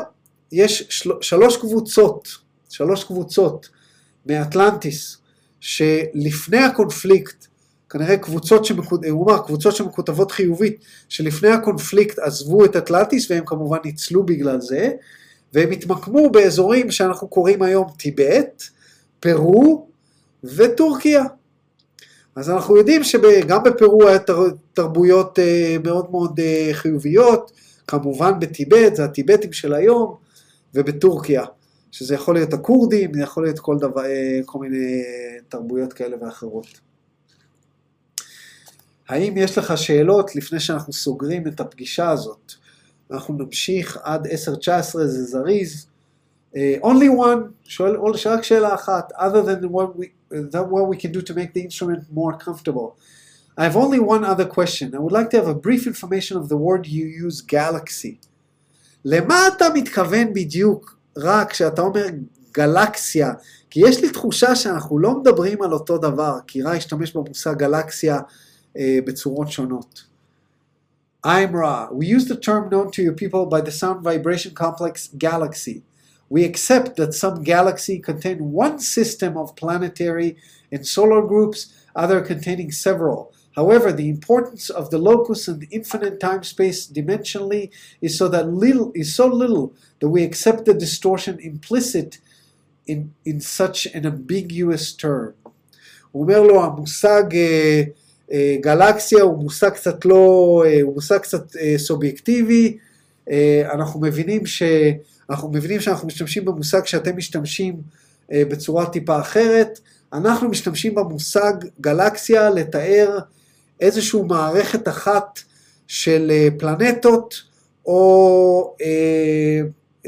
יש של, שלוש קבוצות, שלוש קבוצות מאטלנטיס, שלפני הקונפליקט, כנראה קבוצות, שמקוד... הוא קבוצות שמקוטבות חיובית, שלפני הקונפליקט עזבו את אטלנטיס והם כמובן ניצלו בגלל זה, והם התמקמו באזורים שאנחנו קוראים היום טיבט, פרו וטורקיה. אז אנחנו יודעים שגם בפרו היה תרבויות מאוד מאוד חיוביות, כמובן בטיבט, זה הטיבטים של היום, ובטורקיה, שזה יכול להיות הכורדים, זה יכול להיות כל, דבר, אה, כל מיני תרבויות כאלה ואחרות. האם יש לך שאלות לפני שאנחנו סוגרים את הפגישה הזאת? אנחנו נמשיך עד 10-19, זה זריז. Uh, only one, שואל רק שאלה אחת, other than what we, that what we can do to make the instrument more comfortable. I have only one other question. I would like to have a brief information of the word you use, galaxy. למה אתה מתכוון בדיוק רק כשאתה אומר גלקסיה? כי יש לי תחושה שאנחנו לא מדברים על אותו דבר, כי רע השתמש במושג גלקסיה אה, בצורות שונות. I'm Ra. We use the term known to your people by the sound vibration complex galaxy. We accept that some galaxy contain one system of planetary and solar groups, other containing several. However, the importance of the locus and infinite time-space dimensionally is so that little is so little that we accept the distortion implicit in, in such an ambiguous term. הוא אומר לו, המושג אה, אה, גלקסיה הוא מושג קצת לא, אה, הוא מושג קצת אה, סובייקטיבי, אה, אנחנו מבינים ש... אנחנו מבינים שאנחנו משתמשים במושג שאתם משתמשים אה, בצורה טיפה אחרת, אנחנו משתמשים במושג גלקסיה לתאר איזושהי מערכת אחת של אה, פלנטות, או אה,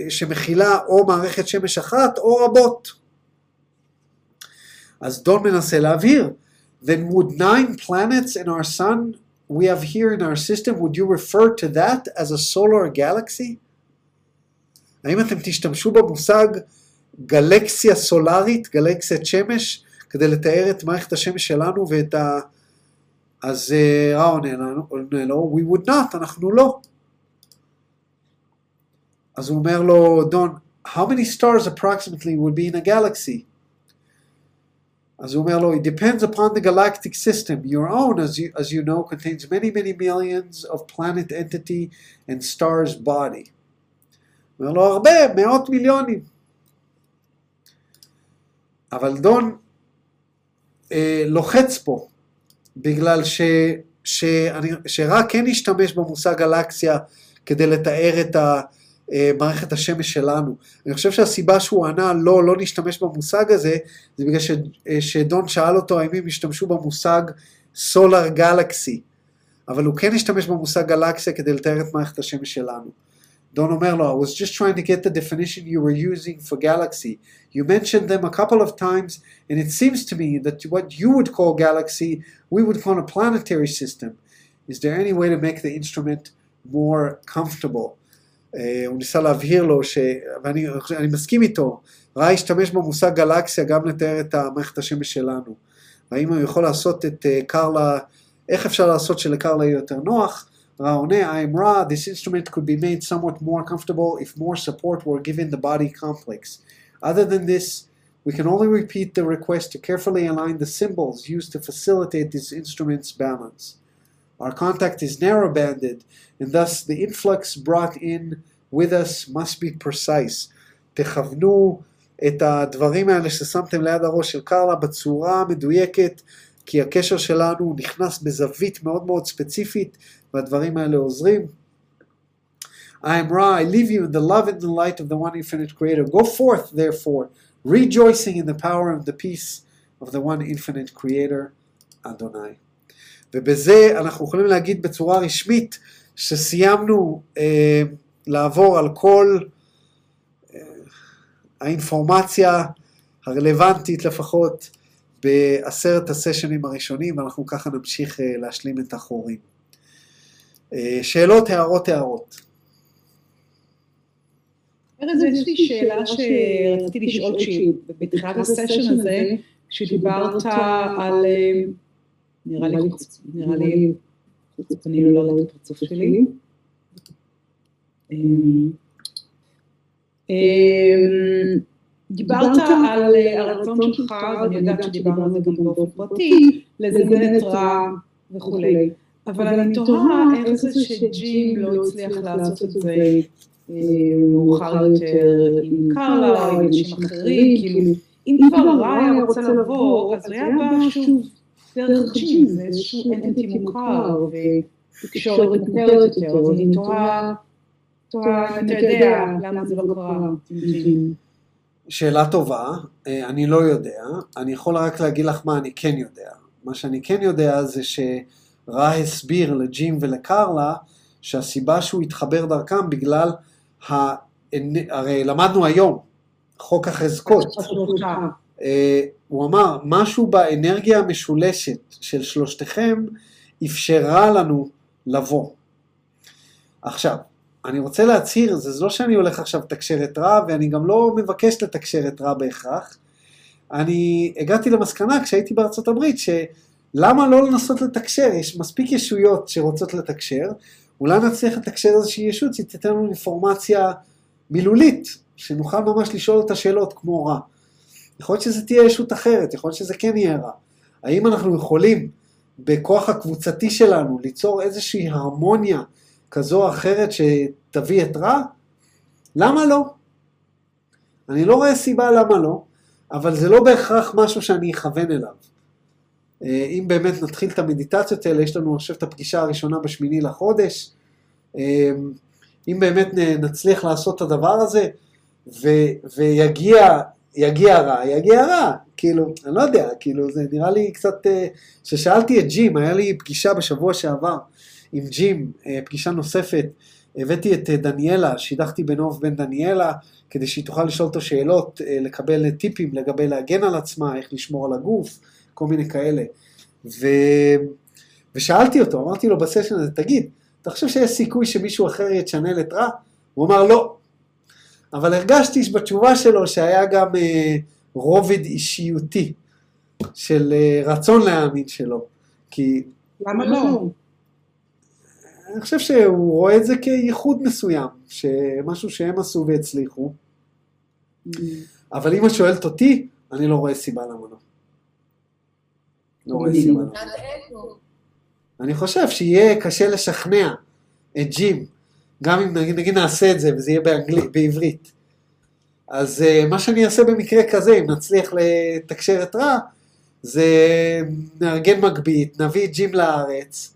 שמכילה או מערכת שמש אחת או רבות. אז דון מנסה להבהיר, then would nine planets in our sun we have here in our system, would you refer to that as a solar galaxy? האם אתם תשתמשו במושג גלקסיה סולארית, גלקסיית שמש, כדי לתאר את מערכת השמש שלנו ואת ה... אז רע עונה לו, we would not, אנחנו לא. אז הוא אומר לו, דון, how many stars approximately would be in a galaxy? אז הוא אומר לו, it depends upon the galactic system. Your own, as you, as you know, contains many many millions of planet entity and stars body. אומר לו, הרבה, מאות מיליונים. אבל דון אה, לוחץ פה, בגלל ש, שאני, שרק כן השתמש במושג גלקסיה כדי לתאר את מערכת השמש שלנו. אני חושב שהסיבה שהוא ענה לא, לא נשתמש במושג הזה, זה בגלל ש, שדון שאל אותו האם הם השתמשו במושג סולר גלקסי, אבל הוא כן השתמש במושג גלקסיה כדי לתאר את מערכת השמש שלנו. דון אומר לו, I was just trying to get the definition you were using for galaxy. You mentioned them a couple of times, and it seems to me that what you would call galaxy, we would call a planetary system. Is there any way to make the instrument more comfortable? Uh, הוא ניסה להבהיר לו, ש... ואני אני מסכים איתו, ראה השתמש במושג גלקסיה גם לתאר את מערכת השמש שלנו. והאם הוא יכול לעשות את uh, קרלה, איך אפשר לעשות שלקרלה יהיה יותר נוח? Raone, I am Ra, this instrument could be made somewhat more comfortable if more support were given the body complex. Other than this, we can only repeat the request to carefully align the symbols used to facilitate this instrument's balance. Our contact is narrow banded, and thus the influx brought in with us must be precise. תכוונו את הדברים האלה ששמתם ליד הראש של קרלה בצורה מדויקת, כי הקשר שלנו נכנס בזווית מאוד מאוד ספציפית, והדברים האלה עוזרים. I am Ra, I leave you in the love and the light of the one infinite creator. Go forth, therefore, rejoicing in the power of the peace of the one infinite creator, אדוני. ובזה אנחנו יכולים להגיד בצורה רשמית שסיימנו אה, לעבור על כל אה, האינפורמציה הרלוונטית לפחות בעשרת הסשנים הראשונים, ואנחנו ככה נמשיך אה, להשלים את החורים. אה, שאלות, הערות, הערות.
ארז, יש לי שאלה שרציתי לשאול בתחילת הסשן הזה, כשדיברת על, אה, נראה לי, נראה לי, אני לא רואה את הפרצוף שלי. דיברת על הרצון שלך, ואני יודעת שדיברנו על זה גם באופן פרטי, לזמן את רע וכולי. אבל אני תוהה איך זה שג'ים לא הצליח לעשות את זה מאוחר יותר עם קרלה או עם אנשים אחרים, כאילו, אם כבר רע היה רוצה לבוא, אז היה בא שוב דרך ג'ים, זה איזשהו אנטי מוכר ותקשורת מוכרת יותר, אז אני תוהה אתה יודע למה זה לא קרה עם ג'ים.
שאלה טובה, אה, אני לא יודע, אני יכול רק להגיד לך מה אני כן יודע. מה שאני כן יודע זה שרע הסביר לג'ים ולקרלה שהסיבה שהוא התחבר דרכם בגלל, ה... הרי למדנו היום, חוק החזקות. אה, הוא אמר, משהו באנרגיה המשולשת של שלושתכם אפשרה לנו לבוא. עכשיו, אני רוצה להצהיר, זה לא שאני הולך עכשיו לתקשר את רע, ואני גם לא מבקש לתקשר את רע בהכרח. אני הגעתי למסקנה כשהייתי בארצות הברית, שלמה לא לנסות לתקשר? יש מספיק ישויות שרוצות לתקשר, אולי נצליח לתקשר איזושהי ישות שתיתן לנו אינפורמציה מילולית, שנוכל ממש לשאול אותה שאלות כמו רע. יכול להיות שזה תהיה ישות אחרת, יכול להיות שזה כן יהיה רע. האם אנחנו יכולים בכוח הקבוצתי שלנו ליצור איזושהי הרמוניה כזו או אחרת שתביא את רע? למה לא? אני לא רואה סיבה למה לא, אבל זה לא בהכרח משהו שאני אכוון אליו. אה, אם באמת נתחיל את המדיטציות האלה, יש לנו עכשיו את הפגישה הראשונה בשמיני לחודש. אה, אם באמת נצליח לעשות את הדבר הזה, ו- ויגיע יגיע רע, יגיע רע. כאילו, אני לא יודע, כאילו, זה נראה לי קצת... אה, כששאלתי את ג'ים, היה לי פגישה בשבוע שעבר עם ג'ים, אה, פגישה נוספת, הבאתי את אה, דניאלה, שידכתי בינו ובין דניאלה, כדי שהיא תוכל לשאול אותו שאלות, אה, לקבל טיפים לגבי להגן על עצמה, איך לשמור על הגוף, כל מיני כאלה. ו... ושאלתי אותו, אמרתי לו בסשן הזה, תגיד, אתה חושב שיש סיכוי שמישהו אחר יצ'נל את רע? הוא אמר לא. אבל הרגשתי בתשובה שלו שהיה גם אה, רובד אישיותי של אה, רצון להאמין שלו. כי
למה לא?
אני חושב שהוא רואה את זה כייחוד מסוים, שמשהו שהם עשו והצליחו, אבל אם את שואלת אותי, אני לא רואה סיבה למה לא. לא רואה סיבה למה.
איפה?
אני חושב שיהיה קשה לשכנע את ג'ים, גם אם נגיד, נגיד נעשה את זה וזה יהיה באנגלית, בעברית. אז uh, מה שאני אעשה במקרה כזה, אם נצליח לתקשר את רע, זה נארגן מגבית, נביא את ג'ים לארץ,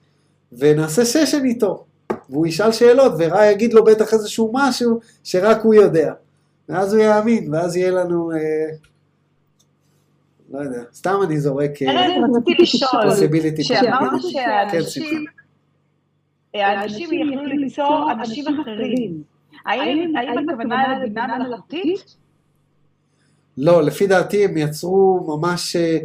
ונעשה סשן איתו. והוא ישאל שאלות, ורע יגיד לו בטח איזשהו משהו שרק הוא יודע. ואז הוא יאמין, ואז יהיה לנו... אה, לא יודע, סתם אני זורק... אה,
ארז, רציתי לשאול. שאמרת
כן, שמחה.
שאנשים האנשים יכלו ליצור אנשים אחרים. האם הכוונה לבינה מלאכותית?
לא, לפי דעתי הם יצרו ממש, אה,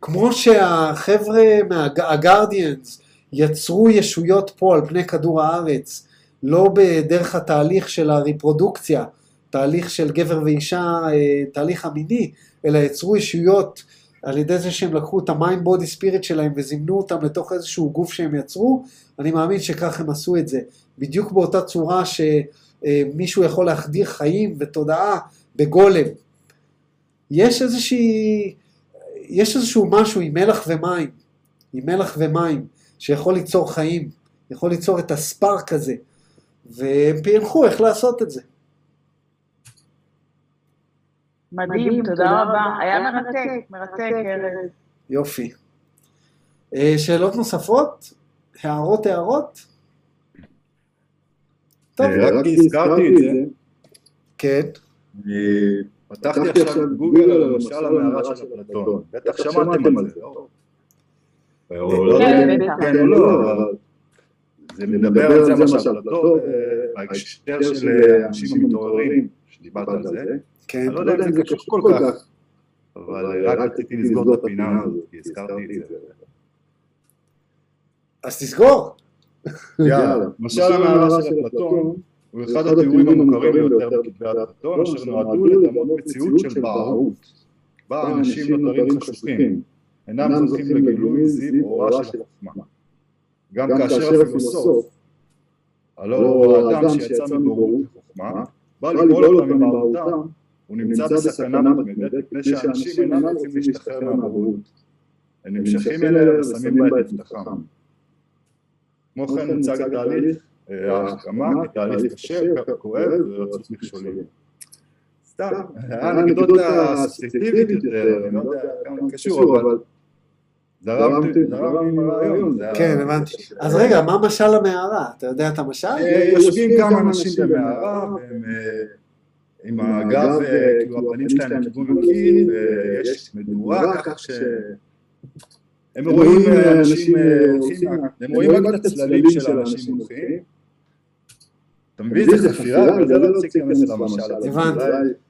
כמו שהחבר'ה מהגרדיאנס יצרו ישויות פה על פני כדור הארץ, לא בדרך התהליך של הרפרודוקציה, תהליך של גבר ואישה, אה, תהליך המיני, אלא יצרו ישויות על ידי זה שהם לקחו את ה mind body spirit שלהם וזימנו אותם לתוך איזשהו גוף שהם יצרו, אני מאמין שכך הם עשו את זה. בדיוק באותה צורה שמישהו יכול להחדיר חיים ותודעה בגולם. יש איזושהי, יש איזשהו משהו עם מלח ומים, עם מלח ומים, שיכול ליצור חיים, יכול ליצור את הספארק הזה, והם פענחו איך לעשות את זה.
מדהים, תודה רבה. היה מרתק, מרתק, ארז.
יופי. אה, שאלות נוספות? הערות, הערות? טוב,
אה, רק הזכרתי את זה,
כן.
אני פתחתי עכשיו גוגל על למשל המערה של אפלטון. בטח שמעתם על זה, לא? לא
כן.
כן או לא, אבל זה מדבר על זה למשל אפלטון, אה, בהקשר של אה, אנשים המתעוררים, שדיברת על זה.
כן.
אני לא יודע אם זה קשור כל כך, אבל רק רציתי לסגור את הפינה הזאת, כי הזכרתי את זה.
אז תסגור.
יאללה, למשל המערה של אפלטון הוא אחד התיאורים המוכרים ביותר בכתבי אפלטון, אשר נועדו לדמות מציאות של בערות, בה אנשים נותרים חשוכים, אינם זוכים לגילוי זיו אורה של עצמם. גם כאשר הפילוסוף, הלא האדם שיצא מבורות וחוכמה, בא לגאול אותם ממערותם, הוא נמצא בסכנה מתמדת מפני שאנשים אינם רוצים להשתחרר מהבורות. הם נמשכים אליה ושמים בה את מבטחם. כמו כן מוצג התהליך, אה, ההחכמה כתהליך קשה, כואב ורצוף מכשולים. סתם, האנקדוטה אסוציאטיבית יותר, אני לא יודע כמה קשור, אבל זרמתי, זרמתי עם הרעיון. זה היה-
כן, הבנתי. אז רגע, מה משל המערה? אתה יודע את המשל?
אה, יושבים כמה אנשים במערה, אה, עם הגב, אה, כאילו הפנים שלהם לכיוון הקיר, ויש מדורה, ככה ש... הם רואים אנשים הולכים, הם רואים רק את הצללים של האנשים הולכים. אתה מבין? זה חפירה, אבל זה לא צריך להיכנס למשל. הזה.
הבנתי.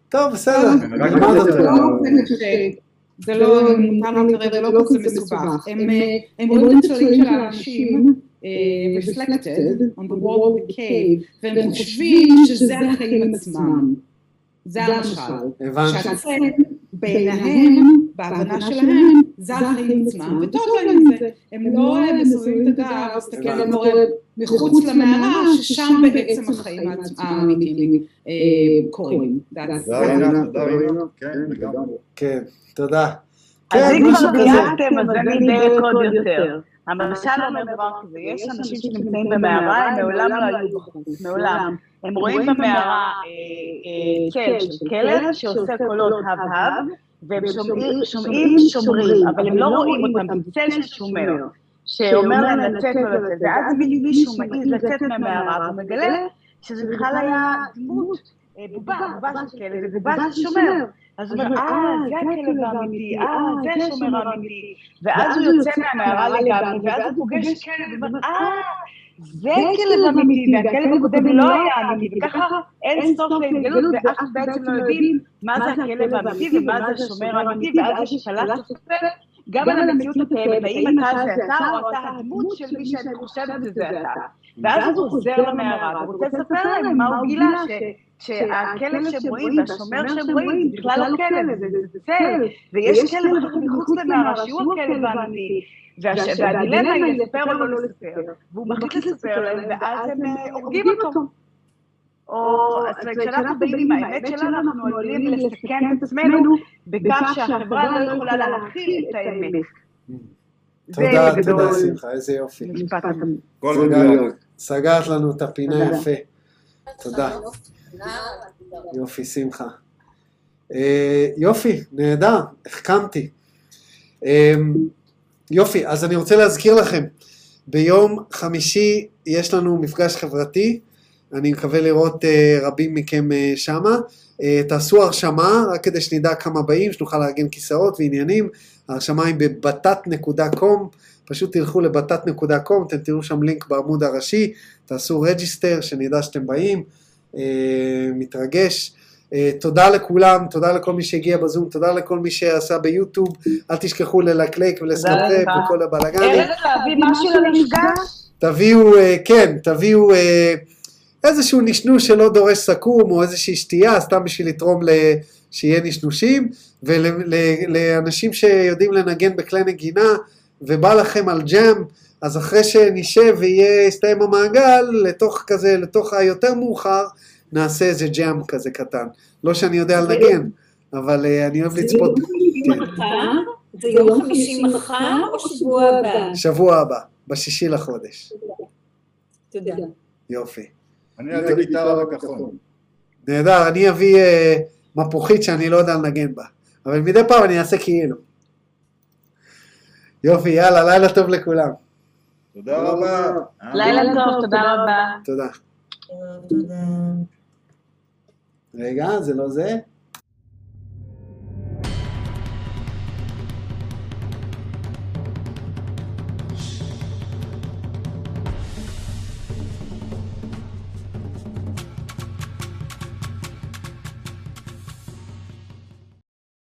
טוב, בסדר. אותו.
זה לא מותר להתקרב, זה לא כזה מסובך. הם, אה, הם רואים את הצללים של האנשים אה, reflected on the wall of the cave, והם חושבים שזה החיים עצמם. זה המשל. שהצל בעיניהם, בהבנה שלהם, זה החיים עצמם, וטוב להם זה. הם לא אה, מסובבים את הגב, להסתכל על קורה מחוץ למערה, ששם בעצם החיים האמיתיים אה, קורים. That's-
תודה רינה, תודה רינה, כן, לגמרי.
כן, תודה.
אז
כן,
אם כבר. דייקתם, אז אני אדייק עוד יותר. המשל אומר דבר כזה, יש אנשים שנמצאים במערה, הם מעולם לא היו בחוץ, מעולם. הם רואים במערה אה, אה, של כלב שעושה קולות הב-הב, והם שומעים- שומעים שומרים, אבל הם לא רואים אותם, זה צל של שומר, שאומר להם לצאת או לצאת, ואז מישהו מעז לצאת מהמערה, והוא מגלה שזה בכלל היה דמות, אה, בובה, בובה של כלב, ובובה של שומר. אז הוא אומר, אה, זה הכלב האמיתי, אה, זה השומר האמיתי. ואז הוא יוצא מהמערה לגמרי, ואז הוא פוגש כלב, ואומר, אה, זה הכלב האמיתי, והכלב הקודם לא היה אמיתי, וככה אין סוף להתגלות, ואף בעצם לא יודעים מה זה הכלב האמיתי ומה זה השומר האמיתי, ואז יש שלט סופר גם על המציאות הקיימת, האם אתה זה אתה או אתה הדמות של מי שאני חושבת שזה אתה. ואז הוא חוזר למערה, והוא רוצה לספר להם מה הוא גילה, שהכלב שהם רואים והשומר שהם רואים זה בכלל לא כלב, זה צל, ויש כלב מחוץ למערה שהוא הכלב האמיתי. והדילמה היא לספר או לא לספר, והוא מחליט לספר להם, ואז הם אה, הורגים אותו. או, כשאנחנו באים עם האמת שלנו, אנחנו עלולים לסכן את עצמנו בכך שהחברה לא יכולה להכיל את האמת.
תודה, תודה שמחה, איזה יופי. סגרת- לנו את הפינה. יפה. תודה. יופי, שמחה. אה, יופי, נהדר, החכמתי. אה, יופי, אז אני רוצה להזכיר לכם, ביום חמישי יש לנו מפגש חברתי, אני מקווה לראות אה, רבים מכם אה, שמה. אה, תעשו הרשמה, רק כדי שנדע כמה באים, שנוכל לארגן כיסאות ועניינים. ההרשמה היא ב batat.com, פשוט תלכו ל batat.com, אתם תראו שם לינק בעמוד הראשי, תעשו register, שנדע שאתם באים. מתרגש. תודה לכולם, תודה לכל מי שהגיע בזום, תודה לכל מי שעשה ביוטיוב, אל תשכחו ללייקק
ולסבסקרייב.
וכל הבלאגנים.
ארז, להביא משהו למפגש?
תביאו, כן, תביאו איזשהו נשנוש שלא דורש סכו"ם, או איזושהי שתייה, סתם בשביל לתרום ל... שיהיה נשנושים, ולאנשים שיודעים לנגן בכלי נגינה, ובא לכם על ג'אם, אז אחרי שנשב ויהיה, יסתיים המעגל, לתוך כזה, לתוך היותר מאוחר, נעשה איזה ג'אם כזה קטן. לא שאני יודע לנגן, אבל אה, אני אוהב לצפות. כן.
זה יום חמישי מחר או שבוע הבא?
שבוע הבא, בשישי לחודש.
תודה.
יופי.
אני על הגיטרה בכחול.
נהדר, אני אביא אה, מפוחית שאני לא יודע לנגן בה, אבל מדי פעם אני אעשה כאילו. יופי, יאללה, לילה טוב לכולם.
תודה רבה.
לילה טוב, תודה רבה.
תודה.
תודה.
רגע, זה לא זה?